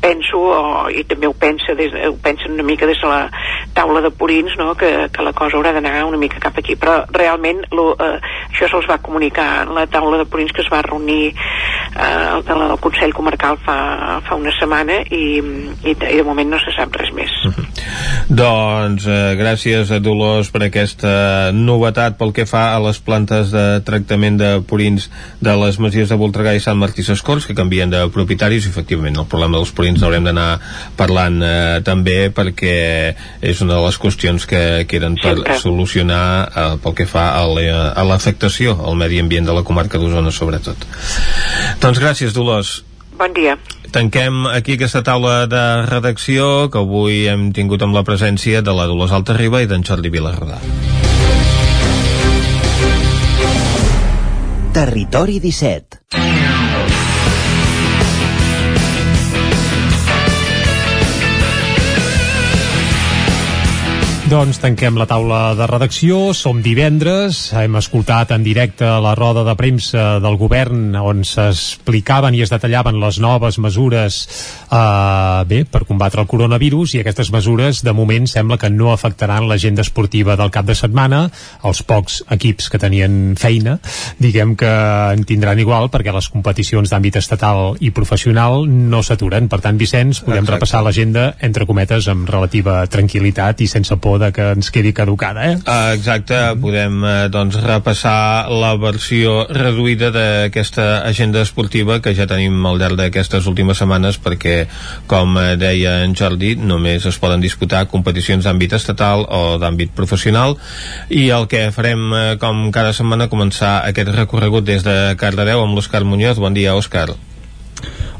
penso, o, i també ho, pensa des, de- ho pensen una mica des de la taula de Purins, no? que, que la cosa haurà d'anar una mica cap aquí, però realment lo, eh, això se'ls va comunicar en la taula de Purins que es va reunir eh, de la del Consell Comarcal fa, fa una setmana i, i, i de moment no se sap res més. Doncs eh, gràcies a Dolors per aquesta novetat pel que fa a les plantes de tractament de purins de les masies de Voltregà i Sant Martí Sescors que canvien de propietaris i efectivament el problema dels purins n'haurem d'anar parlant eh, també perquè és una de les qüestions que queden per Sempre. solucionar eh, pel que fa a l'afectació al medi ambient de la comarca d'Osona sobretot. Doncs gràcies Dolors. Bon dia. Tanquem aquí aquesta taula de redacció que avui hem tingut amb la presència de la Dolors Altarriba i d'en Jordi Vilarrodà. Territori 17. Doncs tanquem la taula de redacció, som divendres, hem escoltat en directe la roda de premsa del govern on s'explicaven i es detallaven les noves mesures eh, bé, per combatre el coronavirus i aquestes mesures de moment sembla que no afectaran l'agenda esportiva del cap de setmana, els pocs equips que tenien feina, diguem que en tindran igual perquè les competicions d'àmbit estatal i professional no s'aturen. Per tant, Vicenç, podem Exacte. repassar l'agenda, entre cometes, amb relativa tranquil·litat i sense por de que ens quedi caducada, eh? Ah, exacte, podem eh, doncs repassar la versió reduïda d'aquesta agenda esportiva que ja tenim al llarg d'aquestes últimes setmanes perquè, com eh, deia en Jordi, només es poden disputar competicions d'àmbit estatal o d'àmbit professional i el que farem eh, com cada setmana començar aquest recorregut des de Cardedeu amb l'Òscar Muñoz. Bon dia, Òscar.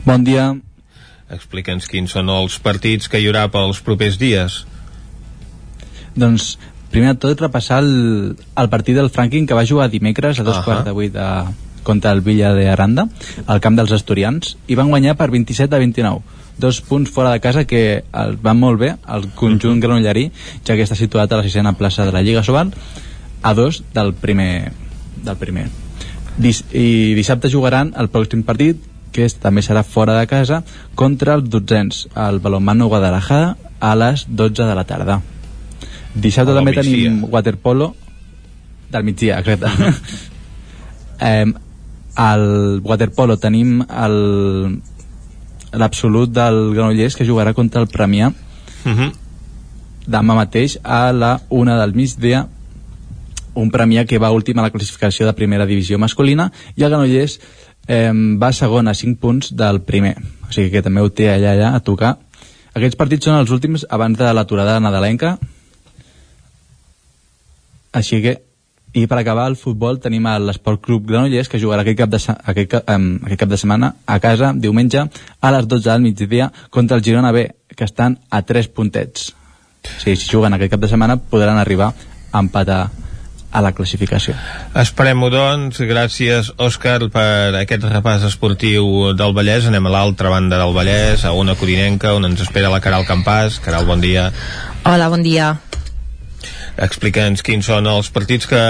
Bon dia. Explica'ns quins són els partits que hi haurà pels propers dies. Doncs, primer de tot, repassar el, el partit del Franklin que va jugar dimecres a dos Ahà. quarts de vuit de, contra el Villa de Aranda, al camp dels Asturians, i van guanyar per 27 a 29. Dos punts fora de casa que el, van molt bé, el conjunt granollerí, ja que està situat a la sisena plaça de la Lliga Sobal, a dos del primer. Del primer. Dis, I dissabte jugaran el pròxim partit, que és, també serà fora de casa, contra els dotzens, el Balonmano Guadalajara, a les 12 de la tarda. Dissabte també migdia. tenim waterpolo del migdia, exacte. eh, al waterpolo tenim el l'absolut del Granollers que jugarà contra el Premià Uh -huh. demà mateix a la una del migdia un Premià que va últim a la classificació de primera divisió masculina i el Granollers eh, va segon a 5 punts del primer o sigui que també ho té allà, allà a tocar aquests partits són els últims abans de l'aturada nadalenca així que i per acabar el futbol tenim l'Esport Club Granollers que jugarà aquest cap, de, aquest, em, aquest cap de setmana a casa diumenge a les 12 del migdia contra el Girona B que estan a 3 puntets o sigui, si juguen aquest cap de setmana podran arribar a empatar a la classificació Esperem-ho, doncs. Gràcies, Òscar, per aquest repàs esportiu del Vallès. Anem a l'altra banda del Vallès, a una codinenca, on ens espera la Caral Campàs. Caral, bon dia. Hola, bon dia. Explica'ns quins són els partits que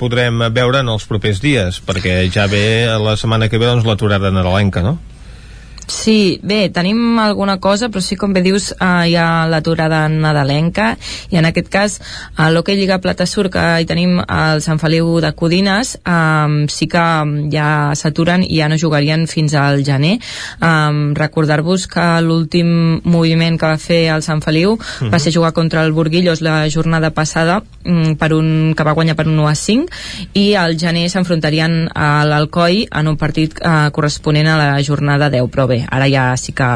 podrem veure en els propers dies, perquè ja ve la setmana que ve doncs, l'aturada nadalenca, no? Sí, bé, tenim alguna cosa, però sí, com bé dius, eh, hi ha l'aturada nadalenca, i en aquest cas, a l'Hockey Lliga Plata Sur, que hi tenim el Sant Feliu de Codines, eh, sí que ja s'aturen i ja no jugarien fins al gener. Eh, Recordar-vos que l'últim moviment que va fer el Sant Feliu va ser jugar contra el Burguillos la jornada passada, mm, per un, que va guanyar per un 1 a 5, i al gener s'enfrontarien a l'Alcoi en un partit eh, corresponent a la jornada 10, però bé, ara ja sí que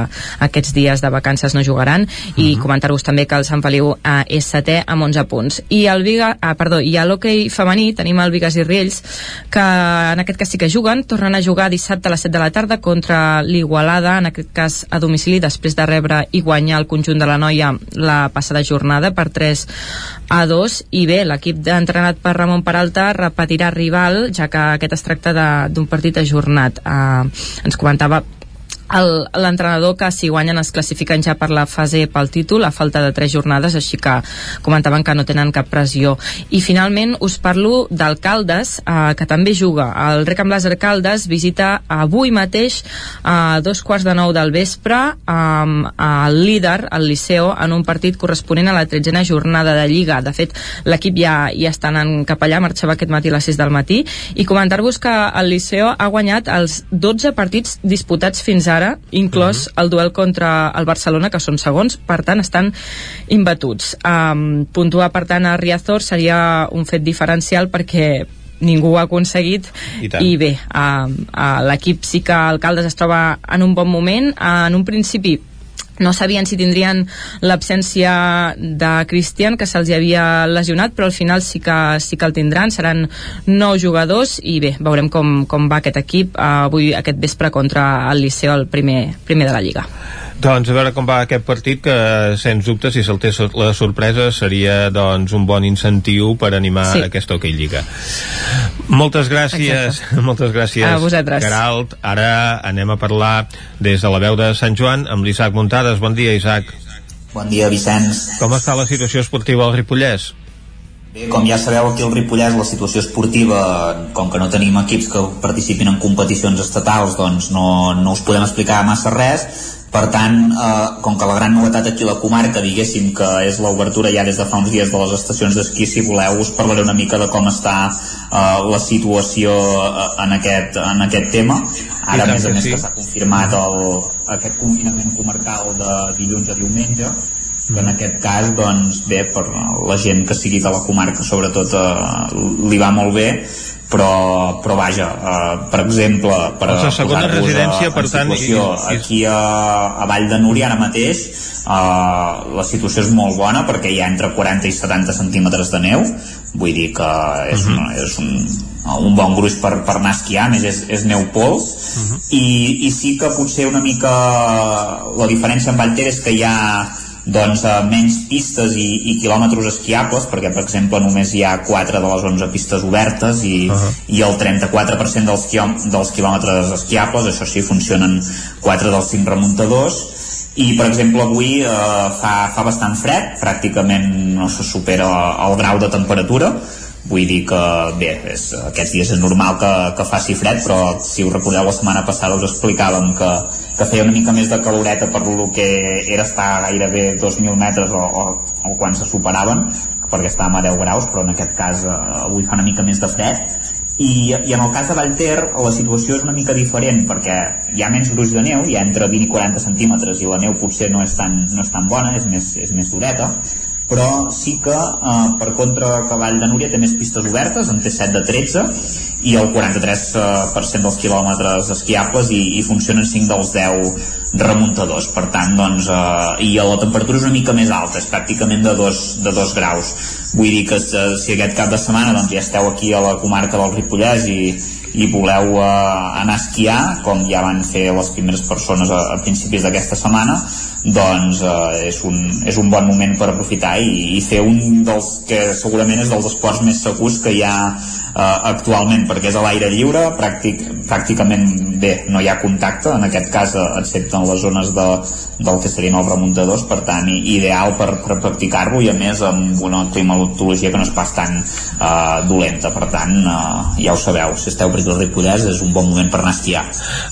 aquests dies de vacances no jugaran. I comentar-vos també que el Sant Feliu eh, és setè amb 11 punts. I el Viga, ah, perdó, i a l'hoquei femení tenim el Vigas i Riells que en aquest cas sí que juguen. Tornen a jugar dissabte a les 7 de la tarda contra l'Igualada, en aquest cas a domicili després de rebre i guanyar el conjunt de la noia la passada jornada per 3 a 2 i bé, l'equip entrenat per Ramon Peralta repetirà rival ja que aquest es tracta d'un partit ajornat. Eh, ens comentava l'entrenador que si guanyen es classifiquen ja per la fase pel títol a falta de tres jornades, així que comentaven que no tenen cap pressió. I finalment us parlo d'Alcaldes, eh, que també juga. El Rec amb Làser Caldes visita avui mateix a dos quarts de nou del vespre amb el líder, el Liceo, en un partit corresponent a la tretzena jornada de Lliga. De fet, l'equip ja, ja està anant cap allà, marxava aquest matí a les 6 del matí, i comentar-vos que el Liceo ha guanyat els 12 partits disputats fins ara, inclòs el duel contra el Barcelona, que són segons, per tant estan imbatuts. Um, puntuar, per tant, a Riazor. Seria un fet diferencial perquè ningú ho ha aconseguit. I tant. i bé, uh, uh, l'equip sí que Alcaldes es troba en un bon moment. Uh, en un principi no sabien si tindrien l'absència de Cristian, que se'ls havia lesionat, però al final sí que, sí que el tindran, seran nou jugadors i bé, veurem com, com va aquest equip uh, avui aquest vespre contra el Liceo, el primer, primer de la Lliga. Doncs a veure com va aquest partit que sens dubte si saltés la sorpresa seria doncs un bon incentiu per animar Sí. aquesta Hockey Lliga. Moltes gràcies, moltes gràcies. A vosaltres. Geralt, ara anem a parlar des de la veu de Sant Joan amb l'Isaac Muntades. Bon dia, Isaac. Bon dia, Vicenç. Com està la situació esportiva al Ripollès? Bé, com ja sabeu, aquí al Ripollès la situació esportiva, com que no tenim equips que participin en competicions estatals, doncs no, no us podem explicar massa res. Per tant, eh, com que la gran novetat aquí a la comarca, diguéssim que és l'obertura ja des de fa uns dies de les estacions d'esquí, si voleu, us parlaré una mica de com està eh, la situació eh, en, aquest, en aquest tema. Ara, a més a més, sí. que s'ha confirmat el, aquest confinament comarcal de dilluns a diumenge, que en aquest cas, doncs, bé, per la gent que sigui de la comarca, sobretot, eh, li va molt bé, però, però vaja, eh, per exemple, per Doncs la segona residència, per tant, i- i- aquí a, a Vall de Núria ara mateix eh, la situació és molt bona perquè hi ha entre 40 i 70 centímetres de neu vull dir que és, Mhm. una, és un, un bon gruix per, per anar a esquiar, més és, és neu pols Mhm. i, i sí que potser una mica la diferència amb Vallter és que hi ha doncs, eh, menys pistes i, i quilòmetres esquiables perquè per exemple només hi ha 4 de les 11 pistes obertes i, uh -huh. i el 34% dels, quiom- dels quilòmetres esquiables això sí, funcionen 4 dels 5 remuntadors i per exemple avui eh, fa, fa bastant fred pràcticament no se supera el grau de temperatura vull dir que bé, és, aquests dies és normal que, que faci fred però si us recordeu la setmana passada us explicàvem que, que feia una mica més de caloreta per lo que era estar gairebé 2.000 metres o, o, o quan se superaven perquè estàvem a 10 graus però en aquest cas eh, avui fa una mica més de fred. I, i en el cas de Vallter la situació és una mica diferent perquè hi ha menys gruix de neu, hi ha entre 20 i 40 centímetres i la neu potser no és tan, no és tan bona, és més, és més dureta però sí que eh, per contra que Vall de Núria té més pistes obertes en té 7 de 13 i el 43% dels quilòmetres esquiables i, i funcionen 5 dels 10 remuntadors. Per tant doncs eh, i la temperatura és una mica més alta, és pràcticament de 2, de 2 graus. Vull dir que eh, si aquest cap de setmana doncs, ja esteu aquí a la comarca del Ripollès i, i voleu eh, anar a esquiar com ja van fer les primeres persones a, a principis d'aquesta setmana doncs eh, és, un, és un bon moment per aprofitar i, i fer un dels que segurament és dels esports més segurs que hi ha eh, actualment perquè és a l'aire lliure pràctic, pràcticament bé, no hi ha contacte en aquest cas eh, excepte en les zones de, del que serien els remuntadors per tant ideal per, per practicar-lo i a més amb una climatologia que no és pas tan eh, dolenta. Per tant eh, ja ho sabeu, si esteu per aquí Ripollès és un bon moment per anar a esquiar.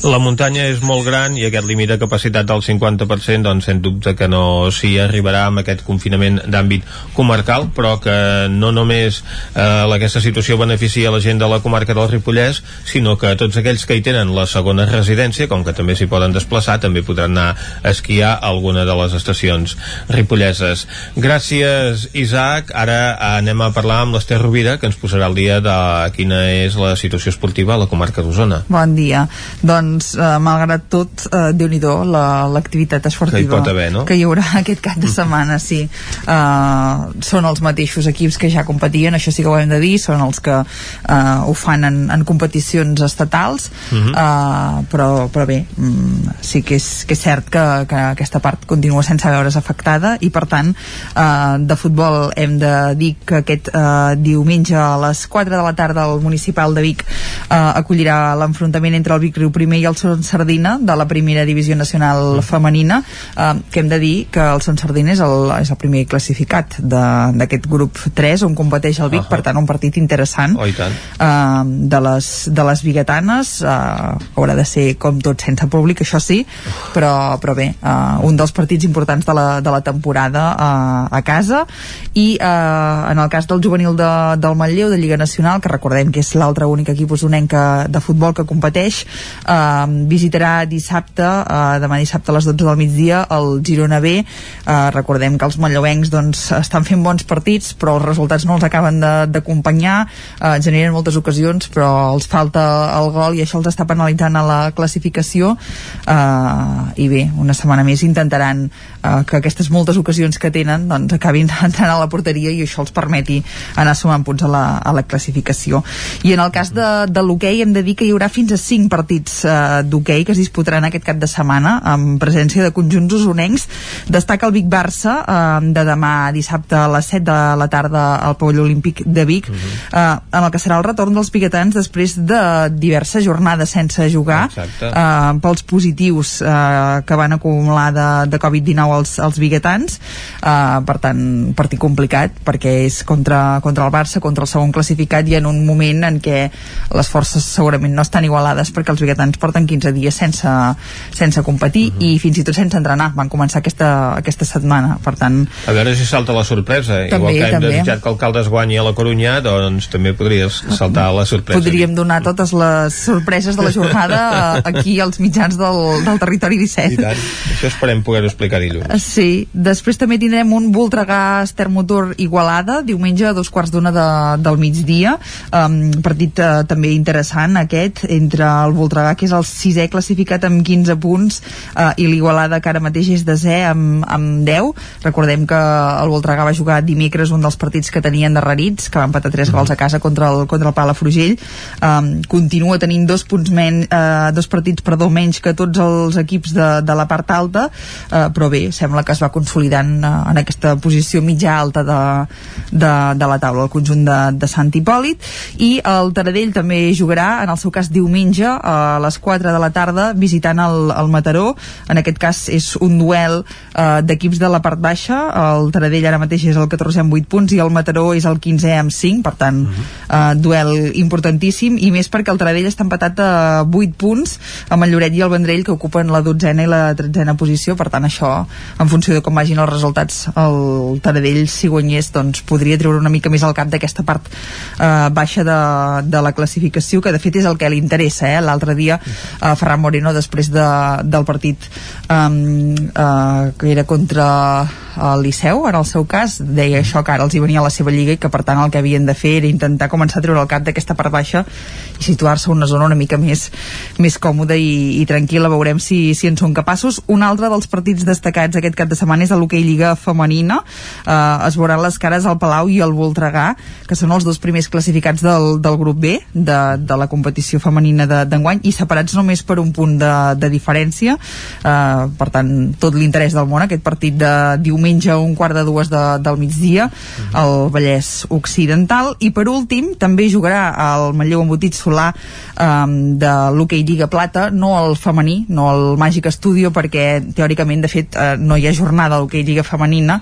La muntanya és molt gran i aquest límit de capacitat del 50% doncs sens dubte que no s'hi arribarà amb aquest confinament d'àmbit comarcal però que no només eh, aquesta situació beneficia la gent de la comarca del Ripollès sinó que tots aquells que hi tenen la segona residència com que també s'hi poden desplaçar també podran anar a esquiar a alguna de les estacions ripolleses. Gràcies Isaac. Ara anem a parlar amb l'Ester Rovira que ens posarà al dia de quina és la situació esportiva a la comarca d'Osona. Bon dia. Doncs, eh, malgrat tot, eh, déu nhi la- l'activitat esportiva pot haver, no? que hi haurà aquest cap de setmana, sí. Uh, són els mateixos equips que ja competien, això sí que ho hem de dir, són els que uh, ho fan en, en competicions estatals, uh -huh. uh, però, però bé, um, sí que és, que és cert que, que aquesta part continua sense veure's afectada i per tant uh, de futbol hem de dir que aquest uh, diumenge a les 4 de la tarda el municipal de Vic uh, acollirà l'enfrontament entre el Vic Riu primer i el Son Sardina de la primera divisió nacional femenina uh, que hem de dir que el Son Sardina és el, és el primer classificat d'aquest grup 3 on competeix el Vic, uh -huh. per tant un partit interessant oh, tant. uh, de, les, de les biguetanes uh, haurà de ser com tot sense públic això sí, però, però bé uh, un dels partits importants de la, de la temporada uh, a casa i uh, en el cas del juvenil de, del Manlleu de Lliga Nacional, que recordem que és l'altre únic equip usonenca de futbol que competeix uh, visitarà dissabte, uh, demà dissabte a les 12 del migdia el Girona B. Uh, recordem que els manlleuencs doncs, estan fent bons partits però els resultats no els acaben d'acompanyar. Uh, generen moltes ocasions però els falta el gol i això els està penalitzant a la classificació. Uh, i bé, una setmana més intentaran uh, que aquestes moltes ocasions que tenen doncs acabin entrant a la porteria i això els permeti anar sumant punts a la, a la classificació. I en el cas de, de l'hoquei hem de dir que hi haurà fins a 5 partits uh, d'hoquei que es disputaran aquest cap de setmana amb presència de conjunts usonencs destaca el Vic Barça uh, de demà dissabte a les 7 de la tarda al pavelló olímpic de Vic uh -huh. uh, en el que serà el retorn dels biguetans després de diverses jornades sense jugar uh, pels positius uh, que van acumular de, de Covid-19 als, als biguetans uh, per tant partit complicat perquè és contra, contra el Barça, contra el segon classificat i en un moment en què les forces segurament no estan igualades perquè els biguetans porten 15 dies sense, sense competir uh -huh. i fins i tot sense entrenar van començar aquesta, aquesta setmana per tant... A veure si salta la sorpresa. També, igual que hem també. desitjat que Alcaldes guanyi a la Corunya doncs també podries saltar la sorpresa. Podríem donar totes les sorpreses de la jornada eh, aquí als mitjans del, del territori 17 I tant, això esperem poder-ho explicar dilluns. Sí, després també tindrem un Voltregà Estermotor Igualada, diumenge a dos quarts d'una de, del migdia. Um, partit uh, també interessant aquest entre el Voltregà que és el sisè classificat amb 15 punts uh, i l'Igualada que ara mateix és desè amb, amb 10 recordem que el Voltregà va jugar dimecres un dels partits que tenien darrerits que va empatar 3 gols a casa contra el, contra el Palafrugell. Um, continua tenint dos punts men, uh, dos partits perdó, menys que tots els equips de, de la part alta. Uh, però bé, sembla que es va consolidant uh, en aquesta posició mitja alta de, de, de la taula, el conjunt de, de Sant Hipòlit. I el Taradell també jugarà en el seu cas diumenge a les 4 de la tarda visitant el, el Mataró. En aquest cas és un duel uh, d'equips de la part baixa el Taradell ara mateix és el 14è amb 8 punts i el Mataró és el 15è amb 5 per tant, -huh. uh, duel importantíssim i més perquè el Taradell està empatat a 8 punts amb el Lloret i el Vendrell que ocupen la 12a i la 13a posició per tant això, en funció de com vagin els resultats el Taradell si guanyés doncs podria treure una mica més al cap d'aquesta part uh, baixa de, de la classificació que de fet és el que li interessa eh? l'altre dia uh, Ferran Moreno després de, del partit um, uh, que era contra el Liceu, en el seu cas deia això que ara els hi venia a la seva lliga i que per tant el que havien de fer era intentar començar a treure el cap d'aquesta part baixa i situar-se en una zona una mica més, més còmoda i, i tranquil·la, veurem si, si en són capaços. Un altre dels partits destacats aquest cap de setmana és l'hoquei Lliga Femenina. Eh, es veuran les cares al Palau i al Voltregà que són els dos primers classificats del, del grup B de, de la competició femenina d'enguany de, i separats només per un punt de, de diferència. Eh, per tant, tot l'interès del món aquest partit de diumenge a un quart de dues de, del migdia al Vallès Occidental. I per últim també jugarà el Manlleu Embotit Solà um, de l'hoquei Lliga Plata no el femení, no el Màgic Estudio perquè teòricament de fet uh, no hi ha jornada d'hoquei Lliga Femenina.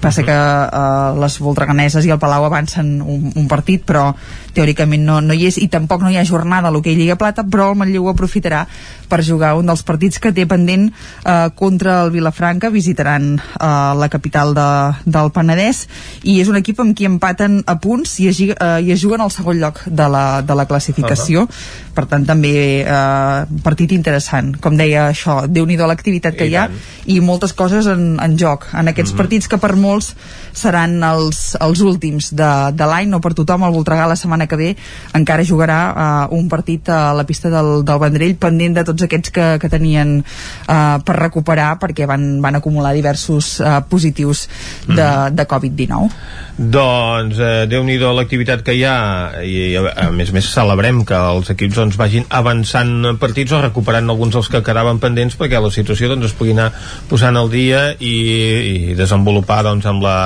Passa que uh, les voltreganeses i el Palau avancen un, un partit però teòricament no, no hi és i tampoc no hi ha jornada a l'hoquei Lliga Plata però el Manlleu aprofitarà per jugar un dels partits que té pendent uh, contra el Vilafranca visitaran uh, la capital de, del Penedès i és un equip amb qui empaten a punts i es, uh, i es juguen al segon lloc de la, de la classificació uh -huh. per tant també uh, partit interessant com deia això, déu nhi l'activitat que I hi ha tant. i moltes coses en, en joc en aquests uh -huh. partits que per molts seran els, els últims de, de l'any no per tothom, el Voltregà la setmana que ve encara jugarà uh, un partit a la pista del, del Vendrell pendent de tots aquests que, que tenien uh, per recuperar perquè van, van acumular diversos uh, positius de, mm. de Covid-19. Doncs eh, déu nhi l'activitat que hi ha i a, a més a més celebrem que els equips doncs, vagin avançant partits o recuperant alguns dels que quedaven pendents perquè la situació doncs, es pugui anar posant al dia i, i desenvolupar doncs, amb la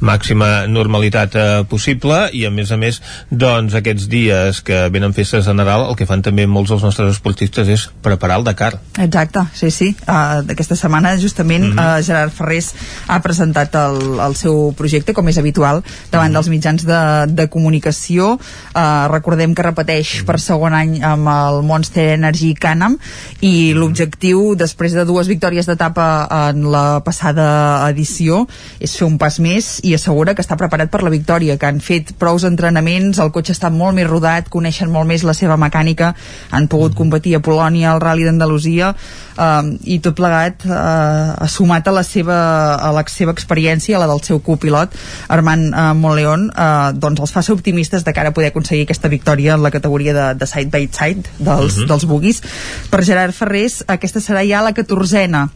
màxima normalitat eh, possible i a més a més doncs, aquests dies que venen festes de Nadal el que fan també molts dels nostres esportistes és preparar el Dakar. Exacte, sí, sí. Uh, Aquesta setmana justament mm -hmm. uh, Gerard Ferrés ha presentat el, el seu projecte com és habitual davant mm. dels mitjans de, de comunicació uh, recordem que repeteix mm. per segon any amb el Monster Energy Canam i mm. l'objectiu després de dues victòries d'etapa en la passada edició és fer un pas més i assegura que està preparat per la victòria, que han fet prous entrenaments, el cotxe està molt més rodat coneixen molt més la seva mecànica han pogut competir a Polònia al Rally d'Andalusia um, i tot plegat uh, ha sumat a la seva, a la seva experiència, a la del seu copilot Armand uh, Moleon uh, doncs els fa ser optimistes de cara a poder aconseguir aquesta victòria en la categoria de, de side by side dels, uh mhm. -huh. dels buguis per Gerard Ferrés aquesta serà ja la catorzena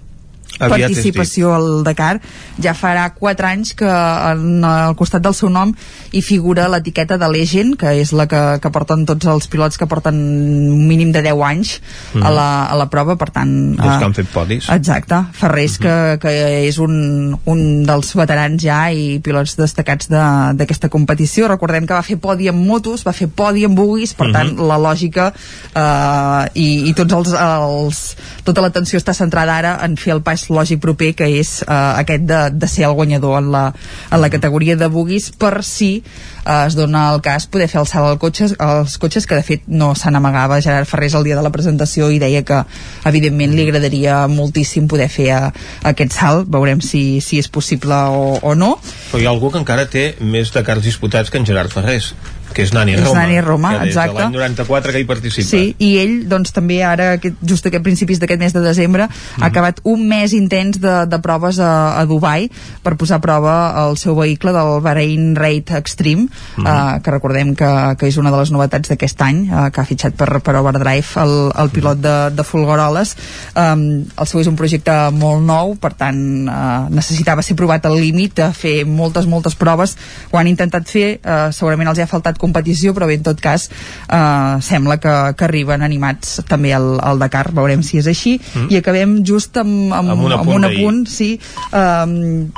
Aviat participació al Dakar ja farà 4 anys que en, al costat del seu nom hi figura l'etiqueta de Legend que és la que, que porten tots els pilots que porten un mínim de 10 anys mm. a, la, a la prova per tant els uh, que han fet podis exacte, Ferrés mm -hmm. que, que és un, un dels veterans ja i pilots destacats d'aquesta de, competició recordem que va fer podi en motos va fer podi en buguis, per mm -hmm. tant la lògica uh, i, i tots els, els tota l'atenció està centrada ara en fer el pas lògic proper que és eh, aquest de, de ser el guanyador en la, en la categoria de buguis per si eh, es dona el cas poder fer el salt als cotxes, als cotxes que de fet no se n'amagava Gerard Ferrés el dia de la presentació i deia que evidentment li agradaria moltíssim poder fer a, a aquest salt. Veurem si, si és possible o, o no. Però hi ha algú que encara té més de cars disputats que en Gerard Ferrés que és Nani Roma, és Nani Roma que exacte. l'any 94 que hi participa sí, i ell doncs també ara aquest, just aquest principis d'aquest mes de desembre mm. ha mhm. acabat un mes intens de, de proves a, a Dubai per posar a prova el seu vehicle del Bahrain Raid Extreme mm. uh, que recordem que, que és una de les novetats d'aquest any uh, que ha fitxat per, per Overdrive el, el pilot de, de Fulgoroles um, el seu és un projecte molt nou per tant uh, necessitava ser provat al límit a fer moltes moltes proves ho han intentat fer, uh, segurament els ha faltat competició, però bé, en tot cas eh, sembla que, que arriben animats també al, al Dakar, veurem si és així. Mm. i acabem just amb, amb, amb, un, amb un apunt sí, um,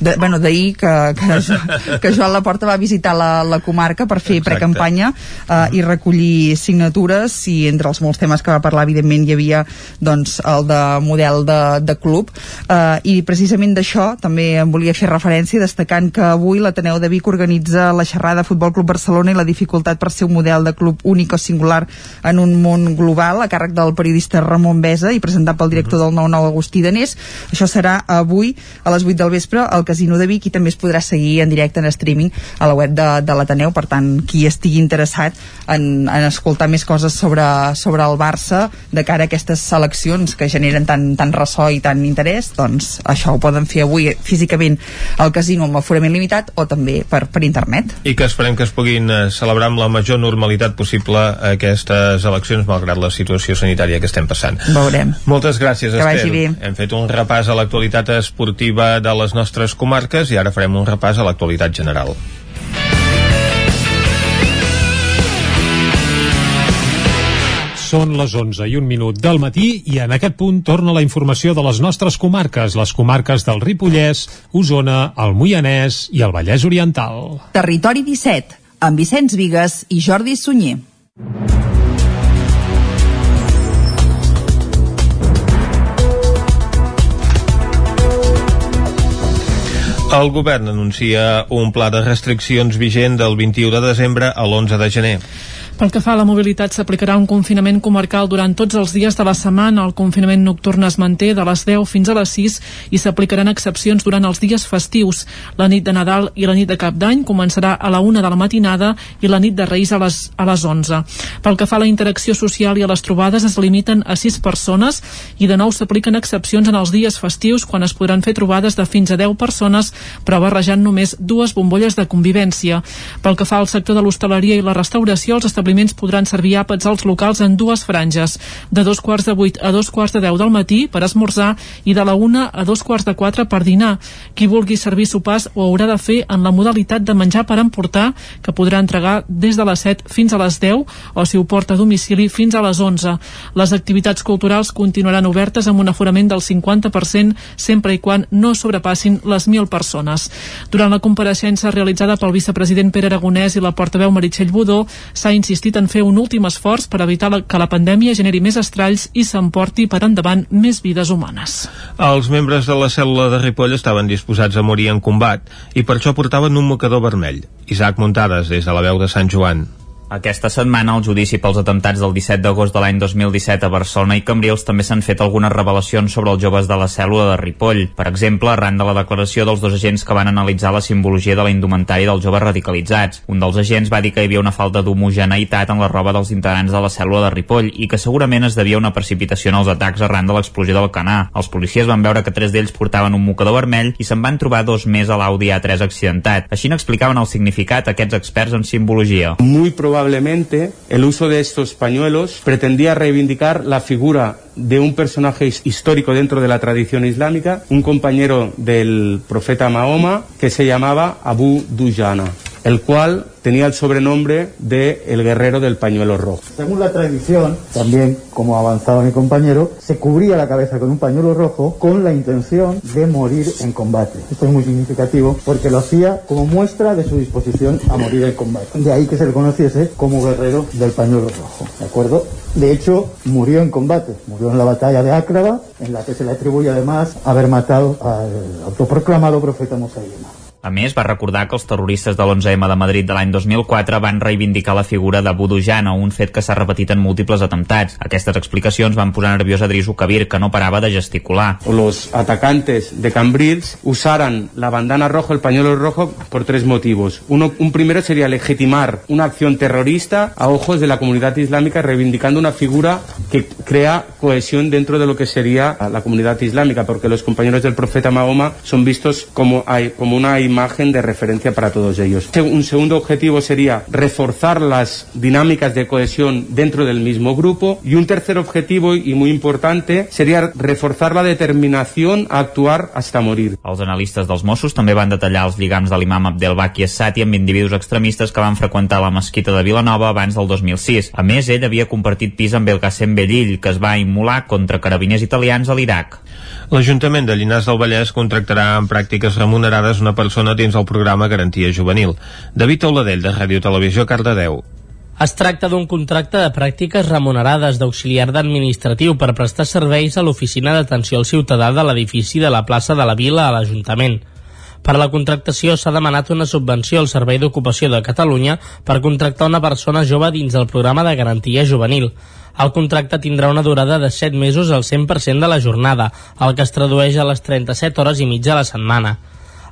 de, bueno, d'ahir que, que, que Joan Laporta va visitar la, la comarca per fer precampanya uh, mm. i recollir signatures i entre els molts temes que va parlar evidentment hi havia doncs, el de model de, de club. Uh, i precisament d'això també em volia fer referència destacant que avui l'Ateneu de Vic organitza la xerrada Futbol Club Barcelona i la dificultat per ser un model de club únic o singular en un món global a càrrec del periodista Ramon Besa i presentat pel director del 9-9 Agustí Danés. Això serà avui a les 8 del vespre al Casino de Vic i també es podrà seguir en directe en streaming a la web de, de l'Ateneu. Per tant qui estigui interessat en, en escoltar més coses sobre, sobre el Barça de cara a aquestes seleccions que generen tant, tant ressò i tant interès doncs això ho poden fer avui físicament al casino amb aforament limitat o també per, per internet. I que esperem que es puguin eh, celebrar amb la major normalitat possible aquestes eleccions malgrat la situació sanitària que estem passant. Veurem. Moltes gràcies, que Esther. Hem fet un repàs a l'actualitat esportiva de les nostres comarques i ara farem un repàs a l'actualitat general. Són les 11 i un minut del matí i en aquest punt torna la informació de les nostres comarques, les comarques del Ripollès, Osona, el Moianès i el Vallès Oriental. Territori 17, amb Vicenç Vigues i Jordi Sunyer. El govern anuncia un pla de restriccions vigent del 21 de desembre a l'11 de gener. Pel que fa a la mobilitat, s'aplicarà un confinament comarcal durant tots els dies de la setmana. El confinament nocturn es manté de les 10 fins a les 6 i s'aplicaran excepcions durant els dies festius. La nit de Nadal i la nit de Cap d'Any començarà a la 1 de la matinada i la nit de Reis a les, a les 11. Pel que fa a la interacció social i a les trobades, es limiten a 6 persones i de nou s'apliquen excepcions en els dies festius quan es podran fer trobades de fins a 10 persones, però barrejant només dues bombolles de convivència. Pel que fa al sector de l'hostaleria i la restauració, els podran servir àpats als locals en dues franges, de dos quarts de vuit a dos quarts de deu del matí per esmorzar i de la una a dos quarts de quatre per dinar. Qui vulgui servir sopars ho haurà de fer en la modalitat de menjar per emportar, que podrà entregar des de les 7 fins a les 10 o si ho porta a domicili fins a les 11. Les activitats culturals continuaran obertes amb un aforament del 50% sempre i quan no sobrepassin les 1.000 persones. Durant la compareixença realitzada pel vicepresident Pere Aragonès i la portaveu Meritxell Budó, s'ha insistit en fer un últim esforç per evitar que la pandèmia generi més estralls i s'emporti per endavant més vides humanes. Els membres de la cèl·lula de Ripoll estaven disposats a morir en combat i per això portaven un mocador vermell. Isaac Muntades, des de la veu de Sant Joan. Aquesta setmana, el judici pels atemptats del 17 d'agost de l'any 2017 a Barcelona i Cambrils també s'han fet algunes revelacions sobre els joves de la cèl·lula de Ripoll. Per exemple, arran de la declaració dels dos agents que van analitzar la simbologia de la indumentària dels joves radicalitzats. Un dels agents va dir que hi havia una falta d'homogeneïtat en la roba dels integrants de la cèl·lula de Ripoll i que segurament es devia una precipitació en els atacs arran de l'explosió del Canà. Els policies van veure que tres d'ells portaven un mocador vermell i se'n van trobar dos més a l'Audi A3 accidentat. Així n'explicaven el significat aquests experts en simbologia. Muy probablemente el uso de estos pañuelos pretendía reivindicar la figura de un personaje histórico dentro de la tradición islámica, un compañero del profeta Mahoma que se llamaba Abu Dujana, el cual tenía el sobrenombre de el guerrero del pañuelo rojo. Según la tradición, también como avanzaba mi compañero, se cubría la cabeza con un pañuelo rojo con la intención de morir en combate. Esto es muy significativo porque lo hacía como muestra de su disposición a morir en combate. De ahí que se le conociese como guerrero del pañuelo rojo. ¿De acuerdo? De hecho, murió en combate, murió en la batalla de Acraba, en la que se le atribuye además haber matado al autoproclamado profeta Musaylima. A més, va recordar que els terroristes de l'11M de Madrid de l'any 2004 van reivindicar la figura de Budujana, un fet que s'ha repetit en múltiples atemptats. Aquestes explicacions van posar nerviós a Drisu Kabir, que no parava de gesticular. Los atacantes de Cambrils usaran la bandana roja, el pañuelo rojo, por tres motivos. Uno, un primero sería legitimar una acción terrorista a ojos de la comunidad islámica, reivindicando una figura que crea cohesión dentro de lo que sería la comunidad islámica, porque los compañeros del profeta Mahoma son vistos como, como una imagen de referencia para todos ellos. Un segundo objetivo sería reforzar las dinámicas de cohesión dentro del mismo grupo y un tercer objetivo y muy importante sería reforzar la determinación a actuar hasta morir. Els analistes dels Mossos també van detallar els lligams de l'imam Abdelbaki Essati amb individus extremistes que van freqüentar la mesquita de Vilanova abans del 2006. A més, ell havia compartit pis amb Belkacem Bellill, que es va immolar contra carabiners italians a l'Iraq. L'Ajuntament de Llinars del Vallès contractarà en pràctiques remunerades una persona dins el programa Garantia Juvenil. David Auladell, de Ràdio Televisió, Cardedeu. Es tracta d'un contracte de pràctiques remunerades d'auxiliar d'administratiu per prestar serveis a l'oficina d'atenció al ciutadà de l'edifici de la plaça de la Vila a l'Ajuntament. Per a la contractació s'ha demanat una subvenció al Servei d'Ocupació de Catalunya per contractar una persona jove dins del programa de garantia juvenil. El contracte tindrà una durada de 7 mesos al 100% de la jornada, el que es tradueix a les 37 hores i mitja a la setmana.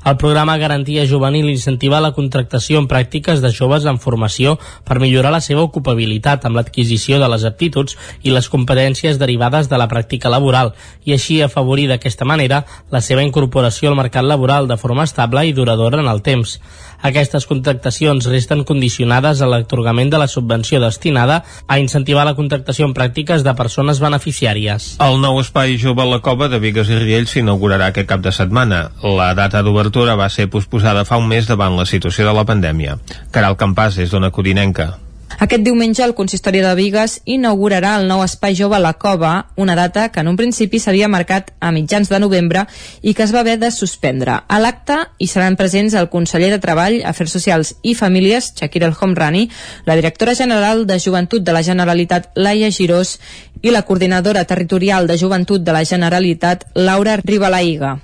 El programa Garantia Juvenil incentiva la contractació en pràctiques de joves en formació per millorar la seva ocupabilitat amb l'adquisició de les aptituds i les competències derivades de la pràctica laboral i així afavorir d'aquesta manera la seva incorporació al mercat laboral de forma estable i duradora en el temps. Aquestes contractacions resten condicionades a l'atorgament de la subvenció destinada a incentivar la contractació en pràctiques de persones beneficiàries. El nou espai jove a la cova de Vigues i Riells s'inaugurarà aquest cap de setmana. La data d'obertura va ser posposada fa un mes davant la situació de la pandèmia. Caral Campàs és d'una codinenca. Aquest diumenge el consistori de Vigues inaugurarà el nou espai jove la Cova, una data que en un principi s'havia marcat a mitjans de novembre i que es va haver de suspendre. A l'acte hi seran presents el conseller de Treball, Afers Socials i Famílies, Shakir El Homrani, la directora general de Joventut de la Generalitat, Laia Girós, i la coordinadora territorial de Joventut de la Generalitat, Laura Ribalaiga.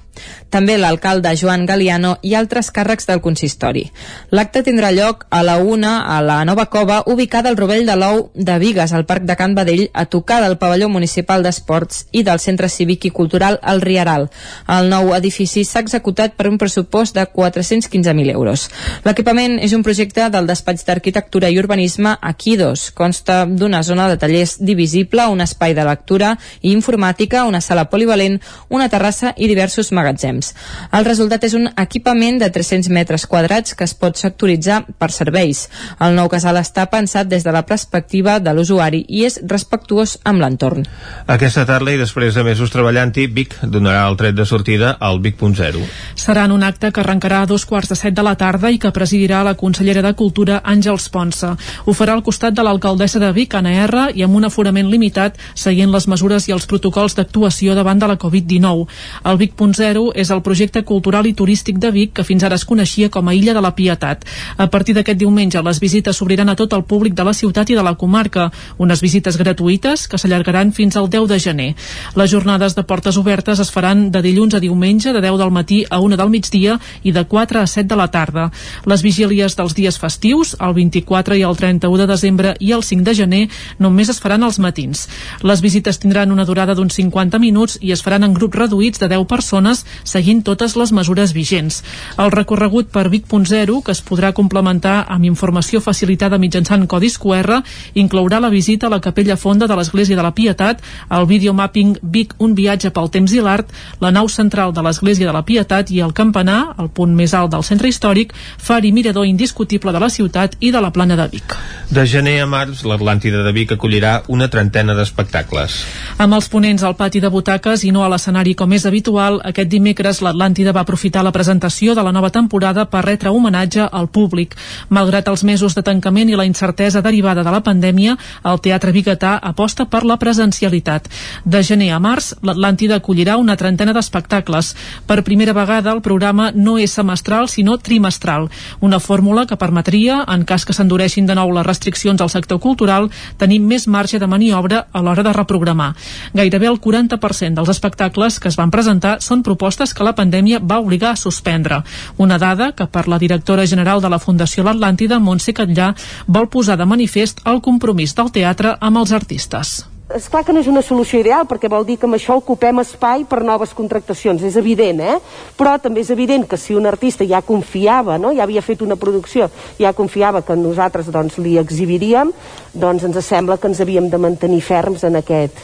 També l'alcalde Joan Galiano i altres càrrecs del consistori. L'acte tindrà lloc a la una a la nova cova ubicada al Rovell de l'Ou de Vigues, al Parc de Can Badell, a tocar del pavelló municipal d'esports i del Centre Cívic i Cultural El Riaral. El nou edifici s'ha executat per un pressupost de 415.000 euros. L'equipament és un projecte del Despatx d'Arquitectura i Urbanisme Aquidos. Consta d'una zona de tallers divisible, un espai de lectura i informàtica, una sala polivalent, una terrassa i diversos magatzems. El resultat és un equipament de 300 metres quadrats que es pot sectoritzar per serveis. El nou casal està pensat des de la perspectiva de l'usuari i és respectuós amb l'entorn. Aquesta tarda i després de mesos treballant-hi, Vic donarà el tret de sortida al Vic.0. Serà en un acte que arrencarà a dos quarts de set de la tarda i que presidirà la consellera de Cultura Àngels Ponsa. Ho farà al costat de l'alcaldessa de Vic, Anna R, i amb un aforament limitat, seguint les mesures i els protocols d'actuació davant de la Covid-19. El Vic.0 és el projecte cultural i turístic de Vic que fins ara es coneixia com a Illa de la Pietat. A partir d'aquest diumenge, les visites s'obriran a tot el públic de la ciutat i de la comarca, unes visites gratuïtes que s'allargaran fins al 10 de gener. Les jornades de portes obertes es faran de dilluns a diumenge, de 10 del matí a 1 del migdia i de 4 a 7 de la tarda. Les vigílies dels dies festius, el 24 i el 31 de desembre i el 5 de gener, només es faran als matins. Les visites tindran una durada d'uns 50 minuts i es faran en grups reduïts de 10 persones, seguint totes les mesures vigents. El recorregut per Vic.0, que es podrà complementar amb informació facilitada mitjançant codis QR, inclourà la visita a la capella fonda de l'Església de la Pietat, el videomapping Vic, un viatge pel temps i l'art, la nau central de l'Església de la Pietat i el campanar, el punt més alt del centre històric, far i mirador indiscutible de la ciutat i de la plana de Vic. De gener a març, l'Atlàntida de Vic acollirà una trentena d'espectacles. Amb els ponents al pati de butaques i no a l'escenari com és habitual, aquest dimecres l'Atlàntida va aprofitar la presentació de la nova temporada per retre homenatge al públic. Malgrat els mesos de tancament i la incertesa derivada de la pandèmia, el Teatre Bigatà aposta per la presencialitat. De gener a març, l'Atlàntida acollirà una trentena d'espectacles. Per primera vegada, el programa no és semestral, sinó trimestral. Una fórmula que permetria, en cas que s'endureixin de nou les restriccions al sector cultural, tenir més marge de maniobra a l'hora de reprogramar. Gairebé el 40% dels espectacles que es van presentar són propostes que la pandèmia va obligar a suspendre. Una dada que per la directora general de la Fundació L'Atlàntida, Montse Catllà, vol posar de manifest el compromís del teatre amb els artistes. És clar que no és una solució ideal perquè vol dir que amb això ocupem espai per noves contractacions, és evident, eh? Però també és evident que si un artista ja confiava, no? ja havia fet una producció, ja confiava que nosaltres doncs, li exhibiríem, doncs ens sembla que ens havíem de mantenir ferms en aquest,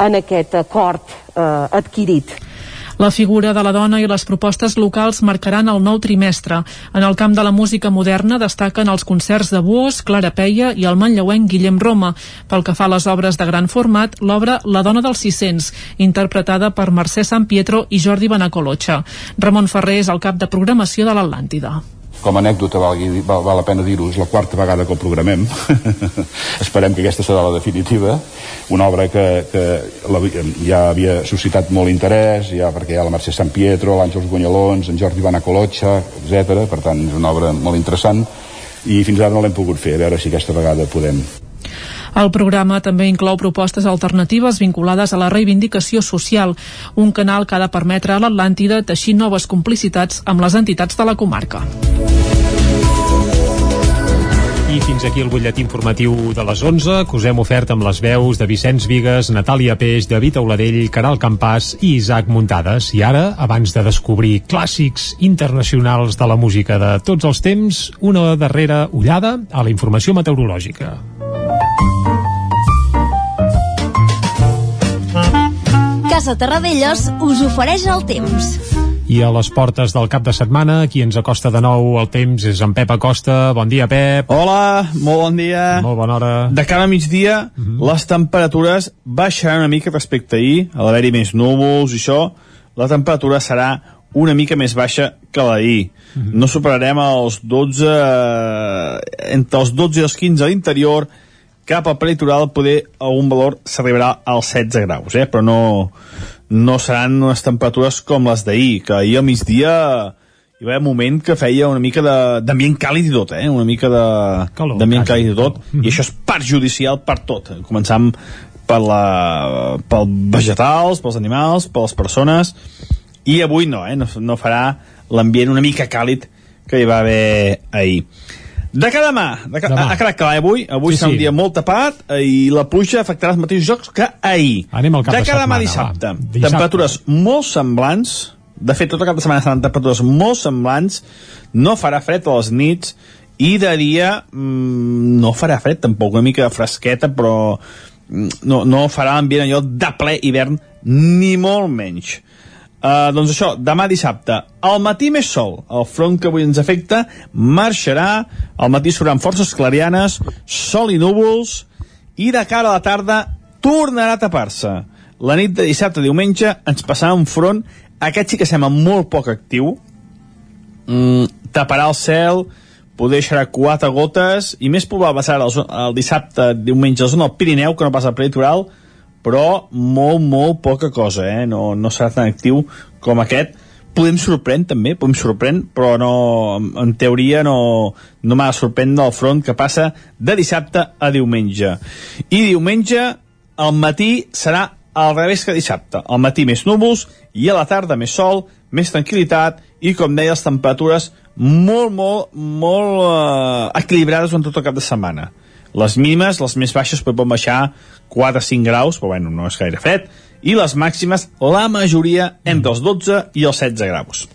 en aquest acord eh, adquirit. La figura de la dona i les propostes locals marcaran el nou trimestre. En el camp de la música moderna destaquen els concerts de Buos, Clara Peia i el manlleuenc Guillem Roma. Pel que fa a les obres de gran format, l'obra La dona dels 600, interpretada per Mercè San Pietro i Jordi Benacolotxa. Ramon Ferrer és el cap de programació de l'Atlàntida com a anècdota valgui, val, val la pena dir-ho, és la quarta vegada que el programem. Esperem que aquesta serà la definitiva. Una obra que, que la, ja havia suscitat molt interès ja perquè hi ha la Mercè San Pietro, l'Àngels Guanyalons en Jordi Ivana Colotxa, etc. per tant és una obra molt interessant. I fins ara no l'hem pogut fer, a veure si aquesta vegada podem el programa també inclou propostes alternatives vinculades a la reivindicació social, un canal que ha de permetre a l'Atlàntida teixir noves complicitats amb les entitats de la comarca. I fins aquí el butlletí informatiu de les 11, que us hem ofert amb les veus de Vicenç Vigues, Natàlia Peix, David Auladell, Caral Campàs i Isaac Muntades. I ara, abans de descobrir clàssics internacionals de la música de tots els temps, una darrera ullada a la informació meteorològica. Casa Terradellos us ofereix el temps. I a les portes del cap de setmana, qui ens acosta de nou el temps és en Pep Acosta. Bon dia, Pep. Hola, molt bon dia. Molt bona hora. De cara a migdia, mm -hmm. les temperatures baixaran una mica respecte a ahir, a l'haver-hi més núvols i això, la temperatura serà una mica més baixa que l'ahir. Mm -hmm. No superarem els 12, eh, entre els 12 i els 15 a l'interior, cap al peritoral poder algun valor s'arribarà als 16 graus, eh? però no, no seran unes temperatures com les d'ahir, que ahir al migdia hi va haver un moment que feia una mica d'ambient càlid i tot, eh? una mica d'ambient càlid i tot, -hmm. i això és perjudicial per tot, començant per la, pel vegetals, pels animals, per les persones, i avui no, eh? no, no farà l'ambient una mica càlid que hi va haver ahir. De cada demà, de ca Demà. ha quedat clar, eh, avui, avui Sí, serà sí. un dia molt tapat eh, i la pluja afectarà els mateixos jocs que ahir. Anem al cap de de cada demà dissabte, va. Dissabte. temperatures molt semblants, de fet, tot el cap de setmana seran temperatures molt semblants, no farà fred a les nits, i de dia mm, no farà fred tampoc, una mica fresqueta, però mm, no, no farà l'ambient allò de ple hivern, ni molt menys. Uh, doncs això, demà dissabte, al matí més sol, el front que avui ens afecta marxarà, al matí seran forces clarianes, sol i núvols, i de cara a la tarda tornarà a tapar-se. La nit de dissabte a diumenge ens passarà un front, aquest sí que sembla molt poc actiu, mm, taparà el cel, poder deixarà quatre gotes, i més probable serà el, el dissabte, diumenge, a la zona del Pirineu, que no passa al prelitoral, però molt, molt poca cosa, eh? No, no serà tan actiu com aquest. Podem sorprendre, també, podem sorprendre, però no, en teoria no, no m'ha de sorprendre el front que passa de dissabte a diumenge. I diumenge, al matí, serà al revés que dissabte. Al matí més núvols i a la tarda més sol, més tranquil·litat i, com deia, les temperatures molt, molt, molt eh, equilibrades durant tot el cap de setmana. Les mínimes, les més baixes, poden baixar 4 o 5 graus, però bueno, no és gaire fred, i les màximes, la majoria, entre els 12 i els 16 graus.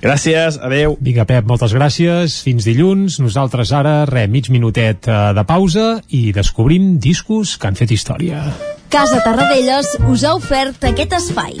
Gràcies, adeu. Vinga, Pep, moltes gràcies. Fins dilluns. Nosaltres ara, re, mig minutet eh, de pausa i descobrim discos que han fet història. Casa Tarradellas us ha ofert aquest espai.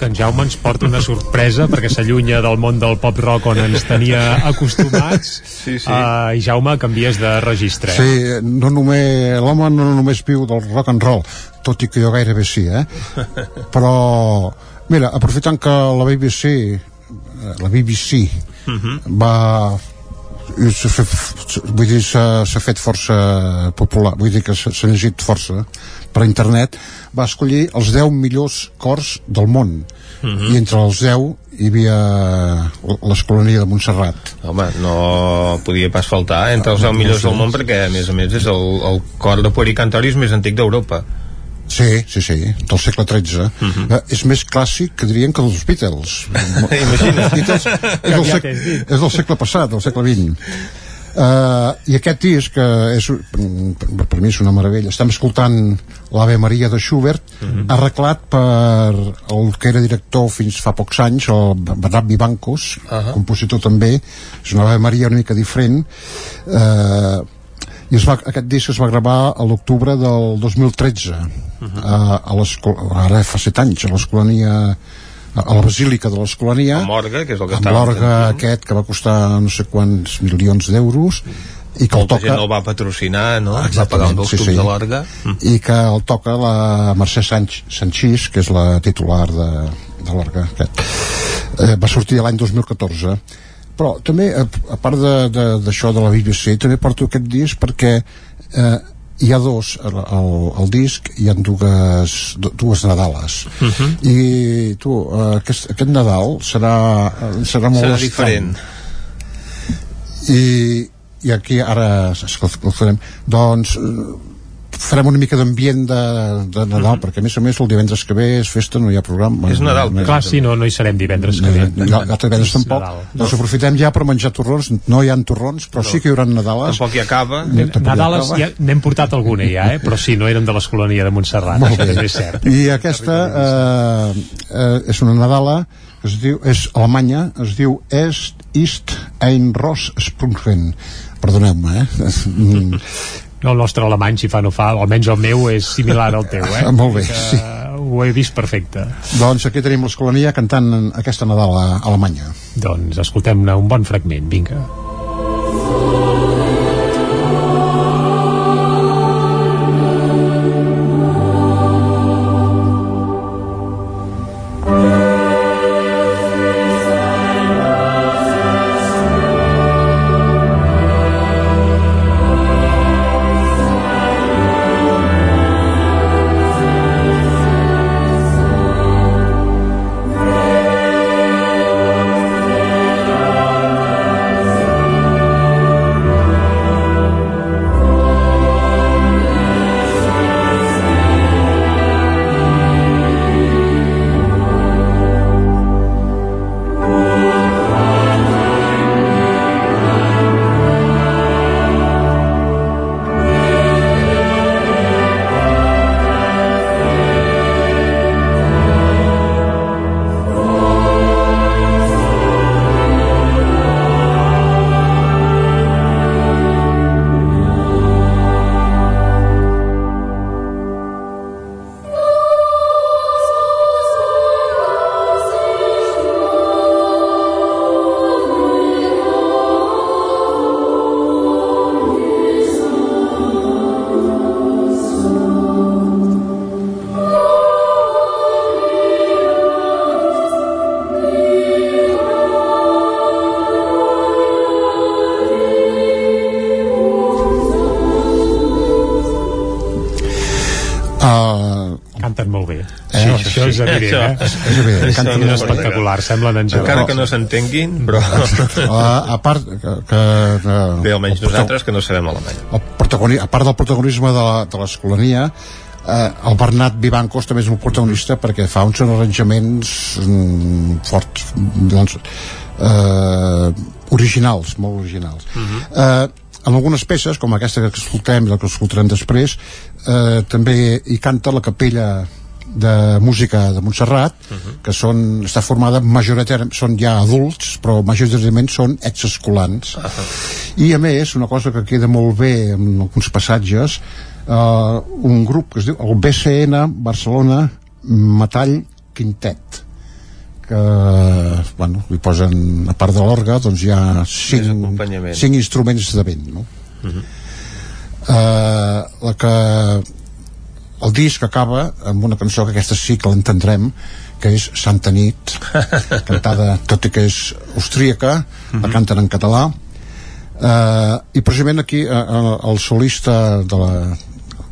Que en Jaume ens porta una sorpresa perquè s'allunya del món del pop rock on ens tenia acostumats Sí, sí. Uh, i Jaume canvies de registre Sí, no només, l'home no només viu del rock and roll, tot i que jo gairebé sí, eh? Però, mira, aprofitant que la BBC, eh, la BBC Mhm. va i s'ha fet, vull dir, s'ha fet força popular, vull dir que s'ha s'ha llegit força per internet, va escollir els 10 millors cors del món. Mhm. I entre els 10 hi havia l'escolania de Montserrat. Home, no podia pas faltar entre els 10 millors del món perquè, a més a més, és el, el cor de puericantoris més antic d'Europa. Sí, sí, sí, del segle XIII. Uh. -huh. és més clàssic que dirien que els Beatles. Imagina't. Els Beatles és, del sec, és del segle passat, del segle XX. Uh, I aquest disc, que és, per, per mi és una meravella, estem escoltant l'Ave Maria de Schubert, arreglat per el que era director fins fa pocs anys, el Bernat Vivancos, uh -huh. compositor també, és una Ave Maria una mica diferent, uh, i es va, aquest disc es va gravar a l'octubre del 2013 uh -huh. a, a ara fa set anys a l'escolania a la Basílica de l'Escolania Amb l'orgue, que és el que amb l'orgue aquest que va costar no sé quants milions d'euros i que el Molta gent toca el va patrocinar, no? va Exactament, pagar els sí, tubs sí. de l'orgue. i que el toca la Mercè Sanch, Sanchís que és la titular de, de l'orgue aquest. Eh, va sortir l'any 2014 però també a, a part de- de- d'això de, de la BBC també porto aquest disc perquè eh, hi ha dos al, al, al disc hi ha dues, du- dues Nadales i tu, aquest, aquest Nadal serà, serà molt Serà estrany. diferent. i, i aquí ara es- es- el farem doncs farem una mica d'ambient de, de Nadal, perquè a més a més el divendres que ve és festa, no hi ha programa És Nadal, no, Clar, sí, no, no hi serem divendres que ve. l'altre divendres tampoc Nadal. doncs aprofitem ja per menjar torrons no hi ha torrons, però sí que hi haurà Nadales Tampoc hi acaba. No, tampoc hi Nadales acaba. ja n'hem portat alguna ja, eh? però sí, no érem de l'escolania de Montserrat, Molt això bé. també és cert. I aquesta eh, eh, és una Nadala que es diu, és alemanya, es diu Est Ist ein Ross Sprungen. Perdoneu-me, eh? No, el nostre alemany, si fa no fa, almenys el meu és similar al teu, eh? Molt bé, Que sí. Ho he vist perfecte. doncs aquí tenim l'escolania cantant aquesta Nadala alemanya. Doncs escoltem-ne un bon fragment, vinga. Uh, evident, Això- eh? és evident, Canten canten és molt bé. espectacular, semblen àngels. Encara que no s'entenguin, però... Uh, a part que, que, Bé, almenys nosaltres que no sabem alemany. el protagoni, a part del protagonisme de la- de l'escolania eh, el Bernat Vivancos també és un protagonista perquè fa uns arranjaments mm, forts doncs, eh, originals molt originals eh, en algunes peces com aquesta que escoltem i la que escoltarem després eh, també hi canta la capella de música de Montserrat que són, està formada majoritàriament són ja adults però majoritàriament són exescolans i a més una cosa que queda molt bé en alguns passatges uh, un grup que es diu el BCN Barcelona Metall Quintet que bueno, li posen a part de l'orga doncs hi ha cinc, cinc instruments de vent no? Uh -huh. uh, la que el disc acaba amb una cançó que aquesta sí que l'entendrem que és Santa Nit cantada, tot i que és austríaca la canten en català. Uh, i precisament aquí uh, el solista de la,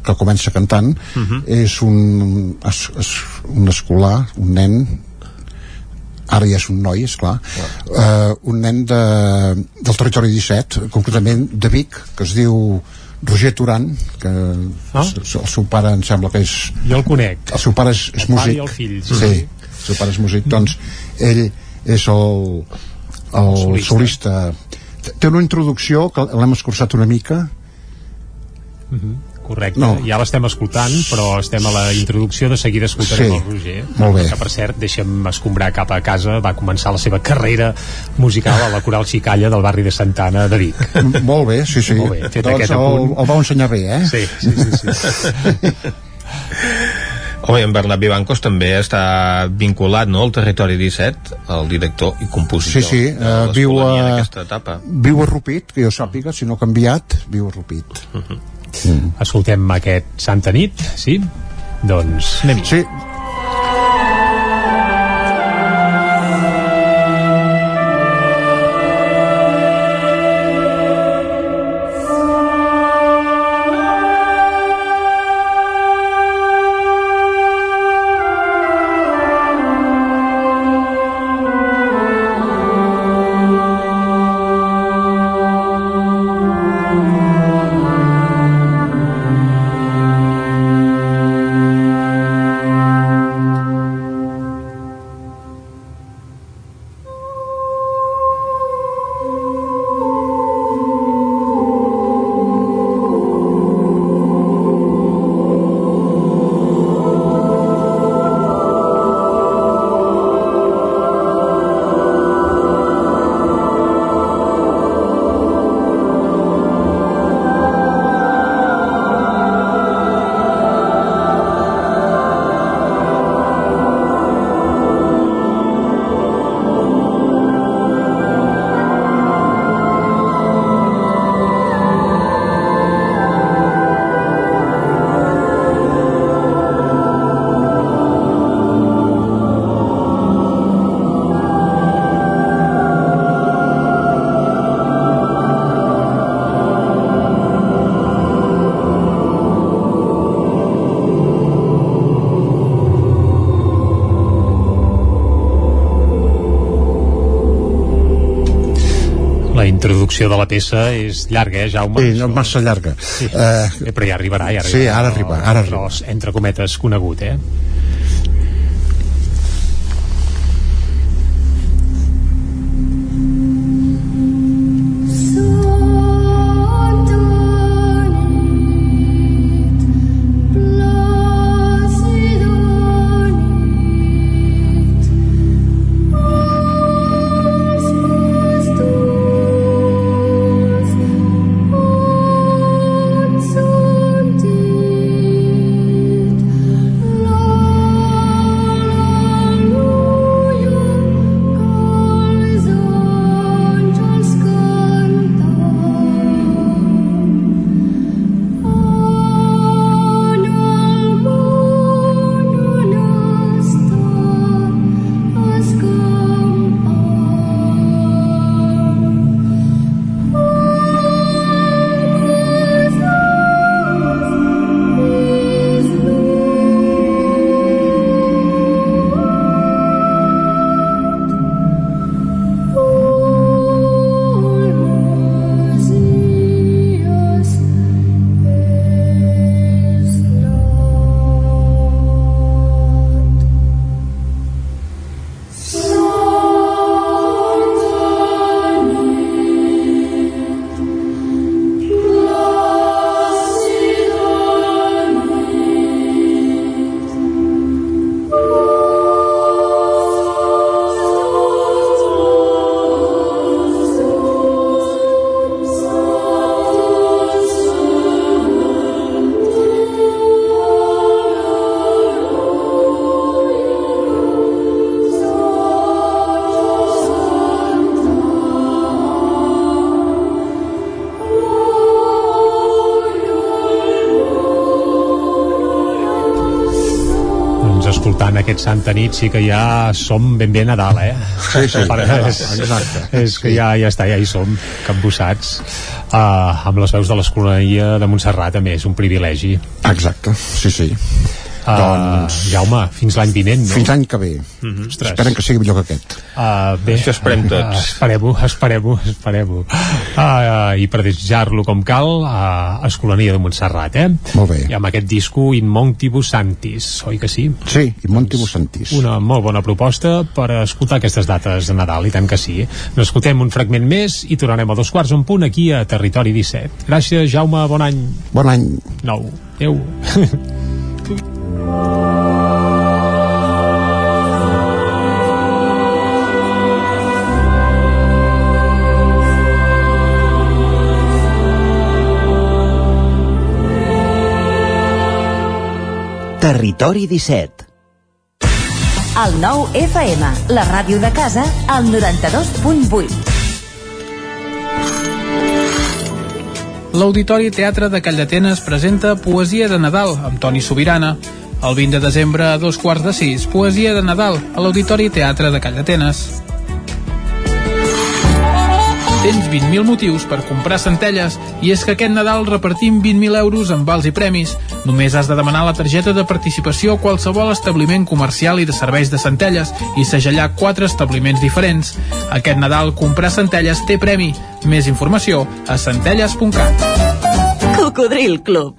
que comença cantant uh -huh. és un, es, es, un escolar, un nen ara ja és un noi, és clar uh, un nen de, del territori 17 concretament de Vic que es diu Roger Turan que Ah. el, el seu pare em sembla que és Jo el conec. el seu pare és, és El pare músic i el fill, sí. el seu pare és músic doncs ell és el el solista. solista, té una introducció que l'hem escurçat una mica Correcte, No. ja l'estem escoltant, però estem a la introducció, de seguida escoltarem Sí, el Roger. molt bé. Que, per cert, deixem escombrar cap a casa, va començar la seva carrera musical a la Coral Xicalla del barri de Santana de Vic. M- molt bé, sí, sí Molt bé, fet doncs aquest el, apunt. el vau ensenyar bé, eh? Sí, sí, sí. sí. Home, en Bernat Vivancos també està vinculat no, al territori 17, el director i compositor Sí, sí, eh, viu a, etapa. viu a Rupit, que jo sàpiga, si no ha canviat, viu a Rupit. Escoltem aquest Santa Nit, sí? Doncs anem-hi. Sí, introducció de la peça és llarga, eh, Jaume? sí no, massa llarga. Sí. Eh, Eh, però ja arribarà, ja arribarà. Sí, ara arriba, ara arriba. Tros, entre cometes, conegut, eh? Santa Nit sí que ja som ben bé Nadal, eh? Sí, sí, Nadal, és, exacte. És que ja, ja està, ja hi som, capbussats. Uh, amb les veus de l'escolania de Montserrat, també, és un privilegi. Exacte, sí, sí. Uh, Doncs- Jaume, fins l'any vinent, no? Fins l'any que ve. Mm -hmm. Ostres. Esperen que sigui millor que aquest. Uh, bé, Això esperem tots. Uh, esperem-ho, esperem-ho, esperem-ho. Uh, uh, I per desitjar-lo com cal, a uh, Escolania de Montserrat, eh? Molt bé. I amb aquest disco In Montibus Santis, oi que sí? Sí, In Montibus Santis. Una molt bona proposta per escoltar aquestes dates de Nadal, i tant que sí. N'escoltem un fragment més i tornarem a dos quarts en punt aquí a Territori 17. Gràcies, Jaume, bon any. Bon any. Nou. Adéu. Territori 17 El nou FM, la ràdio de casa, al 92.8. L'Auditori Teatre de Calldetenes presenta Poesia de Nadal amb Toni Sobirana. El 20 de desembre a dos quarts de sis, Poesia de Nadal a l'Auditori Teatre de Calldetenes. Tens 20.000 motius per comprar centelles i és que aquest Nadal repartim 20.000 euros en vals i premis. Només has de demanar la targeta de participació a qualsevol establiment comercial i de serveis de centelles i segellar quatre establiments diferents. Aquest Nadal comprar centelles té premi. Més informació a centelles.cat. Cocodril Club.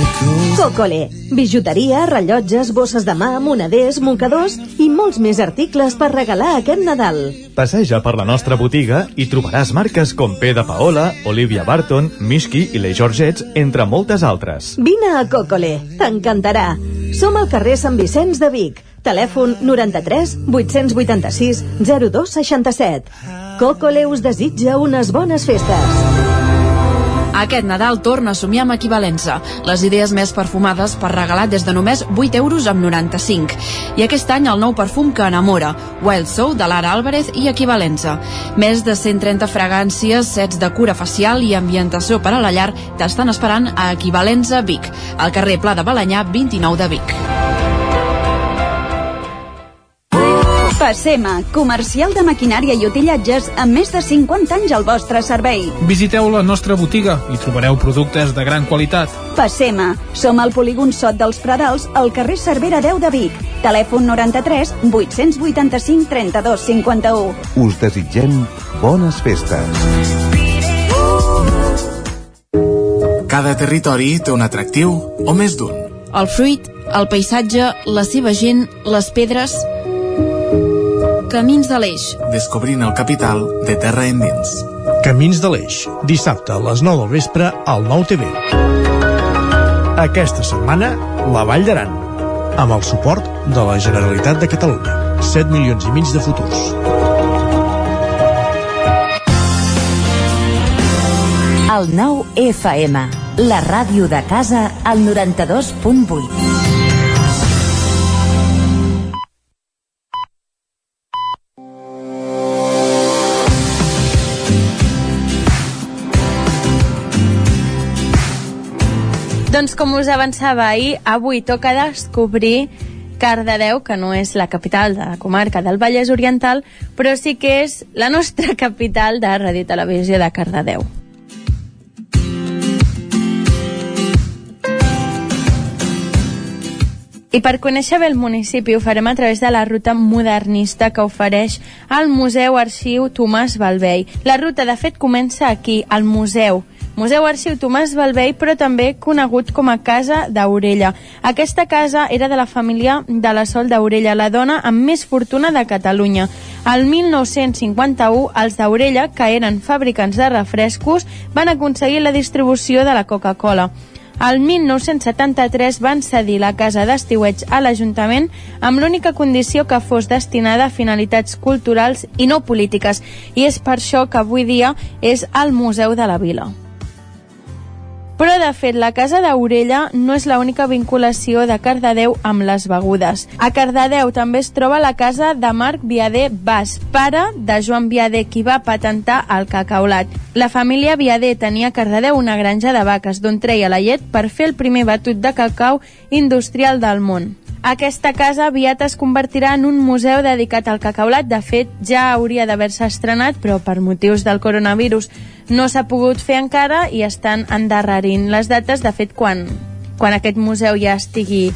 Cocole. Bijuteria, rellotges, bosses de mà, moneders, mocadors i molts més articles per regalar aquest Nadal. Passeja per la nostra botiga i trobaràs marques com P de Paola, Olivia Barton, Mishki i les Georgets, entre moltes altres. Vine a Cocole, t'encantarà. Som al carrer Sant Vicenç de Vic. Telèfon 93 886 0267. Cocole us desitja unes bones festes. Aquest Nadal torna a somiar amb equivalença. Les idees més perfumades per regalar des de només 8 euros amb 95. I aquest any el nou perfum que enamora, Wild Soul de Lara Álvarez i equivalença. Més de 130 fragàncies, sets de cura facial i ambientació per a la llar t'estan esperant a Equivalença Vic, al carrer Pla de Balanyà 29 de Vic. Passema, comercial de maquinària i utillatges amb més de 50 anys al vostre servei. Visiteu la nostra botiga i trobareu productes de gran qualitat. Passema, som al polígon Sot dels Pradals, al carrer Cervera 10 de Vic. Telèfon 93 885 32 51. Us desitgem bones festes. Cada territori té un atractiu o més d'un. El fruit, el paisatge, la seva gent, les pedres... Camins de l'Eix. Descobrint el capital de terra endins. Camins de l'Eix, dissabte a les 9 del vespre al 9 TV. Aquesta setmana, la Vall d'Aran, amb el suport de la Generalitat de Catalunya. 7 milions i mig de futurs. El 9 FM, la ràdio de casa, al 92.8. Doncs com us avançava ahir, avui toca descobrir Cardedeu, que no és la capital de la comarca del Vallès Oriental, però sí que és la nostra capital de Ràdio i Televisió de Cardedeu. I per conèixer bé el municipi ho farem a través de la ruta modernista que ofereix el Museu Arxiu Tomàs Balvei. La ruta, de fet, comença aquí, al museu. Museu Arxiu Tomàs Balvei, però també conegut com a Casa d'Aurella. Aquesta casa era de la família de la Sol d'Aurella, la dona amb més fortuna de Catalunya. Al 1951, els d'Aurella, que eren fabricants de refrescos, van aconseguir la distribució de la Coca-Cola. El 1973 van cedir la casa d'estiueig a l'Ajuntament amb l'única condició que fos destinada a finalitats culturals i no polítiques, i és per això que avui dia és el Museu de la Vila. Però, de fet, la Casa d'Aurella no és l'única vinculació de Cardedeu amb les begudes. A Cardedeu també es troba la casa de Marc Viader Bas, pare de Joan Viader, qui va patentar el cacaulat. La família Viader tenia a Cardedeu una granja de vaques, d'on treia la llet per fer el primer batut de cacau industrial del món. Aquesta casa aviat es convertirà en un museu dedicat al cacaulat. De fet, ja hauria d'haver-se estrenat, però per motius del coronavirus no s'ha pogut fer encara i estan endarrerint les dates. De fet, quan, quan aquest museu ja estigui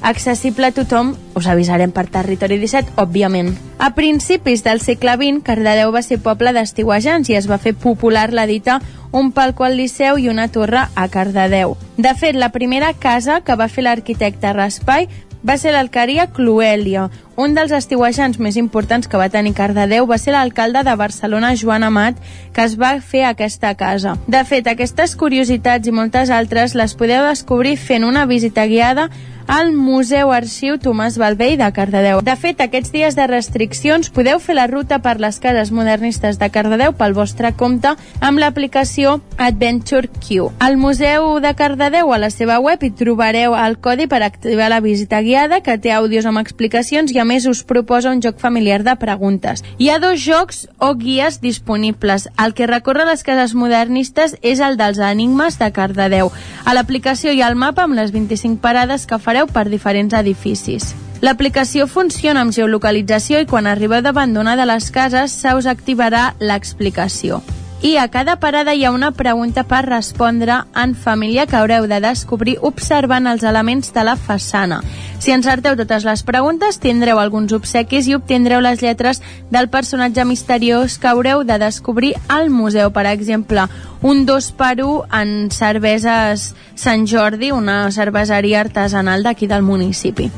accessible a tothom, us avisarem per Territori 17, òbviament. A principis del segle XX, Cardedeu va ser poble d'estiuejants i es va fer popular la dita un palco al Liceu i una torre a Cardedeu. De fet, la primera casa que va fer l'arquitecte Raspai va ser l'alqueria Cluèlia. Un dels estiuejants més importants que va tenir Cardedeu va ser l'alcalde de Barcelona, Joan Amat, que es va fer aquesta casa. De fet, aquestes curiositats i moltes altres les podeu descobrir fent una visita guiada al Museu Arxiu Tomàs Balvei de Cardedeu. De fet, aquests dies de restriccions podeu fer la ruta per les cases modernistes de Cardedeu pel vostre compte amb l'aplicació Adventure Q. Al Museu de Cardedeu, a la seva web, hi trobareu el codi per activar la visita guiada, que té àudios amb explicacions i a més us proposa un joc familiar de preguntes. Hi ha dos jocs o guies disponibles. El que recorre les cases modernistes és el dels enigmes de Cardedeu. A l'aplicació hi ha el mapa amb les 25 parades que fareu per diferents edificis. L'aplicació funciona amb geolocalització i quan arribeu davant d'una de les cases se us activarà l'explicació. I a cada parada hi ha una pregunta per respondre en família que haureu de descobrir observant els elements de la façana. Si encerteu totes les preguntes, tindreu alguns obsequis i obtindreu les lletres del personatge misteriós que haureu de descobrir al museu. Per exemple, un dos per un en cerveses Sant Jordi, una cerveseria artesanal d'aquí del municipi.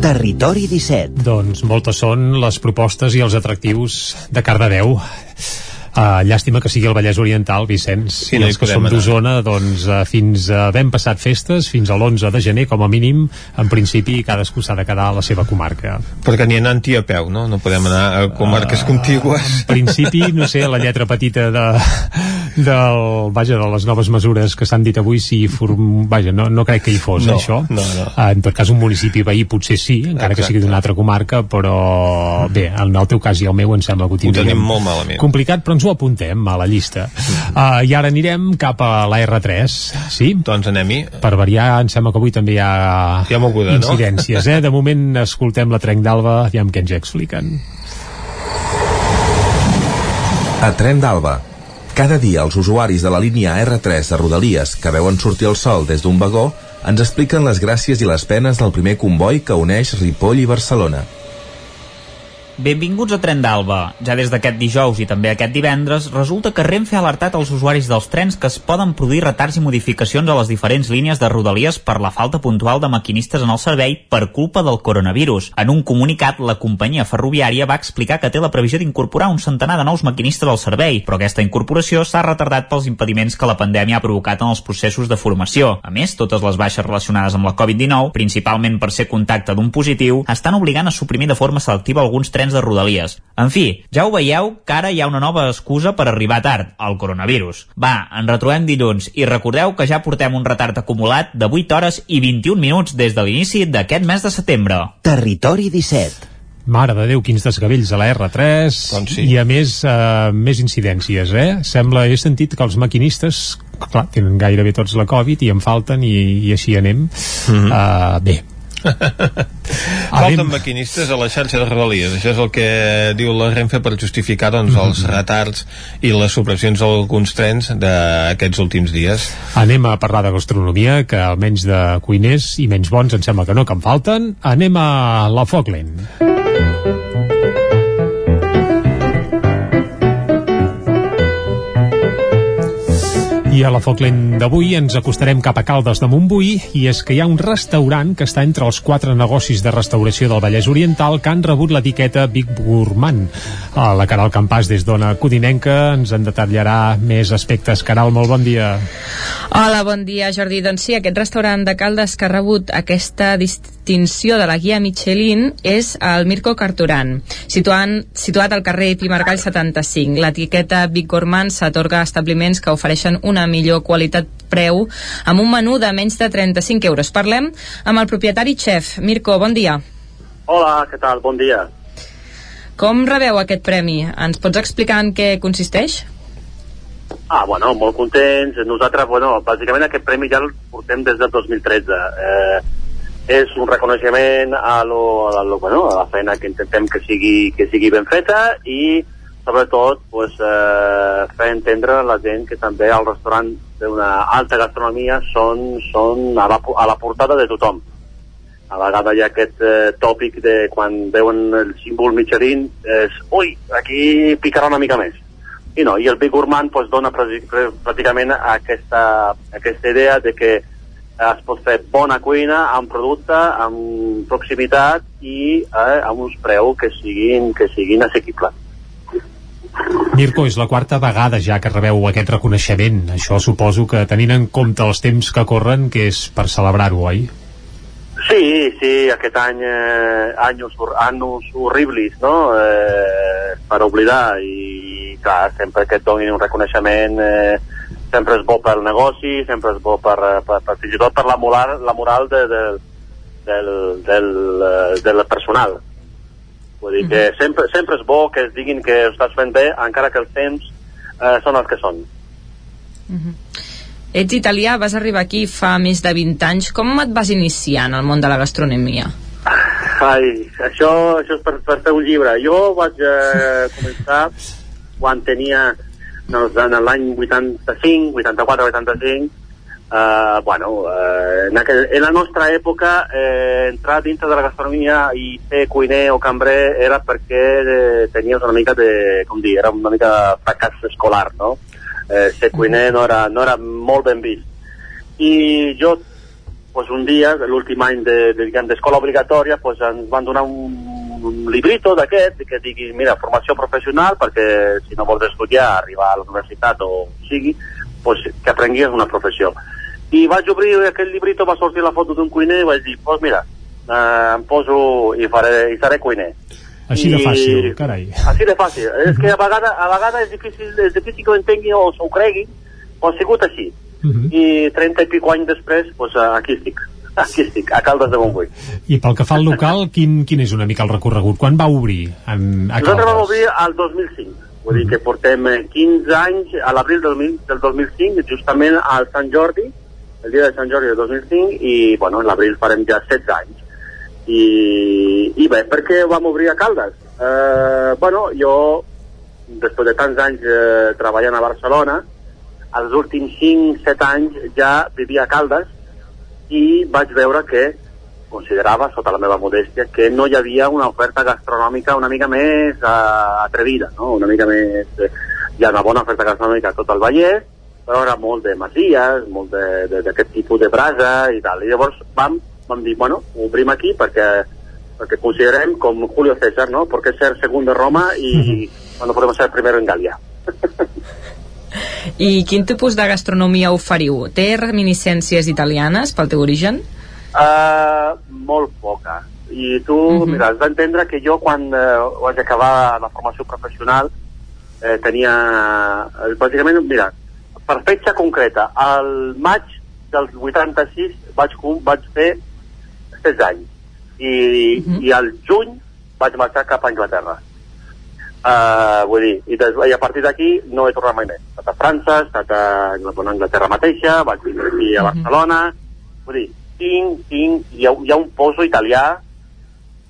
Territori 17. Doncs moltes són les propostes i els atractius de Cardedeu. Uh, llàstima que sigui el Vallès Oriental, Vicenç. Sí, I no els que som d'Osona, doncs, uh, fins uh, ben passat festes, fins a l'11 de gener, com a mínim, en principi cadascú s'ha de quedar a la seva comarca. Perquè n'hi anant a peu, no? No podem anar a comarques contigües. En principi, no sé, la lletra petita de, del, vaja, de les noves mesures que s'han dit avui, si form, vaja, no, no crec que hi fos, No, eh, això. no, no. Uh, en tot cas, un municipi veí potser sí, encara que Exacte. sigui d'una altra comarca, però bé, en el teu cas i el meu em sembla que ho Ho tindríem tenim molt malament. complicat, però ens ho apuntem a la llista. Uh, I ara anirem cap a la R3, sí? Doncs anem-hi. Per variar, em sembla que avui també hi ha, Hi ha moguda, no? incidències, eh? De moment escoltem la Trenc d'Alba, aviam què ens expliquen. A Tren d'Alba. Cada dia els usuaris de la línia R3 de Rodalies que veuen sortir el sol des d'un vagó ens expliquen les gràcies i les penes del primer comboi que uneix Ripoll i Barcelona. Benvinguts a Tren d'Alba. Ja des d'aquest dijous i també aquest divendres, resulta que Renfe ha alertat els usuaris dels trens que es poden produir retards i modificacions a les diferents línies de Rodalies per la falta puntual de maquinistes en el servei per culpa del coronavirus. En un comunicat, la companyia ferroviària va explicar que té la previsió d'incorporar un centenar de nous maquinistes al servei, però aquesta incorporació s'ha retardat pels impediments que la pandèmia ha provocat en els processos de formació. A més, totes les baixes relacionades amb la Covid-19, principalment per ser contacte d'un positiu, estan obligant a suprimir de forma selectiva alguns trens de Rodalies. En fi, ja ho veieu que ara hi ha una nova excusa per arribar tard, el coronavirus. Va, ens retrobem dilluns i recordeu que ja portem un retard acumulat de 8 hores i 21 minuts des de l'inici d'aquest mes de setembre. Territori 17. Mare de Déu, quins desgavells a la R3 Doncs sí. i a més uh, més incidències, eh? Sembla, he sentit que els maquinistes clar, tenen gairebé tots la Covid i en falten i, i així anem Mhm. uh, bé Falten maquinistes a la xarxa de rodalies. Això és el que diu la Renfe per justificar doncs, els retards i les supressions d'alguns trens d'aquests últims dies. anem a parlar de gastronomia que almenys de cuiners i menys bons em sembla que no, que en falten anem a la Foc I a la Foc Lent d'avui ens acostarem cap a Caldes de Montbui i és que hi ha un restaurant que està entre els quatre negocis de restauració del Vallès Oriental que han rebut l'etiqueta Big Gourmand. A la Caral Campàs des d'Ona Codinenca ens en detallarà més aspectes. Caral, molt bon dia. Hola, bon dia, Jordi. Doncs sí, aquest restaurant de Caldes que ha rebut aquesta distinció de la guia Michelin és el Mirko Carturan, situant, situat al carrer Pimargall 75. L'etiqueta Big Gourmand s'atorga a establiments que ofereixen una millor qualitat preu amb un menú de menys de 35 euros. Parlem amb el propietari xef. Mirko, bon dia. Hola, què tal? Bon dia. Com rebeu aquest premi? Ens pots explicar en què consisteix? Ah, bueno, molt contents. Nosaltres, bueno, bàsicament aquest premi ja el portem des del 2013. Eh, és un reconeixement a, lo, a, lo, bueno, a la feina que intentem que sigui, que sigui ben feta i sobretot pues, eh, fer entendre a la gent que també al restaurant d'una alta gastronomia són, són a, la, a la portada de tothom. A vegades hi ha aquest eh, tòpic de quan veuen el símbol Michelin és, ui, aquí picarà una mica més. I no, i el Big Gourmand pues, dona pràcticament aquesta, aquesta idea de que es pot fer bona cuina amb producte, amb proximitat i eh, amb uns preus que siguin, que siguin assequibles. Mirko, és la quarta vegada ja que rebeu aquest reconeixement. Això suposo que tenint en compte els temps que corren, que és per celebrar-ho, oi? Sí, sí, aquest any, eh, anys, anys horribles, no?, eh, per oblidar, i clar, sempre que et donin un reconeixement eh, sempre és bo pel negoci, sempre és bo per, per, per fins i tot per la moral, la moral de, de, del, del, eh, del personal. Vull dir que sempre, sempre és bo que es diguin que ho estàs fent bé, encara que els temps eh, són els que són. Uh -huh. Ets italià, vas arribar aquí fa més de 20 anys. Com et vas iniciar en el món de la gastronomia? Ai, això, això és per, per fer un llibre. Jo vaig eh, començar quan tenia doncs, en l'any 85, 84, 85, eh, bueno, eh, en, aquel, en la nostra època eh, entrar dintre de la gastronomia i ser cuiner o cambrer era perquè eh, tenies una mica de, com dir, era una mica de fracàs escolar, no? Eh, ser cuiner no era, no era molt ben vist. I jo, pues, un dia, l'últim any de, de, d'escola obligatòria, pues, ens van donar un, un librito d'aquest que digui, mira, formació professional, perquè si no vols estudiar, arribar a la universitat o sigui, pues, que aprenguis una professió i vaig obrir aquell llibrito, va sortir la foto d'un cuiner i vaig dir, doncs pues mira, eh, em poso i, faré, i seré cuiner. Així de fàcil, carai. Així de fàcil. Uh -huh. És que a vegades, a vegades és, difícil, és difícil que ho entenguin o s'ho creguin, però ha sigut així. Uh -huh. I 30 i pico anys després, doncs aquí estic. Aquí estic, a Caldes de Montbui. I pel que fa al local, quin, quin és una mica el recorregut? Quan va obrir en, a Caldes? Nosaltres vam obrir al 2005. Vull dir que portem 15 anys, a l'abril del, del 2005, justament al Sant Jordi, el dia de Sant Jordi del 2005 i bueno, en l'abril farem ja 16 anys i, i bé, per què vam obrir a Caldes? Eh, bueno, jo després de tants anys eh, treballant a Barcelona els últims 5-7 anys ja vivia a Caldes i vaig veure que considerava, sota la meva modèstia, que no hi havia una oferta gastronòmica una mica més uh, atrevida, no? una mica més... Eh, hi ha una bona oferta gastronòmica a tot el Vallès, era molt de masies, molt d'aquest tipus de brasa i tal. I llavors vam, vam dir, bueno, obrim aquí perquè, perquè considerem com Julio César, no? Perquè ser segon de Roma i mm -hmm. no podem ser primer en Gàlia. I quin tipus de gastronomia oferiu? Té reminiscències italianes pel teu origen? Uh, molt poca. I tu, uh -huh. mira, has d'entendre que jo quan uh, vaig acabar la formació professional eh, tenia, eh, bàsicament, mira, per fetge concreta, al maig del 86 vaig, vaig fer 16 anys i, uh -huh. i al juny vaig marxar cap a Anglaterra. Uh, vull dir, i, des, i a partir d'aquí no he tornat mai més. He estat a França, he estat a, Anglaterra mateixa, vaig vindre aquí a Barcelona, uh -huh. vull dir, tinc, tinc, hi ha, hi ha un poso italià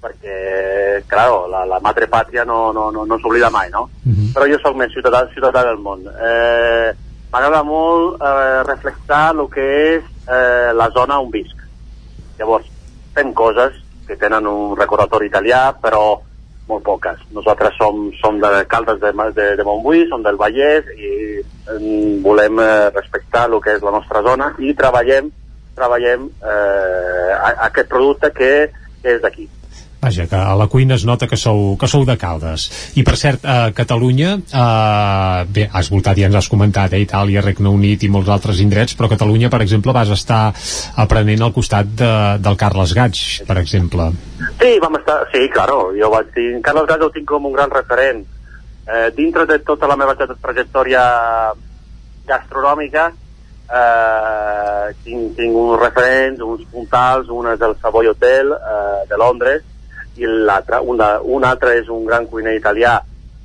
perquè, claro, la, la madre pàtria no, no, no, no s'oblida mai, no? Uh -huh. Però jo sóc més ciutadà, ciutadà del món. Eh, m'agrada molt eh, reflexar el que és eh, la zona on visc. Llavors, fem coses que tenen un recordatori italià, però molt poques. Nosaltres som, som de Caldes de, de, de Montbui, som del Vallès i mm, volem eh, respectar el que és la nostra zona i treballem treballem eh, a, a aquest producte que és d'aquí. Vaja, que a la cuina es nota que sou, que sou de Caldes. I per cert, a Catalunya, eh, bé, has voltat i ja ens has comentat, eh, Itàlia, Regne Unit i molts altres indrets, però a Catalunya, per exemple, vas estar aprenent al costat de, del Carles Gaig, per exemple. Sí, vam estar, sí, claro, jo vaig dir, Carles Gas el tinc com un gran referent. Eh, dintre de tota la meva tra- trajectòria gastronòmica, eh, tinc, tinc uns referents, uns puntals, un és el Savoy Hotel eh, de Londres i l'altre, un, de- un altre és un gran cuiner italià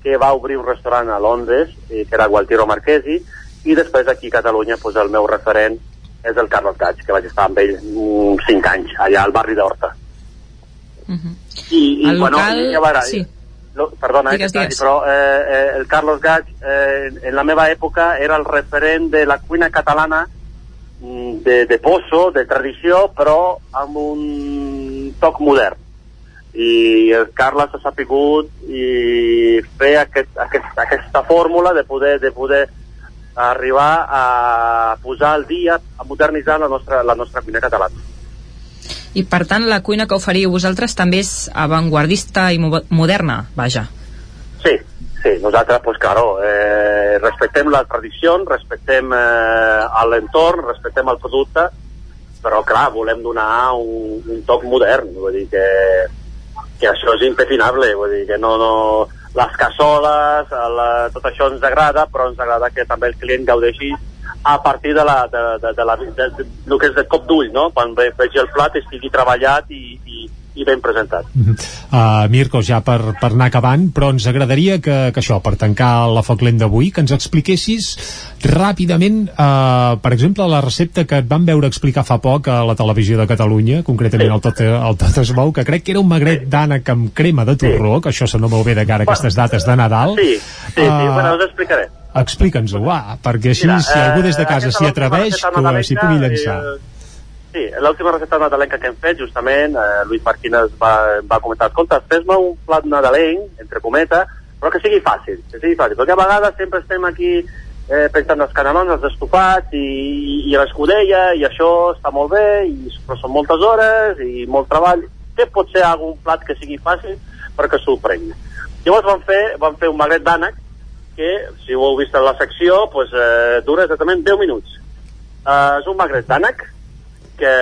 que va obrir un restaurant a Londres, eh, que era Gualtiero Marchesi, i després aquí a Catalunya pues, el meu referent és el Carlos Gaig, que vaig estar amb ell uns 5 anys, allà al barri d'Horta. I, i El bueno, local- i a veure, sí. lo, perdona, Digues, eh, digues. però eh, eh, el Carlos Gaig eh, en la meva època era el referent de la cuina catalana mm, de, de pozo, de tradició, però amb un toc modern. I el Carles ha sapigut i fer aquest, aquest, aquesta fórmula de poder, de poder arribar a posar al dia, a modernitzar la nostra, la nostra cuina catalana. I per tant, la cuina que oferiu vosaltres també és avantguardista i mo- moderna, vaja. Sí, sí, nosaltres, pues claro, eh, respectem la tradició, respectem eh, l'entorn, respectem el producte, però clar, volem donar un, un toc modern, vull dir que, que això és impepinable, vull dir que no, no, les cassoles, la, tot això ens agrada, però ens agrada que també el client gaudeixi a partir de, la, de, de, de, la, de, de, de, que és de cop d'ull, no? Quan ve, vegi el plat estigui treballat i, i, i ben presentat. Uh, Mirko, ja per, per anar acabant, però ens agradaria que, que això, per tancar la foc lent d'avui, que ens expliquessis ràpidament, uh, per exemple, la recepta que et van veure explicar fa poc a la televisió de Catalunya, concretament al Tot, al Tot es mou, que crec que era un magret d'ànec amb crema de torró, que això sona molt bé de cara a aquestes dates de Nadal. Sí, sí, sí, Ah, bueno, us explicaré. Explica'ns-ho, va, perquè així, Mira, si algú des de eh, casa s'hi atreveix, que s'hi pugui llançar. eh, Sí, l'última recepta nadalenca que hem fet, justament, eh, Lluís Marquines va, va comentar, escolta, fes-me un plat nadalenc, entre cometa, però que sigui fàcil, que sigui fàcil, perquè a vegades sempre estem aquí eh, pensant els canelons, els estofats i, i, l'escudella, i això està molt bé, i, però són moltes hores i molt treball. Què pot ser algun plat que sigui fàcil però que sorprengui? Llavors vam fer, vam fer un magret d'ànec que, si ho heu vist en la secció, pues, eh, dura exactament 10 minuts. Eh, és un magret d'ànec que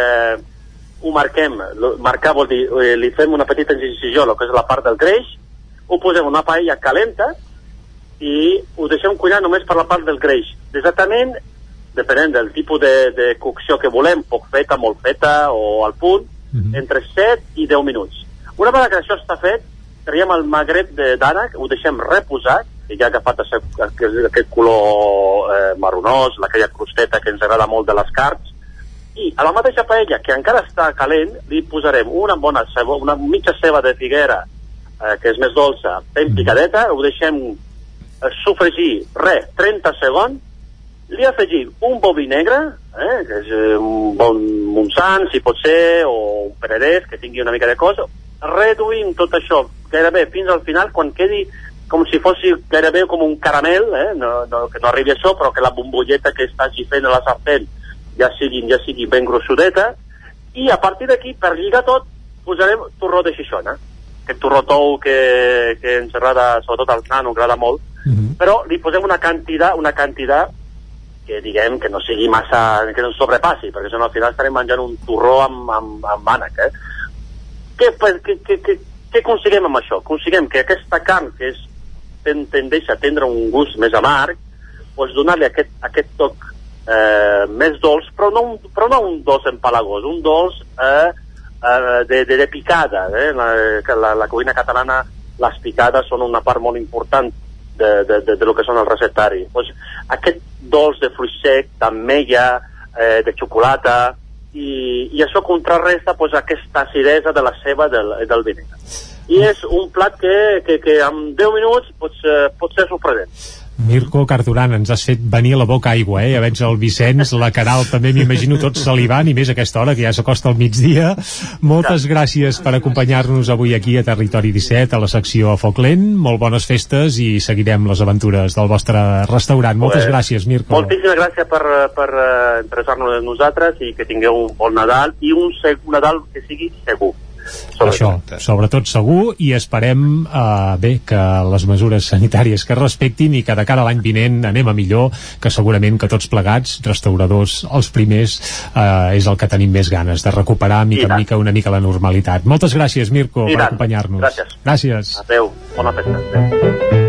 ho marquem, lo- marcar vol dir, eh, li fem una petita incisió, el que és la part del greix, ho posem una paella calenta i ho deixem cuinar només per la part del greix. Exactament, depenent del tipus de, de cocció que volem, poc feta, molt feta o al punt, entre 7 i 10 minuts. Una vegada que això està fet, traiem el magret de- d'ànec, ho deixem reposat, que ja ha agafat aquest- aquest color eh, marronós, aquella crosteta que ens agrada molt de les carns, i a la mateixa paella, que encara està calent, li posarem una bona ceba, una mitja ceba de figuera, eh, que és més dolça, ben picadeta, ho deixem eh, sofregir, res, 30 segons, li afegim un boví negre, eh, que és eh, un bon Montsant, si pot ser, o un Pererès, que tingui una mica de cosa, reduïm tot això gairebé fins al final, quan quedi com si fos gairebé com un caramel, eh? no, no, que no arribi a això, però que la bombolleta que estagi fent a la sartén ja sigui, ja sigui ben grossudeta, i a partir d'aquí, per lligar tot, posarem torró de xixona, aquest torró tou que, que ens agrada, sobretot al nano, agrada molt, però li posem una quantitat, una quantitat que diguem que no sigui massa, que no ens sobrepassi, perquè si no al final estarem menjant un torró amb, amb, amb ànec, eh? Què, què, què, què, què aconseguim amb això? Aconseguim que aquesta carn, que és, ten, tendeix a tindre un gust més amarg, pues donar-li aquest, aquest toc eh, més dolç, però no, un, però no un dolç empalagós, un dolç eh, eh, de, de, de picada. Eh? La, la, la cuina catalana, les picades són una part molt important de, de, de, de lo que són el receptari. Pues, aquest dolç de fruit sec, d'ametlla, eh, de xocolata, i, i això contrarresta pues, aquesta acidesa de la ceba del, del vinagre. i és un plat que, que, que en 10 minuts pots, eh, pot ser sorprenent. Mirko Carduran, ens has fet venir la boca aigua, eh? Ja veig el Vicenç, la Caral, també m'imagino tots salivant, i més a aquesta hora, que ja s'acosta el migdia. Moltes gràcies per acompanyar-nos avui aquí a Territori 17, a la secció a Foc Lent. Molt bones festes i seguirem les aventures del vostre restaurant. Moltes Pues, gràcies, Mirko. Moltíssimes gràcies per, per eh, interessar-nos en nosaltres i que tingueu un bon Nadal i un, un Nadal que sigui segur. Això, sobretot segur, i esperem eh, bé que les mesures sanitàries que es respectin i que de cara a l'any vinent anem a millor, que segurament que tots plegats, restauradors, els primers, eh, és el que tenim més ganes, de recuperar mica en mica una mica la normalitat. Moltes gràcies, Mirko, I per acompanyar-nos. Gràcies. Gràcies. Adéu, bona festa. Adéu.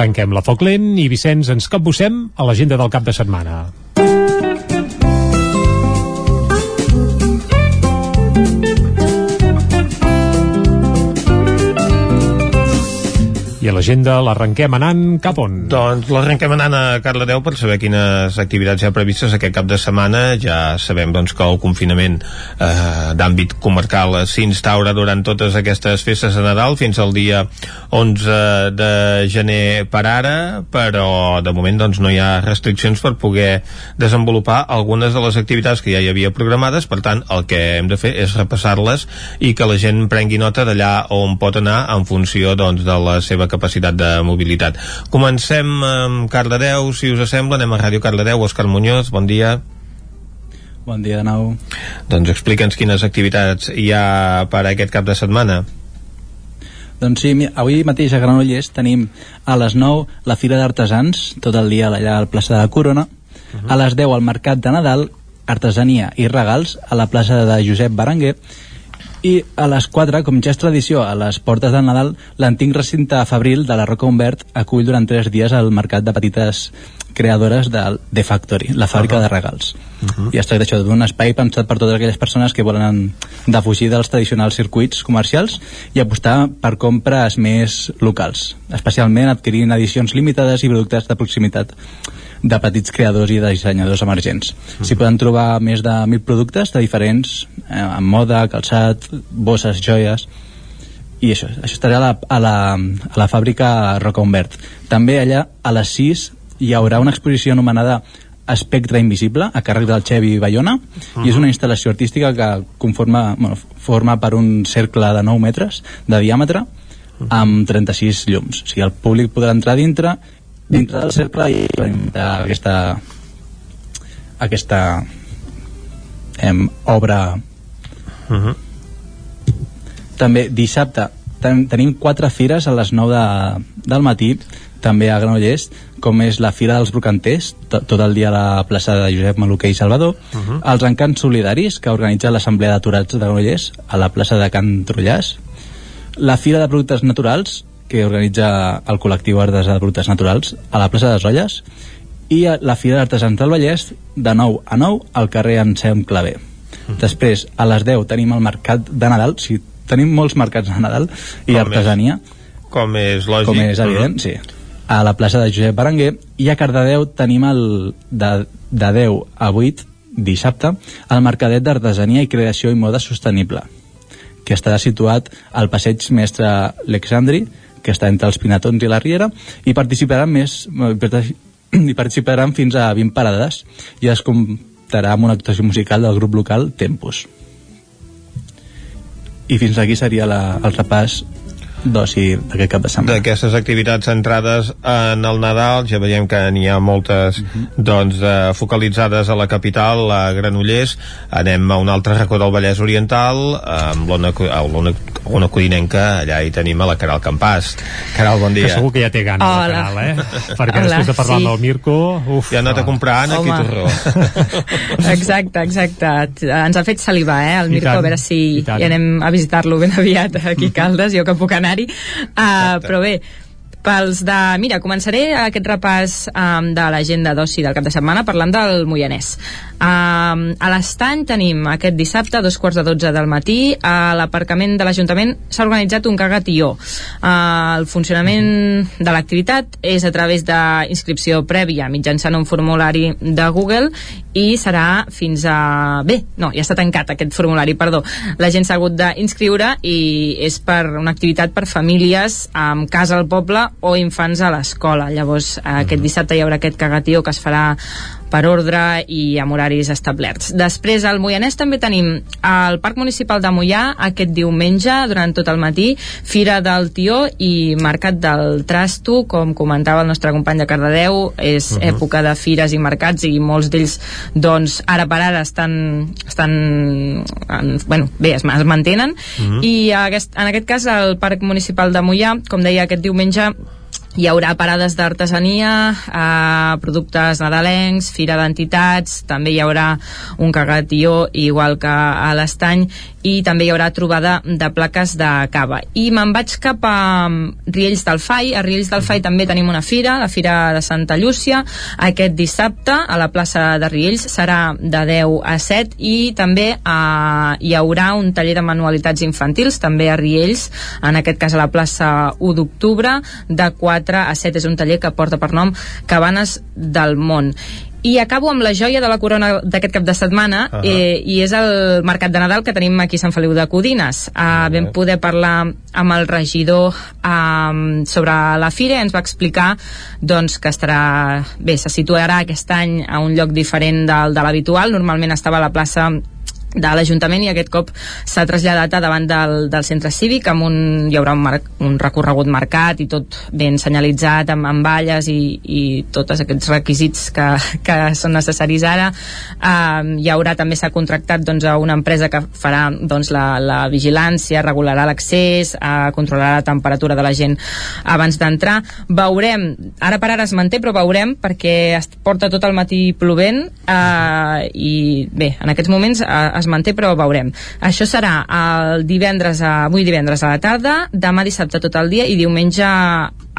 Tanquem la foc lent i Vicenç ens capbussem a l'agenda del cap de setmana. I a l'agenda l'arrenquem anant cap on? Doncs l'arrenquem anant a Cardedeu per saber quines activitats hi ha previstes aquest cap de setmana. Ja sabem doncs, que el confinament eh, d'àmbit comarcal s'instaura durant totes aquestes festes de Nadal fins al dia 11 de gener per ara, però de moment doncs, no hi ha restriccions per poder desenvolupar algunes de les activitats que ja hi havia programades, per tant el que hem de fer és repassar-les i que la gent prengui nota d'allà on pot anar en funció doncs, de la seva capacitat de mobilitat. Comencem amb Cardedeu, si us sembla, anem a Ràdio Cardedeu, Òscar Muñoz, bon dia. Bon dia de nou. Doncs explica'ns quines activitats hi ha per aquest cap de setmana. Doncs sí, avui mateix a Granollers tenim a les 9 la Fira d'Artesans, tot el dia allà al plaça de la Corona, a les 10 al Mercat de Nadal, artesania i regals a la plaça de Josep Baranguer, i a les 4, com ja és tradició, a les portes del Nadal, l'antic recinte Fabril de la Roca Humbert acull durant 3 dies el mercat de petites creadores de The Factory, la fàbrica Ahà. de regals. I es tracta això d'un espai pensat per totes aquelles persones que volen defugir dels tradicionals circuits comercials i apostar per compres més locals, especialment adquirint edicions limitades i productes de proximitat de petits creadors i de dissenyadors emergents. S'hi poden trobar més de 1.000 productes de diferents, eh, en moda, calçat, bosses, joies, i això, això estarà a la, a la, a la fàbrica Roca Humbert. També allà, a les 6, hi haurà una exposició anomenada Espectre Invisible, a càrrec del Xevi Bayona, i és una instal·lació artística que conforma, bueno, forma per un cercle de 9 metres de diàmetre, amb 36 llums. O sigui, el públic podrà entrar dintre, dintre del cercle i experimentar aquesta aquesta em, obra Uh -huh. també dissabte ten, tenim quatre fires a les 9 de, del matí també a Granollers com és la Fira dels Brocanters to, tot el dia a la plaça de Josep Maluquer i Salvador Uh -huh. els encants solidaris que organitza l'Assemblea d'Aturats de Granollers a la plaça de Can Trullàs la Fira de Productes Naturals que organitza el col·lectiu Artesà de Productes Naturals a la plaça de les Olles i a la Fira d'Artesans del Vallès de 9 a 9 al carrer Ansem Clavé. Després a les 10 tenim el mercat de Nadal o sigui, tenim molts mercats de Nadal i Com artesania. Com és lògic. com és evident, sí. A la plaça de Josep Baranguer i a Cardedeu tenim el de, de 10 a 8 dissabte el mercadet d'artesania i creació i moda sostenible que estarà situat al passeig mestre Alexandri que està entre els Pinatons i la Riera i participaran més i participaran fins a 20 parades i es comptarà amb una actuació musical del grup local Tempus i fins aquí seria la, el repàs d'oci d'aquest cap de setmana d'aquestes activitats centrades en el Nadal ja veiem que n'hi ha moltes doncs eh, focalitzades a la capital a Granollers, anem a un altre racó del Vallès Oriental amb l'Ona Codinenca allà hi tenim a la Caral Campàs Caral, bon dia Que segur que ja té ganes Hola. la Caral, eh? Perquè Hola, després de parlar sí. amb el Mirko... Uf, ja ha anat a comprar Anna aquí Home. torró Exacte, exacte. Ens ha fet salivar, eh, el I Mirko, tant, a veure si i tant. i anem a visitar-lo ben aviat aquí a Caldes, jo que puc anar-hi. Uh, però bé, Pels de... Mira, començaré aquest repàs um, de l'agenda d'oci del cap de setmana parlant del Moianès. Um, a l'estany tenim aquest dissabte a dos quarts de dotze del matí a l'aparcament de l'Ajuntament s'ha organitzat un cagatió. Uh, el funcionament de l'activitat és a través d'inscripció prèvia mitjançant un formulari de Google i serà fins a... Bé, no, ja està tancat aquest formulari, perdó. La gent s'ha hagut d'inscriure i és per una activitat per famílies amb casa al poble o infants a l'escola. Llavors, aquest dissabte hi haurà aquest cagatió que es farà per ordre i amb horaris establerts. Després, al Moianès també tenim al Parc Municipal de Moià aquest diumenge, durant tot el matí, Fira del Tió i Mercat del Trasto, com comentava el nostre company de Cardedeu, és uh -huh. època de fires i mercats i molts d'ells, doncs, ara per ara estan, estan en, bueno, bé, es, es mantenen, uh -huh. i aquest, en aquest cas el Parc Municipal de Moià, com deia, aquest diumenge hi haurà parades d'artesania, eh, productes nadalencs, fira d'entitats, també hi haurà un cagatió igual que a l'estany i també hi haurà trobada de plaques de cava. I me'n vaig cap a mm, Riells del Fai. A Riells del Fai també tenim una fira, la Fira de Santa Llúcia. Aquest dissabte a la plaça de Riells serà de 10 a 7 i també eh, hi haurà un taller de manualitats infantils, també a Riells, en aquest cas a la plaça 1 d'octubre, de 4 a 7. És un taller que porta per nom Cabanes del Món i acabo amb la joia de la corona d'aquest cap de setmana uh -huh. eh, i és el Mercat de Nadal que tenim aquí a Sant Feliu de Codines uh, uh -huh. vam poder parlar amb el regidor um, sobre la fira ens va explicar doncs, que estarà bé, se situarà aquest any a un lloc diferent del de l'habitual normalment estava a la plaça de l'Ajuntament i aquest cop s'ha traslladat a davant del, del centre cívic amb un, hi haurà un, mar, un recorregut marcat i tot ben senyalitzat amb, amb valles i, i tots aquests requisits que, que són necessaris ara. Um, hi haurà també s'ha contractat doncs, a una empresa que farà doncs, la, la vigilància, regularà l'accés uh, controlarà la temperatura de la gent abans d'entrar. Veurem, ara per ara es manté però veurem perquè es porta tot el matí plovent uh, i bé, en aquests moments uh, es manté però veurem. Això serà el divendres, a, avui divendres a la tarda, demà dissabte tot el dia i diumenge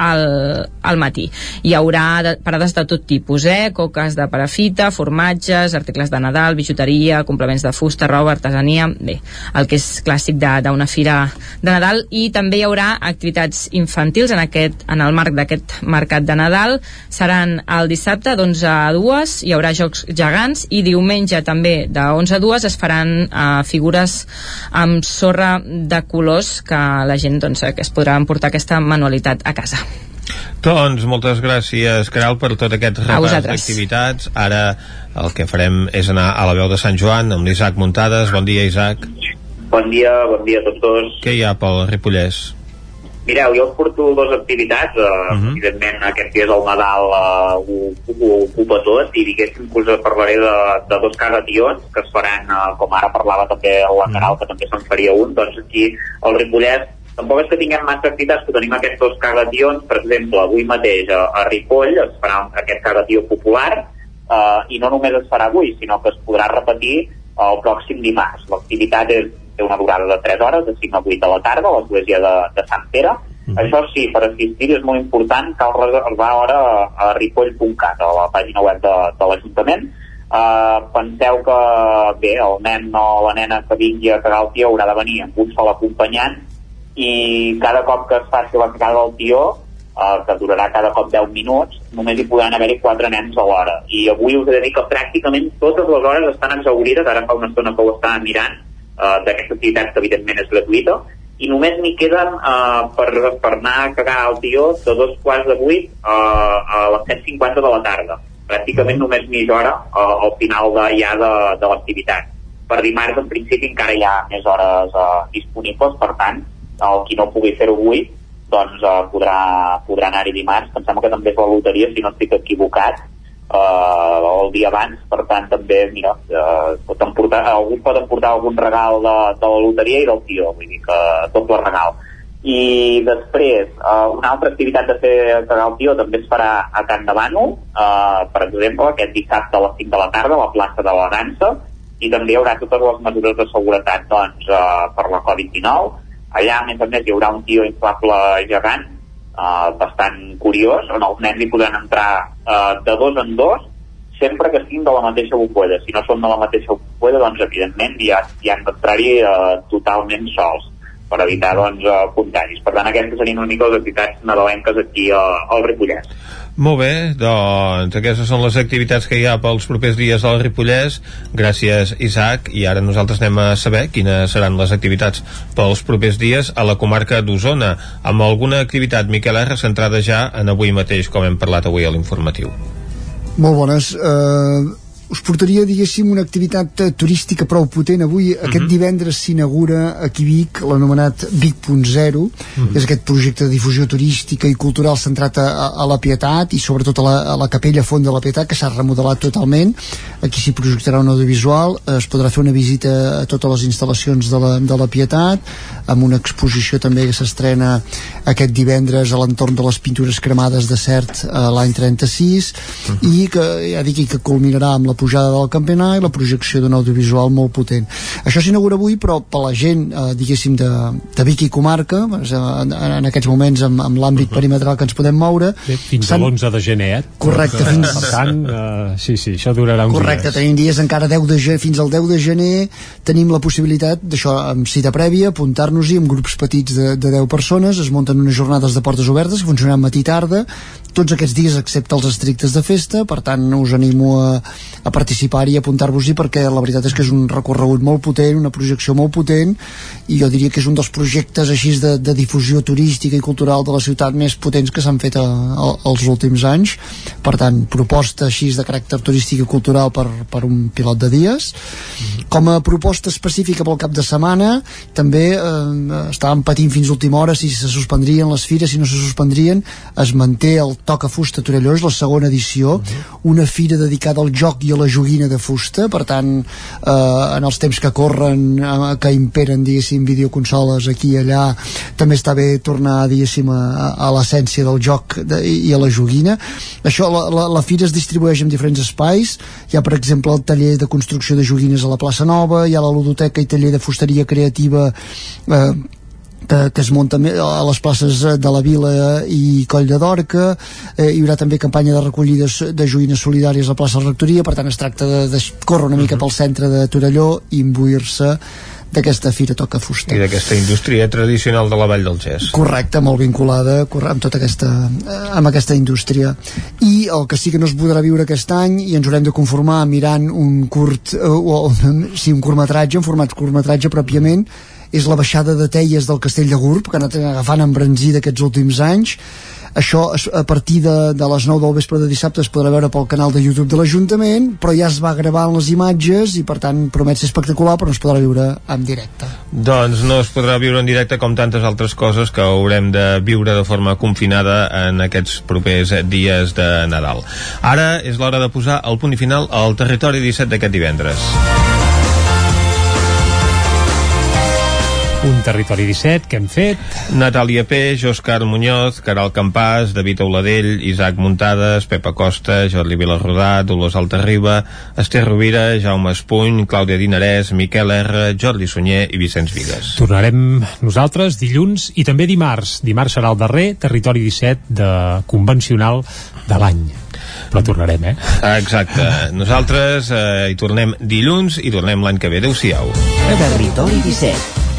al, al matí. Hi haurà de, parades de tot tipus, eh? coques de parafita, formatges, articles de Nadal, bijuteria, complements de fusta, roba, artesania, bé, el que és clàssic d'una fira de Nadal i també hi haurà activitats infantils en, aquest, en el marc d'aquest mercat de Nadal. Seran el dissabte d'11 a 2, hi haurà jocs gegants i diumenge també de 11 a 2 es faran uh, figures amb sorra de colors que la gent doncs, que es podrà emportar aquesta manualitat a casa. Doncs moltes gràcies, Caral, per tot aquest repàs d'activitats. Ara el que farem és anar a la veu de Sant Joan amb l'Isaac Muntades. Bon dia, Isaac. Bon dia, bon dia a tots dos. Què hi ha pel Ripollès? Mireu, jo us porto dues activitats, uh, uh -huh. evidentment aquest que és el Nadal uh, ho, ho ocupa tot i diguéssim que us parlaré de, de dos cagations que es faran, uh, com ara parlava també la Caral, que també se'n faria un, doncs aquí al Ripollès tampoc és que tinguem massa activitats, que tenim aquests dos cagations, per exemple, avui mateix a, a Ripoll es farà aquest cagatió popular uh, i no només es farà avui, sinó que es podrà repetir el pròxim dimarts. L'activitat és té una durada de 3 hores, de 5 a 8 de la tarda, a l'església de, de Sant Pere. Mm -hmm. Això sí, per assistir és molt important, cal reservar hora a, ripoll.cat, a la pàgina web de, de l'Ajuntament. Uh, penseu que, bé, el nen o la nena que vingui a cagar el tió haurà de venir amb un sol acompanyant i cada cop que es faci la cagada del tió, uh, que durarà cada cop 10 minuts, només hi podran haver-hi 4 nens a l'hora. I avui us he de dir que pràcticament totes les hores estan exaurides, ara fa una estona que ho estava mirant, uh, d'aquesta activitat que evidentment és gratuïta i només n'hi queden uh, per, per anar a cagar al tió de dos quarts de vuit uh, a les 7.50 de la tarda pràcticament només mitja hora uh, al final de, ja de, de l'activitat per dimarts en principi encara hi ha més hores uh, disponibles per tant el qui no pugui fer-ho avui doncs uh, podrà, podrà anar-hi dimarts. Em sembla que també és la loteria si no estic equivocat eh, el dia abans, per tant també mira, eh, pot emportar, algú pot emportar algun regal de, de la loteria i del tio, vull dir que doble regal. I després eh, una altra activitat de fer el tio també es farà a Can Bànol eh, per exemple aquest dissabte a les 5 de la tarda a la plaça de la dansa i també hi haurà totes les mesures de seguretat doncs, eh, per la Covid-19 allà a més a més hi haurà un tio inflable gegant uh, bastant curiós, on els nens hi podran entrar uh, de dos en dos, sempre que siguin de la mateixa bombolla. Si no són de la mateixa bombolla, doncs evidentment ja, ja han d'entrar-hi uh, totalment sols per evitar doncs, uh, contagis. Per tant, aquestes serien una mica les activitats nadalenques aquí uh, al Ripollès. Molt bé, doncs aquestes són les activitats que hi ha pels propers dies al Ripollès. Gràcies, Isaac. I ara nosaltres anem a saber quines seran les activitats pels propers dies a la comarca d'Osona, amb alguna activitat, Miquel R, centrada ja en avui mateix, com hem parlat avui a l'informatiu. Molt bones. Uh, us portaria, diguéssim, una activitat eh, turística prou potent. Avui, uh -huh. aquest divendres, s'inaugura aquí a Vic l'anomenat Vic.0. Uh -huh. És aquest projecte de difusió turística i cultural centrat a, a la Pietat i sobretot a la, a la capella Font de la Pietat, que s'ha remodelat totalment. Aquí s'hi projectarà un audiovisual, es podrà fer una visita a totes les instal·lacions de la, de la Pietat, amb una exposició també que s'estrena aquest divendres a l'entorn de les pintures cremades de Cert l'any 36, uh -huh. i que, ja dic, que culminarà amb la pujada del campionat i la projecció d'un audiovisual molt potent. Això s'inaugura avui, però per la gent, eh, diguéssim, de, de Vic i comarca, en, en aquests moments amb, amb l'àmbit uh -huh. perimetral que ens podem moure... Bé, fins a l'11 de gener, eh? Correcte. Fins... Per tant, uh, sí, sí, això durarà uns Correcte, dies. tenim dies encara 10 de gener, fins al 10 de gener tenim la possibilitat d'això, amb cita prèvia, apuntar-nos-hi amb grups petits de, de 10 persones, es munten unes jornades de portes obertes que funcionaran matí i tarda, tots aquests dies excepte els estrictes de festa, per tant us animo a, a participar-hi i apuntar-vos-hi perquè la veritat és que és un recorregut molt potent, una projecció molt potent i jo diria que és un dels projectes així de, de difusió turística i cultural de la ciutat més potents que s'han fet a, a, als últims anys. Per tant, proposta així de caràcter turístic i cultural per, per un pilot de dies. Com a proposta específica pel cap de setmana també eh, estàvem patint fins a última hora si se suspendrien les fires, si no se suspendrien es manté el Toca Fusta Torelló és la segona edició, una fira dedicada al joc i a la joguina de fusta. Per tant, eh, en els temps que corren eh, que imperen, diguéssim videoconsoles aquí i allà també està bé tornar, diguéssim a, a l'essència del joc de, i a la joguina. Això, la, la, la fira es distribueix en diferents espais. Hi ha per exemple el taller de construcció de joguines a la plaça Nova, hi ha la ludoteca i taller de fusteria creativa eh, que, que es munta a les places de la Vila i Coll de Dorca eh, hi haurà també campanya de recollides de joïnes solidàries a la plaça Rectoria per tant es tracta de, de córrer una mica pel centre de Torelló i imbuir-se d'aquesta fira toca fusta. I d'aquesta indústria tradicional de la Vall del Gès. Correcte, molt vinculada amb tota aquesta, eh, amb aquesta indústria. I el que sí que no es podrà viure aquest any, i ens haurem de conformar mirant un curt, eh, o, sí, un curtmetratge, un format curtmetratge pròpiament, és la baixada de teies del Castell de Gurb, que ha anat agafant embranzida aquests últims anys. Això a partir de, de les 9 del vespre de dissabte es podrà veure pel canal de YouTube de l'Ajuntament, però ja es va gravant les imatges i per tant promet ser espectacular, però no es podrà viure en directe. Doncs no es podrà viure en directe com tantes altres coses que haurem de viure de forma confinada en aquests propers dies de Nadal. Ara és l'hora de posar el punt i final al territori 17 d'aquest divendres. Un territori 17 que hem fet. Natàlia Peix, Òscar Muñoz, Caral Campàs, David Auladell, Isaac Muntades, Pepa Costa, Jordi Vilarrodà, Dolors Altarriba, Esther Rovira, Jaume Espuny, Clàudia Dinarès, Miquel R, Jordi Sunyer i Vicenç Vigues. Tornarem nosaltres dilluns i també dimarts. Dimarts serà el darrer territori 17 de convencional de l'any però tornarem, eh? Exacte. Nosaltres eh, hi tornem dilluns i tornem l'any que ve. Adéu-siau. Territori 17